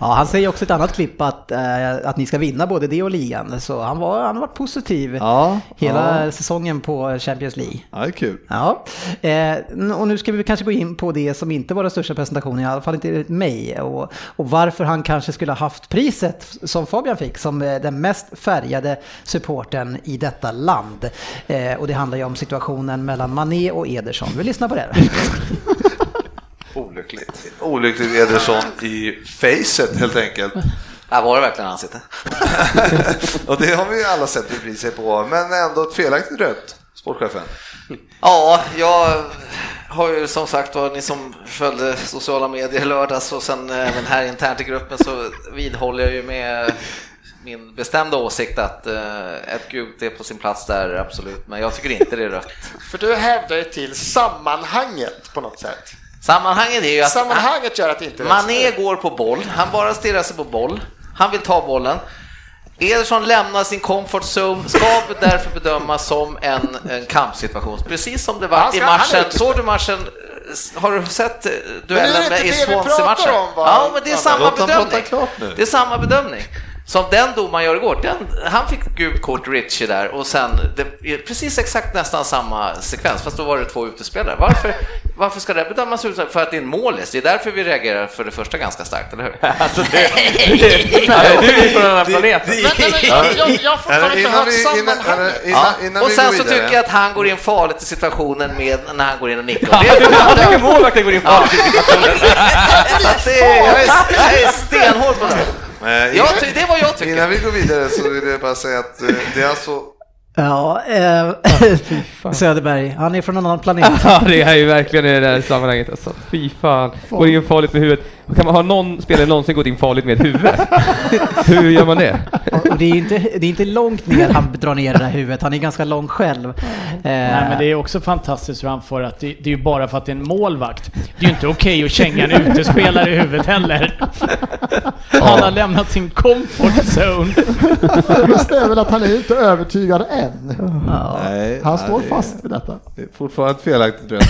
Ja, han säger också i ett annat klipp att, eh, att ni ska vinna både det och ligan. Så han, var, han har varit positiv Ja, hela ja. säsongen på Champions League. ja, det är kul. Ja, eh, och nu ska vi kanske gå in på det som inte var den största presentationen, i alla fall inte enligt mig, och, och varför han kanske skulle ha haft priset som Fabian fick som eh, den mest färgade supporten i detta land. Eh, och det handlar ju om situationen mellan Mané och Ederson. Vi lyssnar på det. Olyckligt. Olyckligt Ederson i facet helt enkelt. Här var det verkligen ansikte. och det har vi ju alla sett repriser på, men ändå ett felaktigt rött, sportchefen. Ja, jag har ju som sagt var, ni som följde sociala medier i lördags och sen även här internt i gruppen så vidhåller jag ju med min bestämda åsikt att eh, ett gult är på sin plats där, absolut, men jag tycker inte det är rött. För du hävdar ju till sammanhanget på något sätt. Sammanhanget är ju att Sammanhanget gör att inte Mané går på boll, han bara stirrar sig på boll, han vill ta bollen. Ederson lämnar sin comfort zone, ska därför bedömas som en, en kampsituation, precis som det var i ska- är matchen. Såg du matchen? Har du sett eh, duellen med- i Swansea-matchen? Ja, men det är samma bedömning. Det är samma bedömning. Som den domaren gör igår, den, han fick gult kort Richie där och sen det är precis exakt nästan samma sekvens, fast då var det två utespelare. Varför, varför ska det bedömas ut så? För att det är en målis, det är därför vi reagerar för det första ganska starkt, eller hur? Alltså det, det, nej, du är från en annan planet. Men, nej, men, jag, har fortfarande inte hört sammanhanget. Och sen så tycker jag att han går in farligt i situationen med när han går in och nickar. Ja, Det är jag tycker målvakten går in farligt i situationen. Jag är stenhård på det. Ty, det är vad jag tycker. Innan vi går vidare så vill jag bara säga att eh, det är alltså Ja, eh, Söderberg, han är från en annan planet. Ja, det är ju verkligen i det här sammanhanget alltså. Fy fan. Går in farligt med huvudet. Kan man ha någon spelare någonsin gått in farligt med huvudet? Hur gör man det? Och det, är inte, det är inte långt ner han drar ner det där huvudet, han är ganska lång själv. Nej, men det är också fantastiskt hur han får att det, det är ju bara för att det är en målvakt. Det är ju inte okej att känga en utespelare i huvudet heller. Han har lämnat sin comfort zone. Det bästa är väl att han är inte övertygad än. Nej, Han står fast vid detta. Det är fortfarande felaktigt tror jag.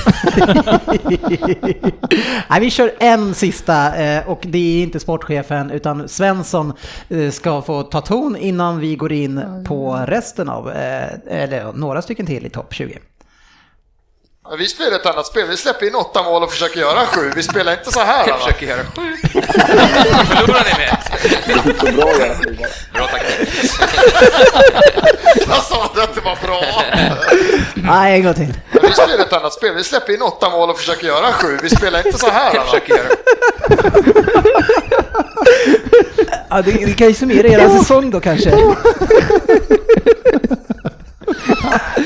Nej, vi kör en sista eh, och det är inte sportchefen utan Svensson eh, ska få ta ton innan vi går in på resten av, eh, eller några stycken till i topp 20. Ja, Vi spelar ett annat spel. Vi släpper in åtta mål och försöker göra sju. Vi spelar inte så här. Jag va? försöker göra sju. Förlorar ni med ett? Det inte så bra att göra skiva. Bra taktik. Jag sa att det var bra. Nej, en gång till. Vi spelar ett annat spel. Vi släpper in åtta mål och försöker göra sju. Vi spelar inte så här. Jag va? försöker göra Ja, det, det kan ju summera er säsong då kanske.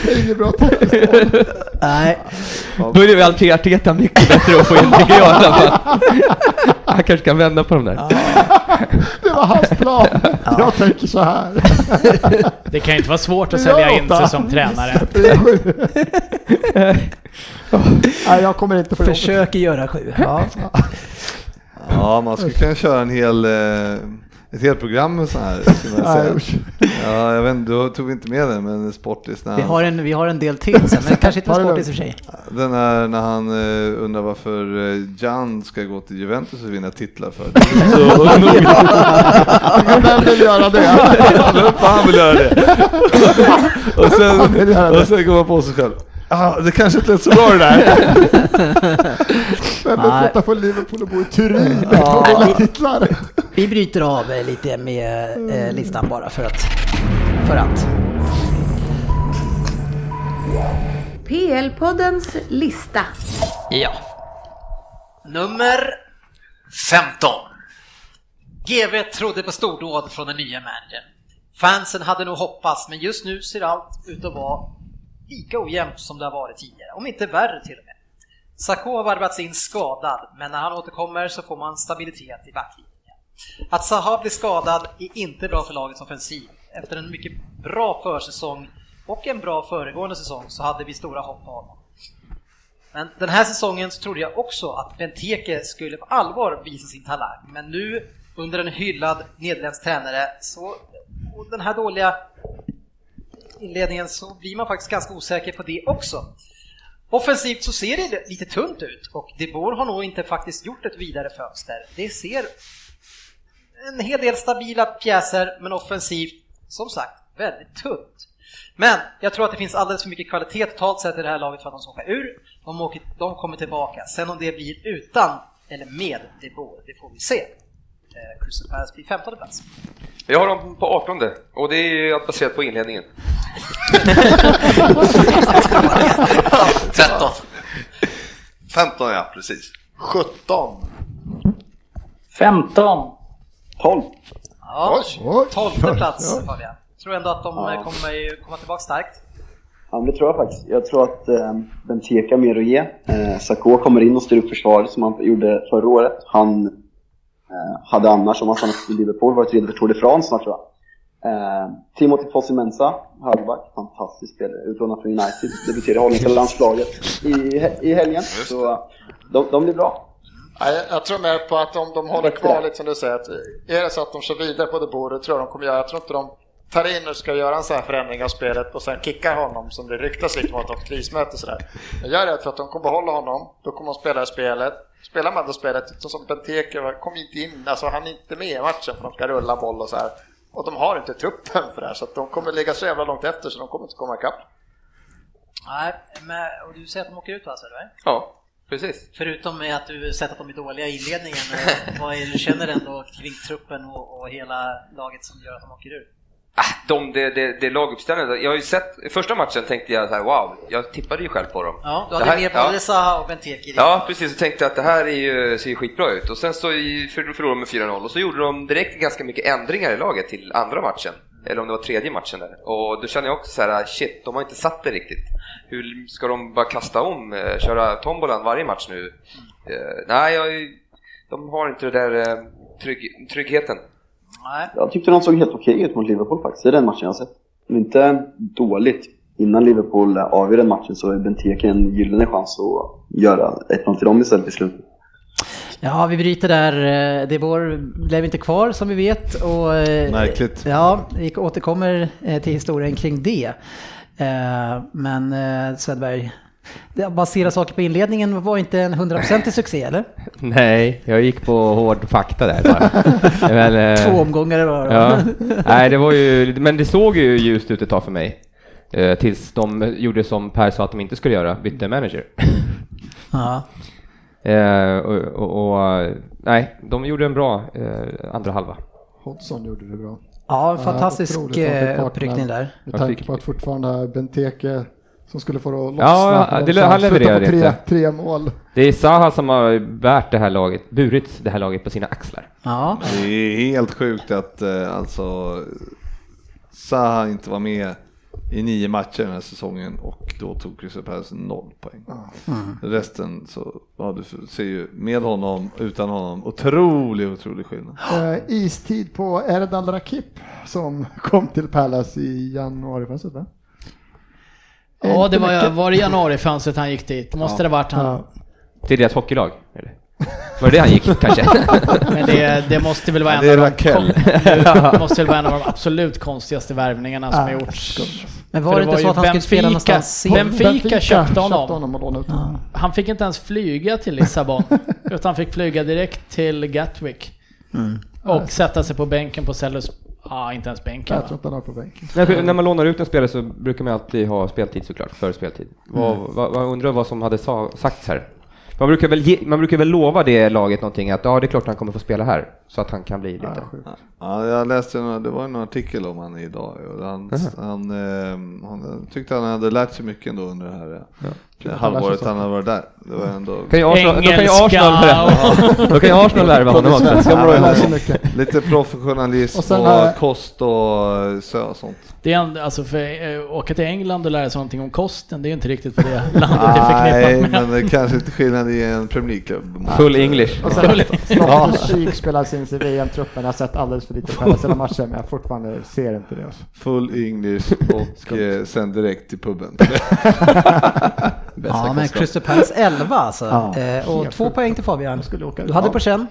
Det är inget bra Nej, Då är det väl till Arteta mycket bättre att få in, tycker jag i alla fall. Han kanske kan vända på de där. Det var hans plan. Jag tänker så här. Det kan ju inte vara svårt att Ja, sälja in sig som tränare. Nej, jag kommer inte få jobbet. försöker göra sju. Ja. Ja, man skulle kunna köra en hel, eh, ett helt program med så här. skulle man säga. Ja, jag vet inte, du tog inte med den, men Sportis när Vi han, har, en, vi har en del till sen, men kanske inte sportis i och för sig. den här när han eh, undrar varför eh, Jan ska gå till Juventus och vinna titlar för. Så. Vem vill göra det? Vem fan vill göra det? och, sen, och sen kommer man på sig själv. Ah, det kanske inte lät så bra det där. Vem Nej. flytta från Liverpool och bo i Turin Ja. och titlar? Vi bryter av eh, lite med eh, listan bara för att. För att. PL-poddens lista. Ja. Nummer 15. GV trodde på stordåd från den nya managern. Fansen hade nog hoppats, men just nu ser allt ut att vara lika ojämnt som det har varit tidigare, om inte värre till och med. Sakho har varvats in skadad, men när han återkommer så får man stabilitet i backlinjen. Att Zaha blir skadad är inte bra för lagets offensiv. Efter en mycket bra försäsong och en bra föregående säsong så hade vi stora hopp på honom. Men den här säsongen så trodde jag också att Benteke skulle på allvar visa sin talang. Men nu under en hyllad nederländsk tränare så, och den här dåliga inledningen så blir man faktiskt ganska osäker på det också. Offensivt så ser det lite tunt ut och De Boer har nog inte faktiskt gjort ett vidare fönster. Det ser en hel del stabila pjäser men offensivt som sagt väldigt tunt. Men jag tror att det finns alldeles för mycket kvalitet totalt sett i det här laget för att de ska åka ur. De, åker, de kommer tillbaka. Sen om det blir utan eller med De Boer, det får vi se. Eh, Crystal Palace blir 15 plats. Jag har dem på 18 och det är baserat på inledningen. 13. 15 ja, precis. 17. 15. 12. Ja, Oj. 12 plats Ja. Fabian. Tror ändå att de Ja. eh, kommer ju komma tillbaka starkt. Ja, det tror jag faktiskt. Jag tror att eh, Benteke har mer att ge. Eh, Sakho kommer in och styr upp försvaret som han gjorde förra året. Han hade annars, om han stannat i Liverpool, varit redo för Tour de France snart tror jag. Eh, Timothy Fosu-Mensah, högerback, fantastisk spelare, utlånad från United, debuterade i holländska landslaget i, i helgen. Så eh, de, de blir bra. Ja, jag, jag tror mer på att om de håller kvar lite som du säger, att är det så att de kör vidare på det bordet tror jag de kommer göra. Jag tror inte de tar in och ska göra en sån här förändring av spelet och sen kickar honom som det ryktas lite om att de har krismöte sådär. Men jag är rädd för att de kommer behålla honom, då kommer de spela spelet. Spelar man då spelet, så som Benteke kom inte in, alltså han är inte med i matchen för de ska rulla boll och så här. Och de har inte truppen för det här så att de kommer ligga så jävla långt efter så de kommer inte komma ikapp. Nej, men, och du säger att de åker ut alltså, eller? Ja, precis. Förutom med att du sett att de är dåliga i inledningen, eh, vad är det du känner ändå kring truppen och, och hela laget som gör att de åker ut? De, det, det, det laguppställningen, jag har ju sett, första matchen tänkte jag så här, wow, jag tippade ju själv på dem. Ja, du Det hade här- med ja. både Zaha och Benteke det. Ja, precis. Och tänkte att det här är ju, ser ju skitbra ut. Och sen så förlorade de med 4-0 och så gjorde de direkt ganska mycket ändringar i laget till andra matchen. Eller om det var tredje matchen där. Och då känner jag också så här, shit, de har inte satt det riktigt. Hur ska de bara kasta om, eh, köra tombolan varje match nu? Eh, nej, jag, de har inte det där eh, trygg, tryggheten. Nej. Jag tyckte de såg helt okej ut mot Liverpool faktiskt, det är den matchen jag sett. Men inte dåligt. Innan Liverpool avgör den matchen så är Benteke en gyllene chans att göra 1-0 till dem istället i slutet. Ja, vi bryter där. Debor blev inte kvar som vi vet. Och, eh, Märkligt. Ja, vi återkommer eh, till historien kring det. Eh, Men Söderberg, det- basera saker på inledningen var inte en hundraprocentig succé, eller? Nej, jag gick på hård fakta där bara. Men, eh, Två omgångar var det. Ja. Nej, det var ju, men det såg ju ljust ut ett tag för mig. Eh, tills de gjorde som Per sa att de inte skulle göra, bytte manager. Ja. Eh, och, och, och, nej, de gjorde en bra eh, andra halva. Hodgson gjorde det bra. Ja, fantastisk, uppryckning där. Med tanke på att fortfarande Benteke som skulle få det att Ja, lossna. det- Så han levererar på tre, inte. tre mål. Det är Zaha som har bärt det här laget, burit det här laget på sina axlar. Ja. Det är helt sjukt att eh, alltså Zaha inte var med i nio matcher den här säsongen och då tog Crystal Palace noll poäng. Mm. Resten så, ja du ser ju med honom, utan honom, otrolig, otrolig skillnad. Eh, istid på Erdal Rakip som kom till Palace i januari va? Ja, det var, var det januarifönstret han gick dit? Måste det varit han? Ja. Till deras hockeylag? Eller? Var det det han gick kanske? Men det, det måste väl vara en det av de måste väl vara en av de absolut konstigaste värvningarna som har gjorts. Men var För det inte så att han skulle spela någonstans? Benfica, Benfica köpte honom. köpte honom och ut honom. Han fick inte ens flyga till Lissabon, utan han fick flyga direkt till Gatwick. Mm. Och sätta sig på bänken på Sellers... Ja, inte ens bänken Jag tror inte han har på bänken. Nej, när man lånar ut en spelare så brukar man alltid ha speltid såklart, för speltid. Vad, Mm. vad, vad undrar vad som hade sa, sagts här? Man brukar, väl ge, man brukar väl lova det laget någonting att ja, det är klart han kommer få spela här, så att han kan bli lite... Ja, jag läste det var en artikel om han idag. och Han, han, eh, han tyckte han hade lärt sig mycket ändå under det här eh, han halvåret han hade varit där. Det var ändå... Kan ju Arsenal, då kan ju Arsenal, och- då kan ju Arsenal värva honom också. Ja. Lite professionalism Och och, sen har- kost och så, och sånt. Det är en, alltså för eh, åka till England och lära sig någonting om kosten, det är ju inte riktigt vad det landet är Nej, förknippat med. men det kanske inte skillnad i en Premier League-klubb. Full English. Och sen Loftus Cheek spelas in i VM-truppen. Jag har sett alldeles för lite Palace hela matchen men jag fortfarande ser inte det. Full English och eh, sen direkt till puben. Ja, men Crystal Palace 11 alltså. Ja, Eh, och två poäng till Fabian. Skulle åka Du hade på känn.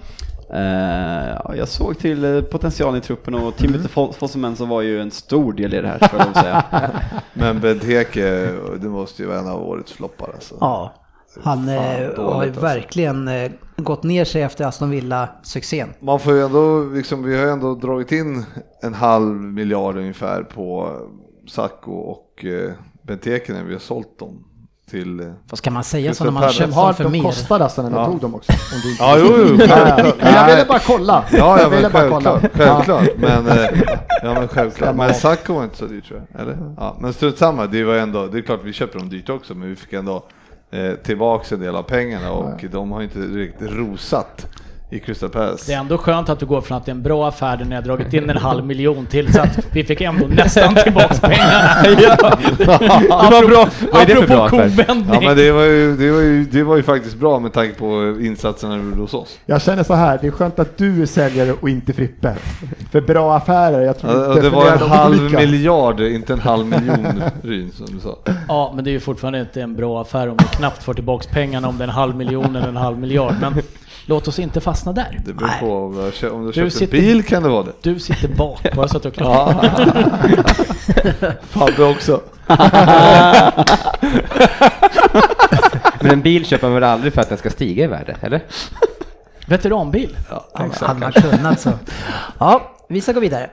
Ja, jag såg till eh, potentialen i truppen och Timothy mm. Fosumensa var ju en stor del i det här, får jag säga. Men Benteke, det måste ju vara en av årets floppar alltså. Ja. Han eh, har ju alltså. verkligen eh, gått ner sig efter Aston Villa-succén. Man får ju ändå, liksom, vi har ju ändå dragit in en halv miljard ungefär på Sacco och Benteke när vi har sålt dem till... Eh, Vad ska man säga så när man köpt Har dem för de mer? kostade alltså när ni Ja. tog dem också? Om du Ja, jo, jo, jag ville bara kolla. Ja, ja jag ville bara kolla. självklart. Men, eh, ja, men självklart. Men. Sacco var inte så dyrt tror jag, eller? Ja, men strunt samma, det var ändå, det är klart vi köpte dem dyrt också, men vi fick ändå eh, tillbaks en del av pengarna och de har inte riktigt rosat i Crystal Palace. Det är ändå skönt att du går från att det är en bra affär där ni har dragit in en halv miljon till så att vi fick ändå nästan tillbaks pengarna. ja. Det var bra. Vad är det för bra Apropå affär? kovändning. Ja men det var, ju, det, var ju, det var ju faktiskt bra med tanke på insatserna du gjorde hos oss. Jag känner så här, det är skönt att du är säljare och inte Frippe. För bra affärer, jag tror Ja, det var en halv olika. miljard, inte en halv miljon Ryn som du sa. Ja, men det är ju fortfarande inte en bra affär om vi knappt får tillbaks pengarna om det är en halv miljon eller en halv miljard. Men låt oss inte fastna där. Det beror på om du har kö- om du sitter- bil kan det vara det. Du sitter bak, bara så att du är Ja. klar. Fabbe också. Men en bil köper man väl aldrig för att den ska stiga i värde, eller? Veteranbil. Ja, Hade man kunnat så. Ja, vi ska gå vidare.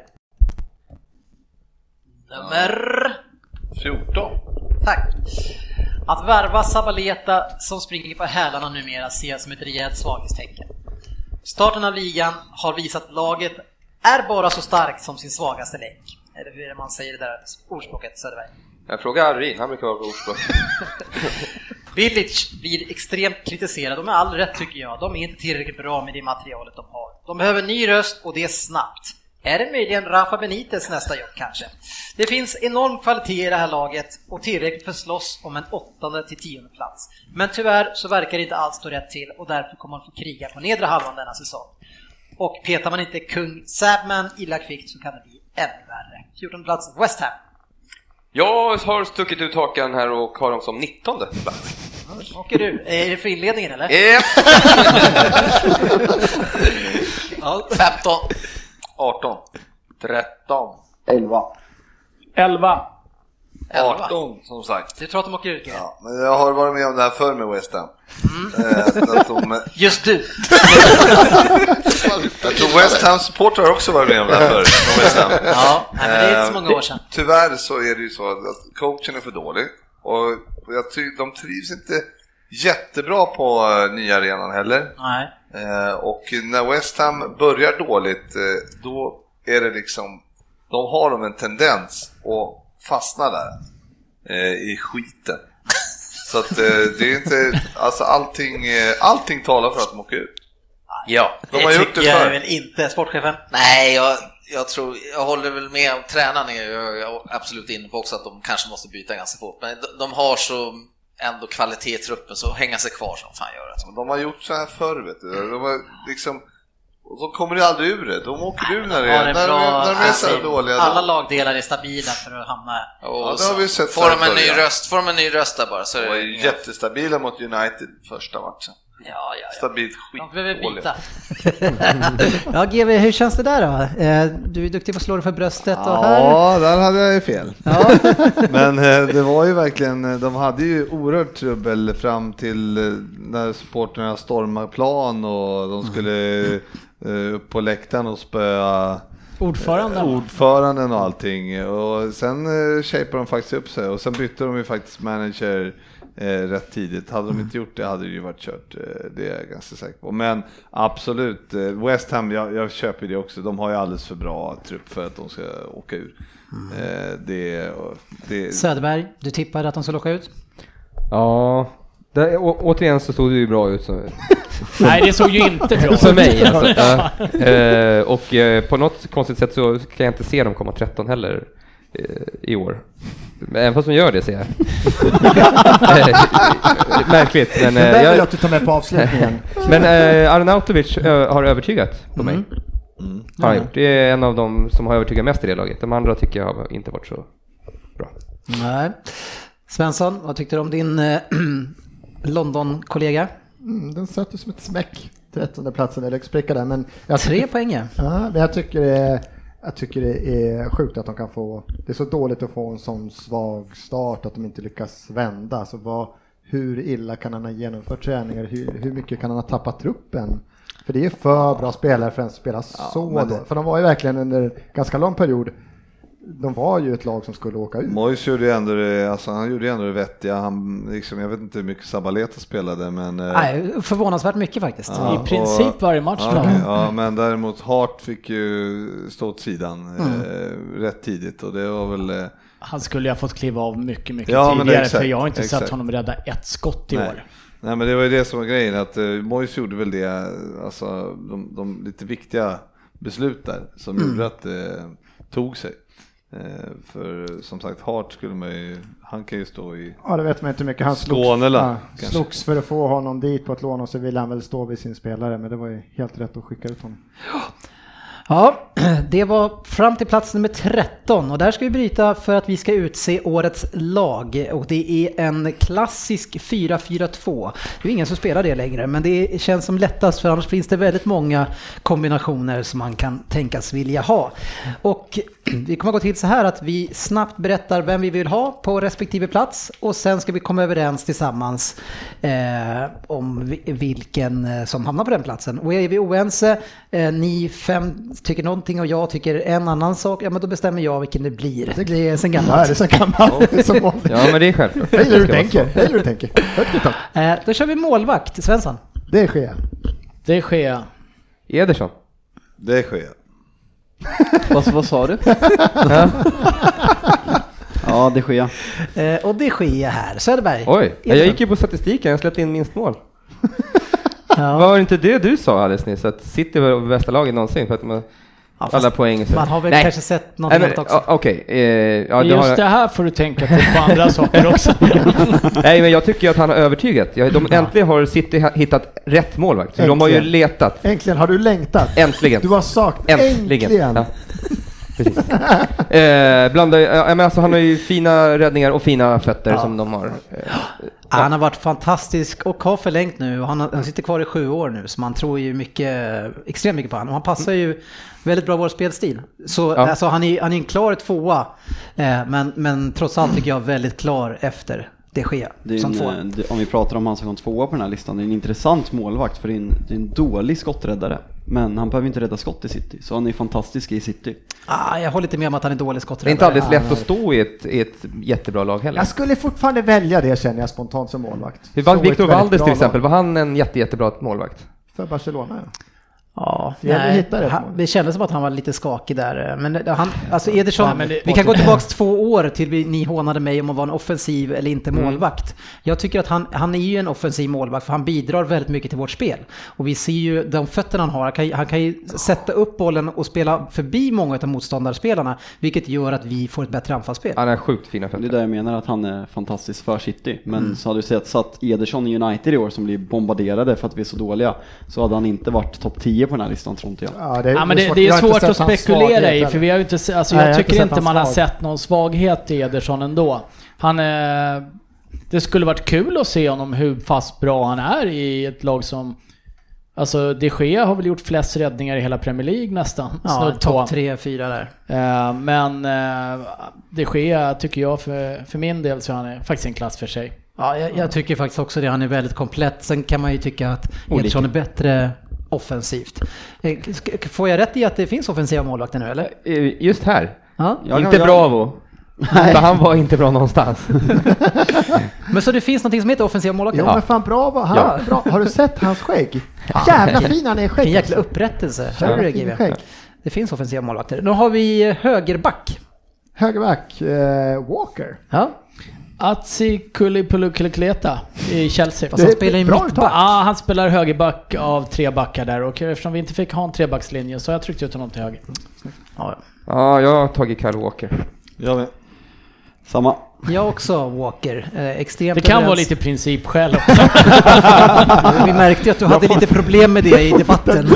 Nummer 14. Tack. Att värva Sabaleta som springer på hälarna numera ser jag som ett rejält svaghetstecken. Starten av ligan har visat att laget är bara så starkt som sin svagaste länk. Eller hur man säger det där ordspråket Söderberg? Jag frågar Arin, han brukar vara på ordspråk. Village blir extremt kritiserad och med all rätt tycker jag. De är inte tillräckligt bra med det materialet de har. De behöver ny röst och det snabbt. Är det möjligen Rafa Benites nästa jobb kanske? Det finns enorm kvalitet i det här laget och tillräckligt för slåss om en åttonde till tionde plats. Men tyvärr så verkar det inte alls stå rätt till och därför kommer man få kriga på nedre halvan denna säsong. Och petar man inte kung Sabman illa kvickt så kan det bli ännu värre. 14 plats West Ham. Jag har stuckit ut hakan här och har dem som 19 plats. Åker du? Är det för inledningen eller? Ja. 15. 18. 13. 11. 11. 18 som sagt. Du tror att de åker ut? Ja, men jag har varit med om det här förr med West Ham. Eh, att de, Just du! jag tror West Ham supportrar har också varit med om det här förr. West Ham. Ja, men det är inte så Eh, många år sedan. Tyvärr så är det ju så att coachen är för dålig och jag ty- de trivs inte jättebra på eh, nya arenan heller. Nej. Eh, och när West Ham börjar dåligt, eh, då är det liksom, de har de en tendens att fastna där eh, i skiten. Så att det är inte, alltså allting, allting talar för att de åker ut. Ja. De har gjort det tycker jag väl inte, sportchefen? Nej, jag, jag tror, jag håller väl med om tränaren är jag, jag absolut inne på också att de kanske måste byta ganska fort. Men de, de har så ändå kvalitet i truppen så hänga sig kvar som fan gör det. De har gjort så här förr vet du. De har liksom, och de kommer ju aldrig ur det. De åker ur när, det, är, en när, bra de, är- när de är så här dåliga. Alla då. lagdelar är stabila för att hamna... Och Ja, det har vi sett får de här en ny röst, får de en ny röst där bara så är De var det ju jättestabila mot United första matchen. Ja, ja, ja. Stabilt skit. De behöver byta. Ja, GW, hur känns det där då? Eh, Du är duktig på att slå dig för bröstet och här... Ja, där hade jag ju fel. Ja. Men eh, det var ju verkligen, eh, de hade ju oerhört trubbel fram till när supporterna stormade plan och de skulle upp på läktaren och spöa Ordföranden. ordföranden och allting. Och sen eh, shapade de faktiskt upp sig och sen bytte de ju faktiskt manager rätt tidigt. Hade de inte gjort det hade det ju varit kört, eh, det är jag ganska säker på. Men absolut, eh, West Ham, jag, jag köper det också. De har ju alldeles för bra trupp för att de ska åka ur. Eh, det, det, Söderberg, du tippade att de skulle åka ut? Ja, det, å, återigen så såg det ju bra ut. Så. Nej, det såg ju inte bra ut. För mig alltså. Eh, och eh, på något konstigt sätt så kan jag inte se dem komma 13 heller eh, i år. Även fast de gör det ser jag. Eh, Märkligt, men... Det eh, där vill jag- jag att du tar med på avslutningen. men eh, Arnautovic har övertygat på mig. Mm. Har han gjort. Det är en av dem som har övertygat mest i det laget. De andra tycker jag har inte varit så bra. Nej. Svensson, vad tyckte du om din eh, London-kollega? Mm, den satt ju som ett smäck. 13 platsen eller spricka där. Men jag Tre poäng ja. Ja, men jag tycker, det är, jag tycker det är sjukt att de kan få, det är så dåligt att få en sån svag start att de inte lyckas vända. Alltså vad, hur illa kan han ha genomfört träningar? Hur, hur mycket kan han ha tappat truppen? För det är för bra spelare för att spela så men det-. För de var ju verkligen under ganska lång period, de var ju ett lag som skulle åka ut. Moyes gjorde ju ändå det, alltså han gjorde ändå det vettiga. Han, liksom, jag vet inte hur mycket Sabaleta spelade men... eh, Nej, förvånansvärt mycket faktiskt. Ja, I princip och- varje match Ja, ja, men däremot Hart fick ju stå åt sidan Mm. eh, rätt tidigt och det var väl... Eh, Han skulle ju ha fått kliva av mycket, mycket Ja, tidigare exakt, för jag har inte exakt. sett honom rädda ett skott i nej. år. Nej men det var ju det som var grejen att uh, Moyes gjorde väl det, alltså de, de lite viktiga beslut där som Mm. gjorde att det tog sig. Eh, för som sagt Hart skulle man ju, han kan ju stå i Ja, det vet man inte mycket han slogs, ja, slogs för att få honom dit på ett lån och så ville han väl stå vid sin spelare, men det var ju helt rätt att skicka ut honom. Ja, det var fram till plats nummer 13 och där ska vi bryta för att vi ska utse årets lag och det är en klassisk 4-4-2. Det är ingen som spelar det längre men det känns som lättast för annars finns det väldigt många kombinationer som man kan tänkas vilja ha. Och vi kommer gå till så här att vi snabbt berättar vem vi vill ha på respektive plats och sen ska vi komma överens tillsammans eh, om vi- vilken eh, som hamnar på den platsen. Och är vi oense, eh, ni fem tycker någonting och jag tycker en annan sak, ja men då bestämmer jag vilken det blir. Det är sen gammalt. Ja, det är sen gammalt. Det som vanligt. Ja, men det är självklart. Jag gillar hur du Det tänker. Jag gillar hur du tänker. Eh, då kör vi målvakt, Svensson. Det sker. Det sker. Ederson. Det sker. Vad, vad sa du? Ja. Ja, det sker. Eh, och det sker här. Söderberg. Oj, ja, jag gick ju på statistiken, jag släppte in minst mål. Var det inte det du sa alldeles nyss, att City var det bästa laget någonsin för att man fast alla poäng? Så. man har väl Nej. kanske sett något annat också. ja, Okej, eh, ja, det Just har det här får du tänka på på andra saker också. Nej, men jag tycker att han har övertygat. Ja, De, äntligen har City hittat rätt målvakt. De har ju letat. Äntligen har du längtat. Äntligen. Du har saknat. Äntligen. Äntligen. Ja. Precis. Eh, blanda, ja, men alltså, han har ju fina räddningar och fina fötter Ja. som de har. Eh, Ja, Han har varit fantastisk och har förlängt nu. Han, har, han sitter kvar i sju år nu så man tror ju mycket, extremt mycket på honom. Han passar ju väldigt bra vår spelstil. Så Ja. alltså, han, är, han är en klar tvåa. Eh, men, men trots allt tycker jag väldigt klar efter Det är som en, eh, det, om vi pratar om han som kom tvåa på den här listan, det är en intressant målvakt för det är en, det är en dålig skotträddare. Men han behöver inte rädda skott i City, så han är fantastisk i City. Ah, jag håller inte med om att han är dålig Det är skotträddare. inte alldeles lätt att stå i ett, i ett jättebra lag heller. Jag skulle fortfarande välja det känner jag spontant som målvakt. Hur var Victor Valdes till exempel, var han en jätte, jättebra målvakt? För Barcelona ja. Ja, nej, han, det kändes som att han var lite skakig där. Men han, alltså Ederson, Ja, men det- vi kan gå tillbaka två år till vi, ni hånade mig om att vara en offensiv eller inte Mm. målvakt. Jag tycker att han, han är ju en offensiv målvakt för han bidrar väldigt mycket till vårt spel. Och vi ser ju de fötterna han har, han kan, han kan ju sätta upp bollen och spela förbi många av motståndarspelarna, vilket gör att vi får ett bättre anfallsspel. Han har sjukt fina Det är fötter. där jag menar att han är fantastisk för City. Men Mm. så hade du sett satt Ederson i United i år som blir bombarderade för att vi är så dåliga, så hade han inte varit topp 10 på den här listan tror inte jag. Ja, det, Ja, men det, svårt- det är inte svårt att spekulera i, för vi har ju inte, alltså, Nej, jag jag har inte tycker inte hans man har sett någon svaghet i Ederson ändå. Han eh, Det skulle varit kul att se honom hur fast bra han är i ett lag som Alltså de Gea har väl gjort flest räddningar i hela Premier League nästan. Ja, topp tre, fyra där. Eh, men eh, de Gea tycker jag för, för min del så är han faktiskt en klass för sig. Ja, jag, jag tycker faktiskt också det. Han är väldigt komplett. Sen kan man ju tycka att. Ederson är bättre offensivt. Eh, Får jag rätt i att det finns offensiva målvakter nu eller? Eh, Just här. Ja. Jag inte kan- Bravo. För han var inte bra någonstans. Men så det finns någonting som heter offensiva målvakter? Jo men fan bra var han. Ja. Bra. Har du sett hans skägg? Jävla fin han är i Vilken skägg. jäkla alltså. upprättelse. Hör du det skägg. Det finns offensiva målvakter. Då har vi högerback. Högerback, eh, Walker. Ja. Atsi Kulipulukulikleta i Chelsea. Fast han Det- spelar ju bra mittback. Ja, han spelar högerback av tre backar där och eftersom vi inte fick ha en trebackslinje så har jag tryckt ut honom till höger. Ja, Ja, jag har tagit Kyle Walker. Jag med. Samma. jag också Walker. Eh, extremt Det kan vara överens. lite principskäl också. Vi märkte ju att du hade lite problem med det i debatten.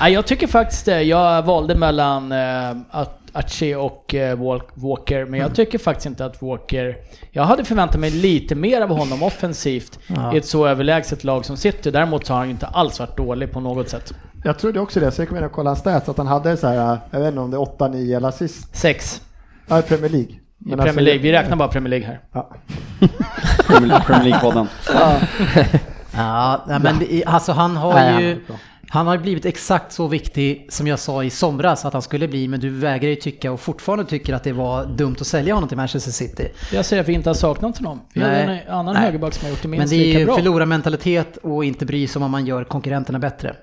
Nej, jag tycker faktiskt det. Jag valde mellan eh, At- Atchi och eh, Wal- Walker, men jag tycker faktiskt inte att Walker... Jag hade förväntat mig lite mer av honom offensivt Ja. i ett så överlägset lag som City. Däremot så har han inte alls varit dålig på något sätt. Jag trodde också det, så jag kom in och kollade hans stats, att han hade så här, jag vet inte om det är 8-9 eller assist. Sex Ja, i Premier League. i Men Premier alltså- League. Vi räknar bara Premier League här. Ja. Premier Premier League-podden. Ja, nej, men det, alltså han har ju... bra. Han har blivit exakt så viktig som jag sa i somras att han skulle bli, men du vägrar ju tycka och fortfarande tycker att det var dumt att sälja honom till Manchester City. Jag säger att vi inte har saknat honom. Vi har en annan Nej. högerback som har gjort det Men minst det är lika ju bra. förlorarmentalitet och inte bry sig om man gör konkurrenterna bättre.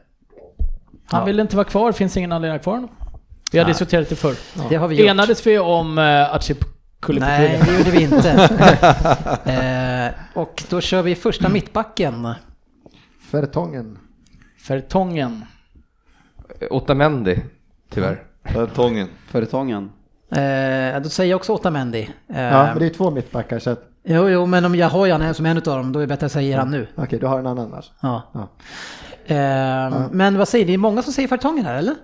Han Ja. vill inte vara kvar, finns ingen anledning att ha kvar honom. Vi har Nej. diskuterat det förr. Det har vi gjort. Enades vi om uh, Atchi Nej, det gjorde vi inte. eh, och då kör vi första mittbacken. Fertongen. Fertongen. Otamendi, tyvärr. Fertongen. Fertongen. Eh, då säger jag också Otamendi. Eh, Ja, men det är två mittbackar så att... Jo, jo, men om jag har han som en av dem, då är det bättre att jag säger han nu. Okej, du har en annan alltså. Ja. Ja. Eh, Men vad säger ni, det är många som säger Fertongen här, eller?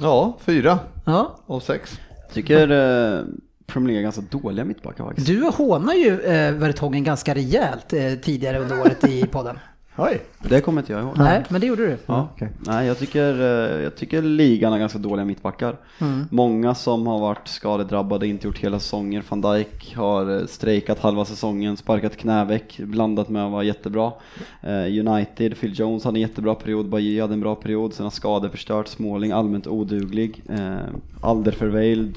Ja, fyra Ja. av sex. Jag tycker eh, Premier League är ganska dåliga mittbackar faktiskt. Du hånar ju eh, Vertongen ganska rejält eh, tidigare under året i podden. Oj! Det kommer inte jag ihåg. Nej, men det gjorde du. Ja. Nej, jag tycker, eh, jag tycker ligan har ganska dåliga mittbackar. Mm. Många som har varit skadedrabbade, inte gjort hela säsonger. Van Dijk har eh, strejkat halva säsongen, sparkat knäveck, blandat med att vara jättebra. Eh, United, Phil Jones hade en jättebra period, Bajy hade en bra period, sen har skador förstört, Småling allmänt oduglig. Alderferweil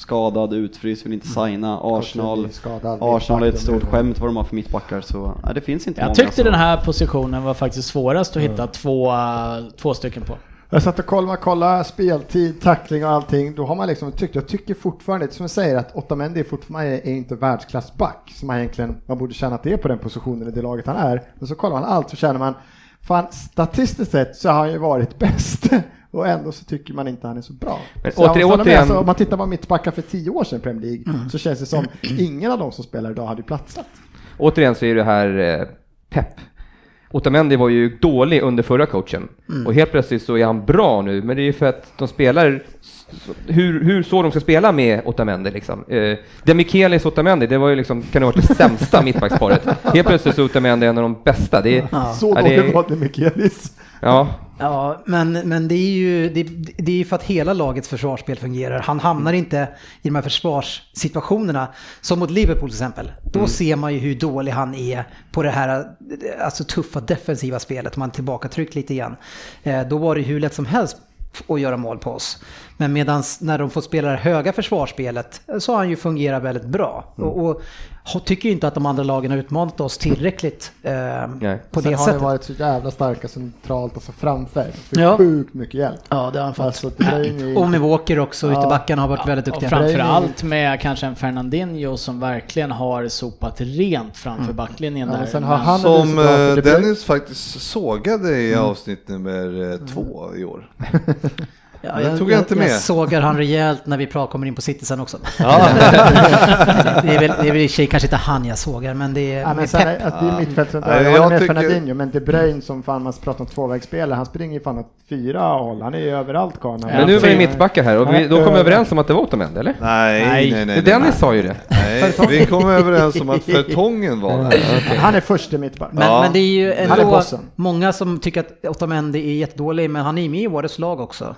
skadad, utfryst, vill inte signa. Arsenal, skadad, Arsenal är ett stort skämt vad de har för mittbackar så nej, det finns inte Jag många tyckte som- den här positionen var faktiskt svårast att hitta två, eh, två stycken på. Jag satt och kollade, kollade speltid, tackling och allting. Då har man liksom tyckt, jag tycker fortfarande, som jag säger, att Otamendi är fortfarande är inte världsklassback. Som man egentligen, man borde känna att det är på den positionen i det laget han är. Men så kollar man allt så känner man, fan statistiskt sett så har han ju varit bäst. Och ändå så tycker man inte han är så bra. Men så åter- med, återigen- alltså, om man tittar på mittbackar för tio år sedan i Premier League Mm. så känns det som ingen av de som spelar idag hade platsat. Återigen så är det här eh, pepp. Otamendi var ju dålig under förra coachen Mm. och helt plötsligt så är han bra nu, men det är ju för att de spelar hur, hur så de ska spela med Otamendi liksom. Eh, Demichelis Otamendi, det var ju liksom, kan det ha varit det sämsta mittbacksparet. Helt plötsligt så är Otamendi en av de bästa. Det är, Ja. Så det dålig var det Mikaelis. Ja, Ja, men, men det är ju det, det är ju för att hela lagets försvarsspel fungerar. Han hamnar inte i de här försvarssituationerna, som mot Liverpool till exempel. Då Mm. ser man ju hur dålig han är på det här alltså, tuffa defensiva spelet, om man tillbakatryckt lite igen. Eh, då var det hur lätt som helst att göra mål på oss. Men medan när de får spela det höga försvarsspelet så har han ju fungerat väldigt bra. Och, och har- tycker ju inte att de andra lagen har utmanat oss tillräckligt eh, på Sen det har det varit så jävla starka centralt, alltså framför. Fick Ja. sjukt mycket hjälp. Ja, det har han fått. Alltså, ju- Och med Walker också, Ja. ytterbackarna har varit väldigt Och duktiga. framförallt med kanske en Fernandinho som verkligen har sopat rent framför Mm. backlinjen Ja, där. sen har han- Som eh, Dennis faktiskt sågade i Mm. avsnitt nummer eh, två i år. Ja, Den tog jag inte med. Jag sågar han rejält när vi pra- kommer in på City sen också. Ja. det är väl, det är väl i sig kanske inte han jag sågar, men det är Ja, men med sen, pepp. är- att det är mittfält som Ja, jag jag håller med tycker- Fernandinho, men De Bruyne som fan man pratar om tvåvägsspelare, han springer ju fan åt fyra håll, han är ju överallt karln. men nu var det mittbackar här och vi, då kom vi överens om att det var Otamendi, eller? Nej, nej, nej. nej, Dennis nej. sa ju det. Nej, vi kom överens om att Fertongen var där. Han är första mittback. Men, Ja. men det är ju är ändå bossen. många som tycker att Otamendi är jättedålig, men han är med i årets lag också.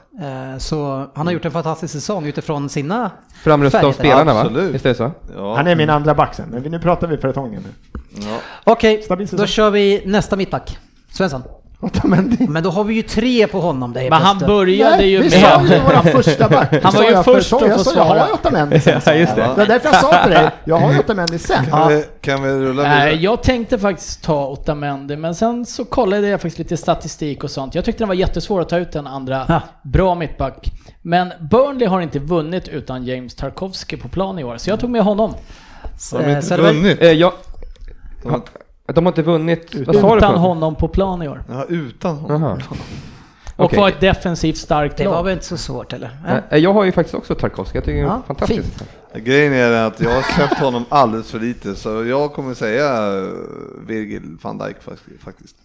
Eh, Så han har gjort en fantastisk säsong utifrån sina Framröstad av spelarna va? Absolut. Visst är det så? Ja. Han är min andra back sen, men vi- nu pratar vi Fertongen nu. Ja. Okej, då kör vi nästa mittback. Svensson. Otamendi. Men då har vi ju tre på honom där helt Men han började ju vi med... sa ju våra första back. Han var ju jag först att Jag få sa jag har svara. ju Otamendi sen. Ja, just det. Det var därför jag sa till dig, jag har ju Otamendi sen. Kan, vi, kan vi rulla Nej, vidare? jag tänkte faktiskt ta Otamendi, men sen så kollade jag faktiskt lite statistik och sånt. Jag tyckte det var jättesvårt att ta ut en andra Ja. bra mittback. Men Burnley har inte vunnit utan James Tarkovsky på plan i år, så jag tog med honom. Har de Eh, inte Söderberg? vunnit? Eh, jag, de, har inte vunnit, Utan något? honom på plan i år. Ja, utan honom. Jaha. Och Okej. var ett defensivt starkt Det var lag. väl inte så svårt eller? Eh, Eh, Jag har ju faktiskt också Tarkovsky, jag tycker det är Ja, fantastiskt. Grejen är att jag har sett honom alldeles för lite så jag kommer säga eh, Virgil van Dijk fakt- faktiskt.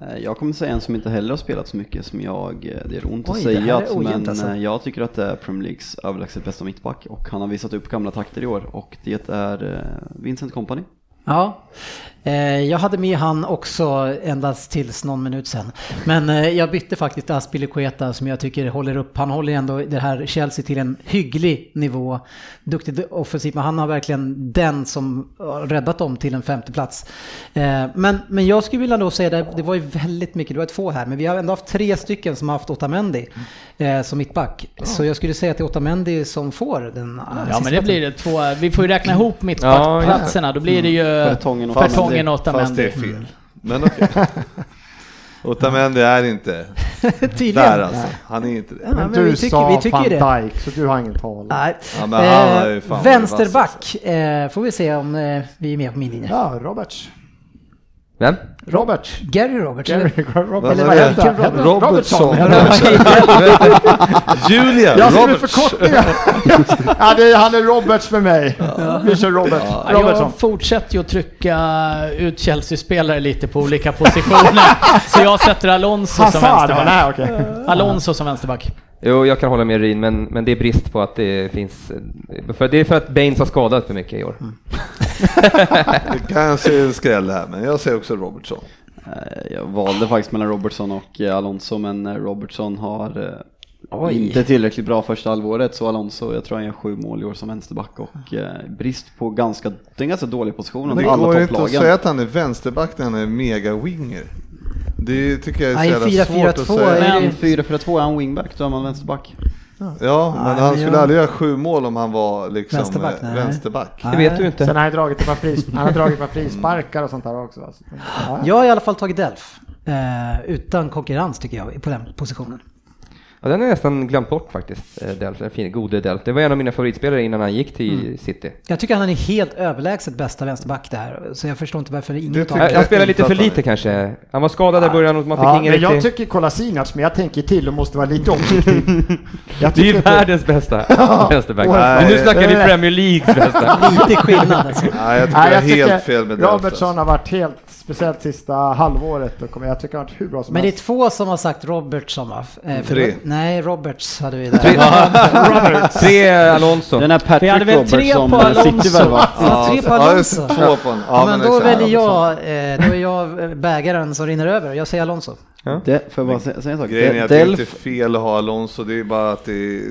Eh, Jag kommer säga en som inte heller har spelat så mycket som jag, det är ont att Oj, här säga, ojämnt men alltså. jag tycker att det är Premier Leagues överlägset bästa mittback och han har visat upp gamla takter i år och det är Vincent Kompany. Ja, jag hade med han också endast tills någon minut sen. Men eh, jag bytte faktiskt Aspilicueta som jag tycker håller upp, han håller ändå det här Chelsea till en hygglig nivå. Duktig offensivt, men han har verkligen den som har räddat dem till en femte plats. Eh, Men, men jag skulle vilja då säga det, det var ju väldigt mycket, det var två här, men vi har ändå haft tre stycken som har haft Otamendi eh, som mittback. Så jag skulle säga att det är Otamendi som får den eh, Ja men det blir det två, vi får ju räkna ihop Ja, mittbacksplatserna, då blir det ju Fertongen och Fertongen Otamendi. och Fast det är Otamendi. fel. Men okej. Otamendi är inte Tydligen. där alltså. Han är inte det. Ja, Men men du vi tycker- sa vi tycker van. Dijk, så du har ingen tal. Nej. Ja, men han är ju Eh, fan vänsterback, eh, får vi se om eh, vi är med på min linje. Ja, Roberts. Vem? Roberts. Gary Roberts. Gary? Roberts. Eller Vad det? Robert? Robertson. Ja, Julia Jag skriver Roberts. förkortningar. ja, det är, han är Roberts för mig. Vi kör Robert. Ja, Robertson. jag fortsätter ju att trycka ut Chelsea-spelare lite på olika positioner. så jag sätter Alonso som vänsterback. nej okej. Alonso som vänsterback. Jo, jag kan hålla med Ryn, men, men det är brist på att det finns... För det är för att Baines har skadat för mycket i år. Det kanske är en skräll här, men jag säger också Robertson. Eh, Jag valde faktiskt mellan Robertson och eh, Alonso, men eh, Robertson har Oj. inte tillräckligt bra första halvåret, så Alonso, jag tror han gör sju mål i år som vänsterback och eh, brist på ganska, det är en ganska dålig position Men det går inte att säga att han är vänsterback när han är mega-winger. Det tycker jag är så Nej, jävla svårt att 4-4-2 säga. är Men 4-4-2 är han wingback, då är man vänsterback. Ja, men Nej, han skulle jag- aldrig göra sju mål om han var liksom Vänsterback, eh, nej. vänsterback. Det vet du inte. Sen har han dragit ett par, fris, han har dragit ett par frisparkar och sånt där också. Alltså. Ja. Jag har i alla fall tagit Delf. Eh, utan konkurrens tycker jag på den positionen. Ja, den har jag nästan glömt bort faktiskt, eh, Delf, den fina, gode Delf. Det var en av mina favoritspelare innan han gick till City. Jag tycker han är helt överlägset bästa vänsterback där. Så jag förstår inte varför ingen Det tar tycker Han, inte lite för lite kanske. Han var skadad i början och man fick Ja, ingen men jag tycker Kolasinac, men jag tänker till och måste vara lite objektiv. Jag Det är ju tycker världens bästa vänsterback. Men nu snackar vi. Premier Leagues bästa. Lite skillnad alltså. Nej, jag tycker Nej, jag tycker helt fel med Delft, Robertson alltså. har varit helt, speciellt sista halvåret, och kommer- jag tycker han har varit hur bra som Men det är helst. två som har sagt Robertson va? Eh, Tre. Nej, Roberts hade vi där. Tre, tre Alonso. Den här Vi hade Patrick väl Roberts tre som på Alonso. City värvar. Ja, tre på Ja, Alonso. det, två på en. Ja, men då exakt. väljer jag, eh, då är jag bägaren som rinner över. Jag säger Alonso. Det, får jag bara säga säga en sak? Grejen är att det inte är Delf, fel att ha Alonso, det är bara att det är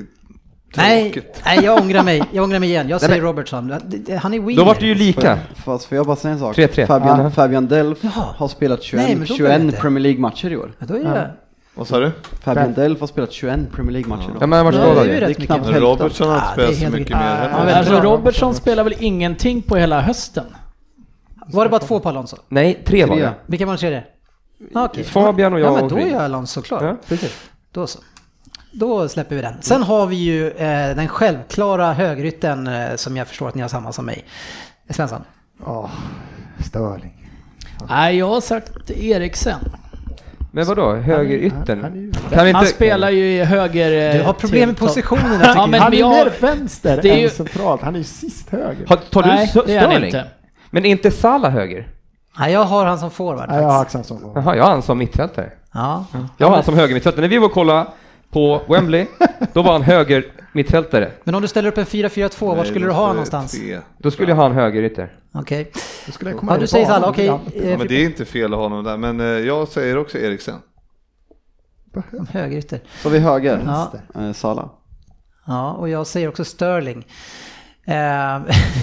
Nej, nej, jag ångrar mig. Jag ångrar mig igen. Jag säger men- Robertson. Det- det- Han är winger. Då var det ju lika. fast får jag bara säga en sak? 3-3. Fabian, Ja. Fabian Delf Jaha. har spelat 21, Nej, men då var det 21 inte. Premier League-matcher i år. Ja, då är jag... Vad sa du? Fabian Delf har spelat 21 Premier League-matcher år. Ja, men han var Ja, skadad det är. Det är knappt hälften. Robertson har inte det är spelat så mycket mer heller. Alltså. Robertson spelar väl ingenting på hela hösten? Var det bara två på Alonso? Nej, tre var det. Vilka den tredje? Ah, okej. Fabian och jag Ja, men då är Alonso klar. Ja, precis. Då så. Då släpper vi den. Sen har vi ju eh, den självklara högrytten eh, som jag förstår att ni har samma som mig. Svensson. Åh, Störling. Nej, jag har sagt Eriksen. Men vadå, höger Han vi Han inte... spelar ju i höger... eh, Du har problem med positionerna Ja, tycker men han är jag- mer vänster det är än ju- centralt. Han är ju sist höger. Har- Tar du Nej, Stö- det är han Sterling? inte. Men är inte Salah höger? Nej, jag har han som forward Nej, jag har. Axelsson som Jaha, jag har han som mittfältare. Ja. Jag har han som höger mittfältare. När vi var och kollade på Wembley, då var han höger mittfältare. Men om du ställer upp en 4-4-2, var skulle du ha någonstans? tre. Då skulle jag ha en höger ytter. Okej. Då skulle jag komma Ja, du säger Salah, okej. lite Ja, men det är inte fel att ha honom där, men eh, jag säger också Eriksen. Högerytter. Så vi höger, Ja. eh, Sala. Ja, och jag säger också Sterling. Det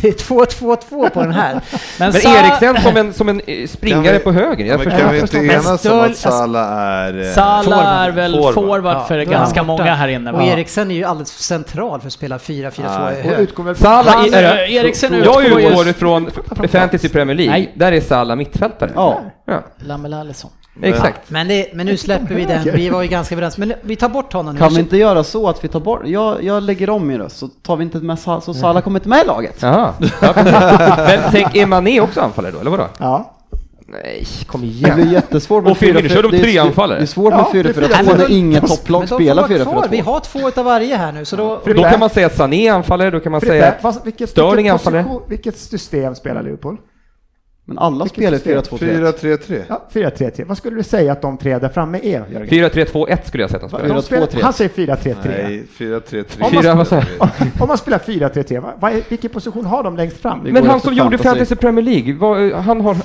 är 2-2-2 på den här. Men Sa- Eriksen som en, som en eh, springare vi- på höger. Jag men kan vi inte Men enas om att Salah är... eh, Salah Forward. är väl Forward. forward, Ja, för ganska borta. många här inne. Och? Eriksen är ju alldeles central för att spela 4-4-2 Nej. i Och hög. utgår väl Salah Han, i, är, eh, Eriksen jag utgår ifrån Fantasy Premier League. Nej. Där är Salah mittfältare. Ja. ja. Lamela Alisson. Exakt. Men, det, men nu släpper vi den, vi var ju ganska överens. Men vi tar bort honom nu. Kan vi inte göra så att vi tar bort, jag, jag lägger om min röst så tar vi inte med Sala, så Sala kommer inte med i laget. Ja. Men tänk, är Mané också anfallare då, eller vadå? Ja. Nej, kom Det igen. blir jättesvårt med Och Phil fyra- Miller, kör de det är- tre anfallare? Det är svårt med det är 4-4-2 Nej, men när då- inget topplag spelar vara kvar. Vi 4-4-2. har två utav varje här nu, så då... Frippe, Då kan man säga att Sané är anfallare, då kan man Frippe, säga Sterling vilket, anfallare. vilket system spelar Liverpool? Men alla spelar system? 4-2-3. 4-3-3. Ja, 4-3-3. Vad skulle du säga att de tre där framme är, Jörgen? 4-3-2-1 skulle jag sätta Va- spela. de spelar- 4-2-3. Han säger 4-3-3. Nej, 4-3-3. Om man vad spelar jag? Om man spelar 4-3-3, vad, vad är, vilken position har de längst fram? Men går han efter som gjorde fantasy. Fantasy Premier League, vad, han har,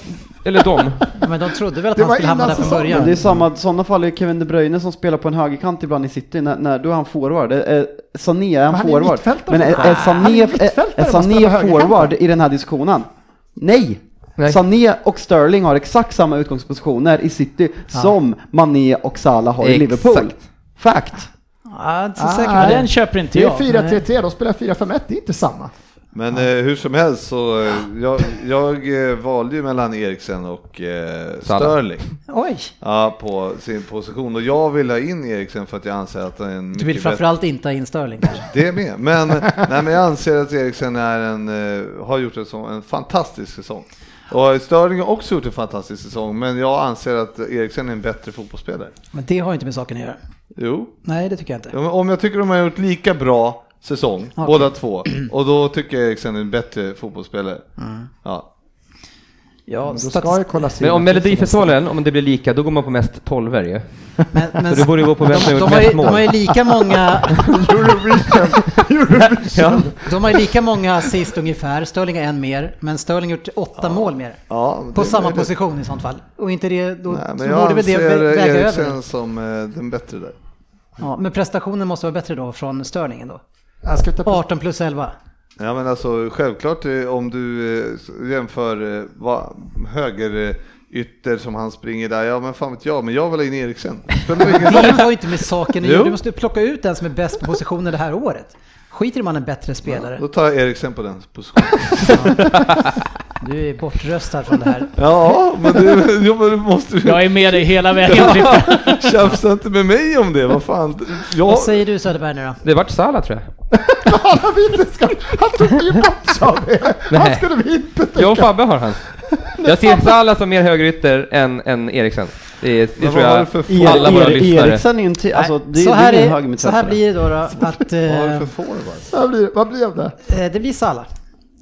eller de. Ja, men de trodde väl att Det han var skulle hamna innan där från säsongen. början. Men det är samma, i sådana fall är Kevin De Bruyne som spelar på en högerkant ibland i City, när, när, då är han forward. Är, Sané är han han är forward. mittfältare Men är, Sané, är mittfältare är forward i den här diskussionen? Nej! Nej. Sané och Sterling har exakt samma utgångspositioner i City som Mané och Salah har i Liverpool. Exakt. Fact! Ja, inte så Ah, säker på Den det. köper inte Det är jag. 4-3-3, de spelar 4-5-1, det är inte samma. Men eh, hur som helst så, eh, jag, jag eh, valde ju mellan Eriksen och eh. Sterling. Oj! Ja, på sin position. Och jag vill ha in Eriksen för att jag anser att han är en Du vill mycket bättre- framförallt inte ha in Sterling kanske? Det med. Men, nej, men jag anser att Eriksen är en, eh, har gjort en, sån, en fantastisk säsong. Och Sterling har också gjort en fantastisk säsong, men jag anser att Eriksen är en bättre fotbollsspelare. Men det har ju inte med saken att göra. Jo. Nej, det tycker jag inte. Om jag tycker de har gjort lika bra säsong, Okej. båda två, och då tycker jag Eriksen är en bättre fotbollsspelare. Mm. Ja. Ja, Då ska ju kolla Men om Melodifestivalen, om det blir lika, då går man på mest tolver ju. men- Så du borde gå på vem som de, har de, gjort mest de har ju mål. lika många... Ja. De har ju lika många assist ungefär, Sterling har en mer, men Sterling har gjort åtta mål mer. Ja, på samma position i sånt fall. Och inte det, då Nej, men jag borde väl det väga Eriksen över. som eh, den bättre där. Ja, men prestationen måste vara bättre då från Sterling ändå. Jag ska ta 18 plus 11. Ja men alltså självklart eh, om du eh, jämför eh, vad, höger ytter som han springer där, ja men fan vet jag, men jag vill ha in Eriksen. Det har ju inte med saken att göra. Du måste plocka ut den som är bäst på positionen det här året. Skiter han är en bättre spelare. Då tar jag Eriksen på den positionen. Du är bortröstad från det här. Ja, men det, ja, men du måste Jag är med dig hela vägen, Ja, Tjafsa inte med mig om det, vad fan. Jag... Vad säger du Söderberg nu då? Det vart Salah tror jag. Vi inte ska, han tog ju bort sa vi. Han skulle vi inte ta. Jag och Fabbe har han. Jag ser Salah som mer högerytter än, än Eriksen. Det, är, det tror jag för alla våra Er- lyssnare. Eriksen är ju inte, alltså det, så, det här är ingen är, höger så här blir det då, då att... eh, Vad blir, vad blev det? Eh, Det blir Salah.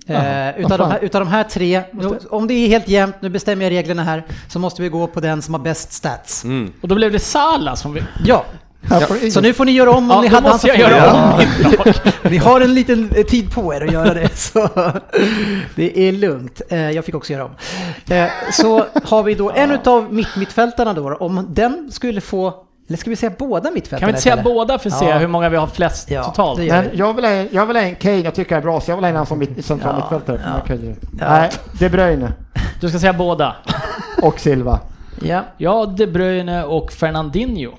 Eh, vad utav, de här, utav de här tre, om det är helt jämnt, nu bestämmer jag reglerna här, så måste vi gå på den som har bäst stats. Mm. Och då blev det Salah som vi... Ja. Så nu får ni göra om om Ja, ni hade måste han jag som göra om Ni har en liten eh, tid på er att göra det, så det är lugnt. Eh, Jag fick också göra om. Eh, Så har vi då en utav mitt-mittfältarna då, om den skulle få, eller ska vi säga båda mittfältarna? Kan vi inte säga istället? båda för att se Ja. hur många vi har flest totalt? det gör Men jag vill, ha, en- jag vill ha en Kane, jag tycker jag är bra, så jag vill ha en som mitt, central Ja, mittfältare. ja. Ja. Nej, De Bruyne Du ska säga båda. och Silva. Ja. Ja, De Bruyne och Fernandinho.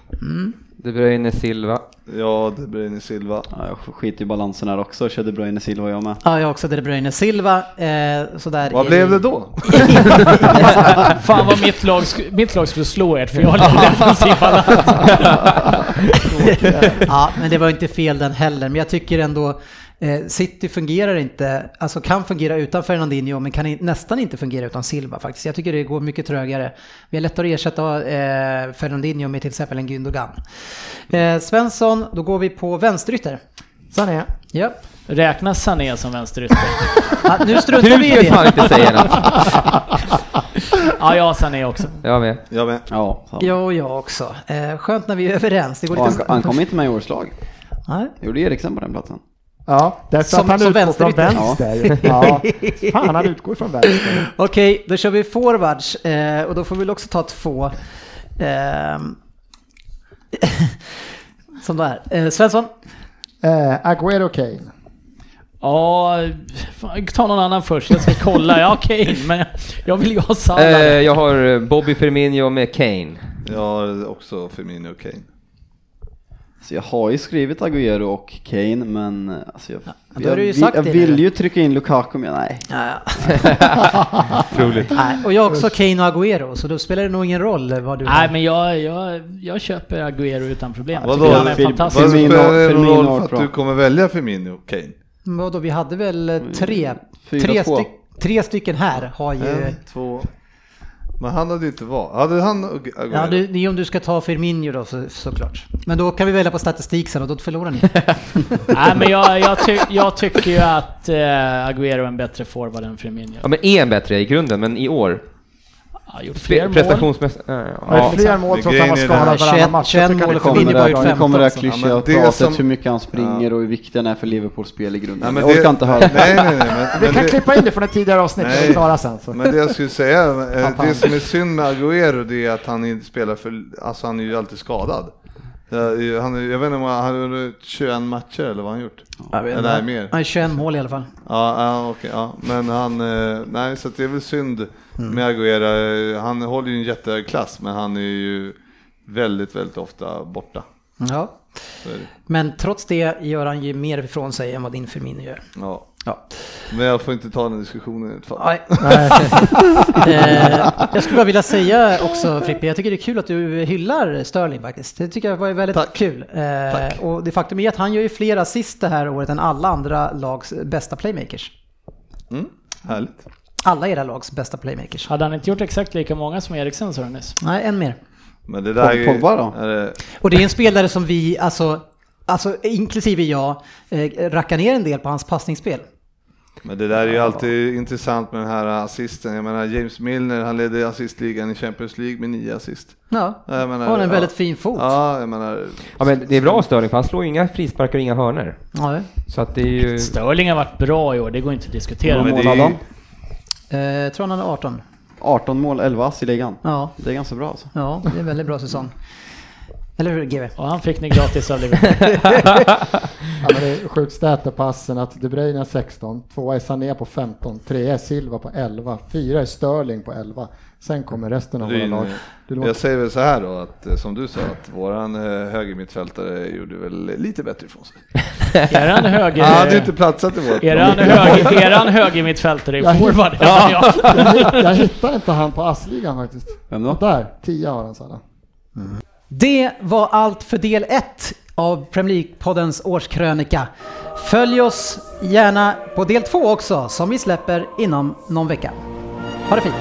De Bruyne Silva. Ja, De Bruyne Silva. Ja, jag skiter i balansen här också, körde Bruyne Silva jag med. Ja, jag också De Bruyne Silva. Eh, så där Vad blev det då? Fan vad mitt lag, sk- mitt lag skulle slå ert för jag har lite defensiv balans. ja, men det var inte fel den heller. Men jag tycker ändå City fungerar inte, alltså kan fungera utan Fernandinho men kan nästan inte fungera utan Silva faktiskt. Jag tycker det går mycket trögare. Vi har lättare att ersätta eh, Fernandinho med till exempel en Gündogan. Eh, Svensson, då går vi på vänsterytter. Sané. Ja. Räknas Sané som vänsterytter? Ja, nu struntar Du vi i ska det. fan inte säga något. Ja, jag har Sané också. Jag med. Jag med. Ja, fan. Ja, och jag också. Eh, skönt när vi är överens. Det går lite... han, han kom inte med i årets lag. Nej. Gjorde Eriksen på den platsen. Ja, därför Som- att han som utgår från vänster. Ja. Fan, han utgår från vänster. Okej, då kör vi forwards eh, och då får vi väl också ta två. ehm, som där. Eh, Svensson? Eh, Agüero Kane. Ja, ta någon annan först. Jag ska kolla. Ja, Kane, men jag vill ju ha Salah. Eh, jag har eh, Bobby Firmino med Kane. Jag har också Firmino och Kane. Så jag har ju skrivit Agüero och Kane, men alltså jag, då har jag, du ju vill, sagt jag vill ju trycka in Lukaku, men nej. Ja. Troligt. Nej, och jag har också Kane och Agüero, så då spelar det nog ingen roll vad du Nej, har. men jag, jag, jag köper Agüero utan problem. Vadå? han är Fir- fantastisk. Vad spelar det någon roll för att du kommer välja Firmino och Kane? Vadå, vi hade väl eh, tre, Fyra, tre, styck, tre stycken här har ju... En, två... Men han hade ju inte valt. Hade han och Agüero? Ja, du, det är om du ska ta Firmino då så, såklart. Men då kan vi välja på statistik sen och då förlorar ni. Nej, men jag, jag, ty, jag tycker ju att eh, Agüero är en bättre forward än Firmino. Ja men är en bättre i grunden, men i år? Har gjort fler mål. Prestationsmässigt? Ja, har fler mål trots att han var skadad varannan match. Jag tycker han Nu är kommer Firmino det, bara gjort nu kommer det här 15. klyschiga Ja, pratet som- hur mycket han springer och hur viktig han är för Liverpools spel i grunden. Jag orkar inte höra. Nej, nej, nej. Men, Vi men kan det, klippa in det från ett tidigare avsnitt när vi är Nej. klara sen. Så. Men det jag skulle säga, eh, det som är synd med Agüero det är att han inte spelar för, alltså han är ju alltid skadad. Han, jag vet inte om han gjort 21 matcher eller vad har han gjort? Jag vet Eller mer? Han har 21 mål i alla fall. Ja, ja okej, ja. men han, eh, nej så det är väl synd Mm. med Agüero. Eh, Han håller ju en jättehög klass men han är ju väldigt, väldigt ofta borta. Ja. Men trots det gör han ju mer ifrån sig än vad din Firmino gör. Ja. Ja. Men jag får inte ta den diskussionen i ett fall. Nej. eh, jag skulle bara vilja säga också Frippe, jag tycker det är kul att du hyllar Sterling faktiskt. Det tycker jag var väldigt Tack. kul. Eh, och det faktum är att han gör ju fler assist det här året än alla andra lags bästa playmakers. Mm, härligt. Alla era lags bästa playmakers. Hade han inte gjort exakt lika många som Eriksen sa du nyss? Nej, en mer. Men det där är, Pogba då? är det, Och det är en spelare som vi, alltså, alltså inklusive jag, eh, rackar ner en del på hans passningsspel. men det där är ju alltid intressant med den här assisten. Jag menar James Milner, han ledde assistligan i Champions League med nio assist. Ja, Jag menar, har en ja. väldigt fin fot. Ja, jag menar... Ja men det är bra Störling för han slår ju inga frisparkar och inga hörnor. Ja, Så att det är ju... Sterling har varit bra i år, det går inte att diskutera. Ja, men det är- hade eh, tror han är 18. 18 mål, 11 ass i ligan. Ja, Det är ganska bra alltså. ja, det är en väldigt bra säsong. Eller hur GW? Och han fick ni gratis av Liverpool. Ja, men det är sjukt stat på passen att De Bruyne är 16, tvåa är Sané på 15, trea är Silva på 11, fyra är Sterling på 11. Sen kommer resten av våra lag. Jag säger väl så här då, att eh, som du sa, att våran eh, högermittfältare gjorde väl lite bättre ifrån sig. Eran höger... Han hade ju inte platsat i vårt Eran, höger, eran högermittfältare är Jag- forward. Ja. Ja. jag, jag hittar inte han på assligan faktiskt. Vem då? Och där, 10 har han Salah. Det var allt för del 1 av Premier League-poddens årskrönika. Följ oss gärna på del 2 också, som vi släpper inom någon vecka. Ha det fint!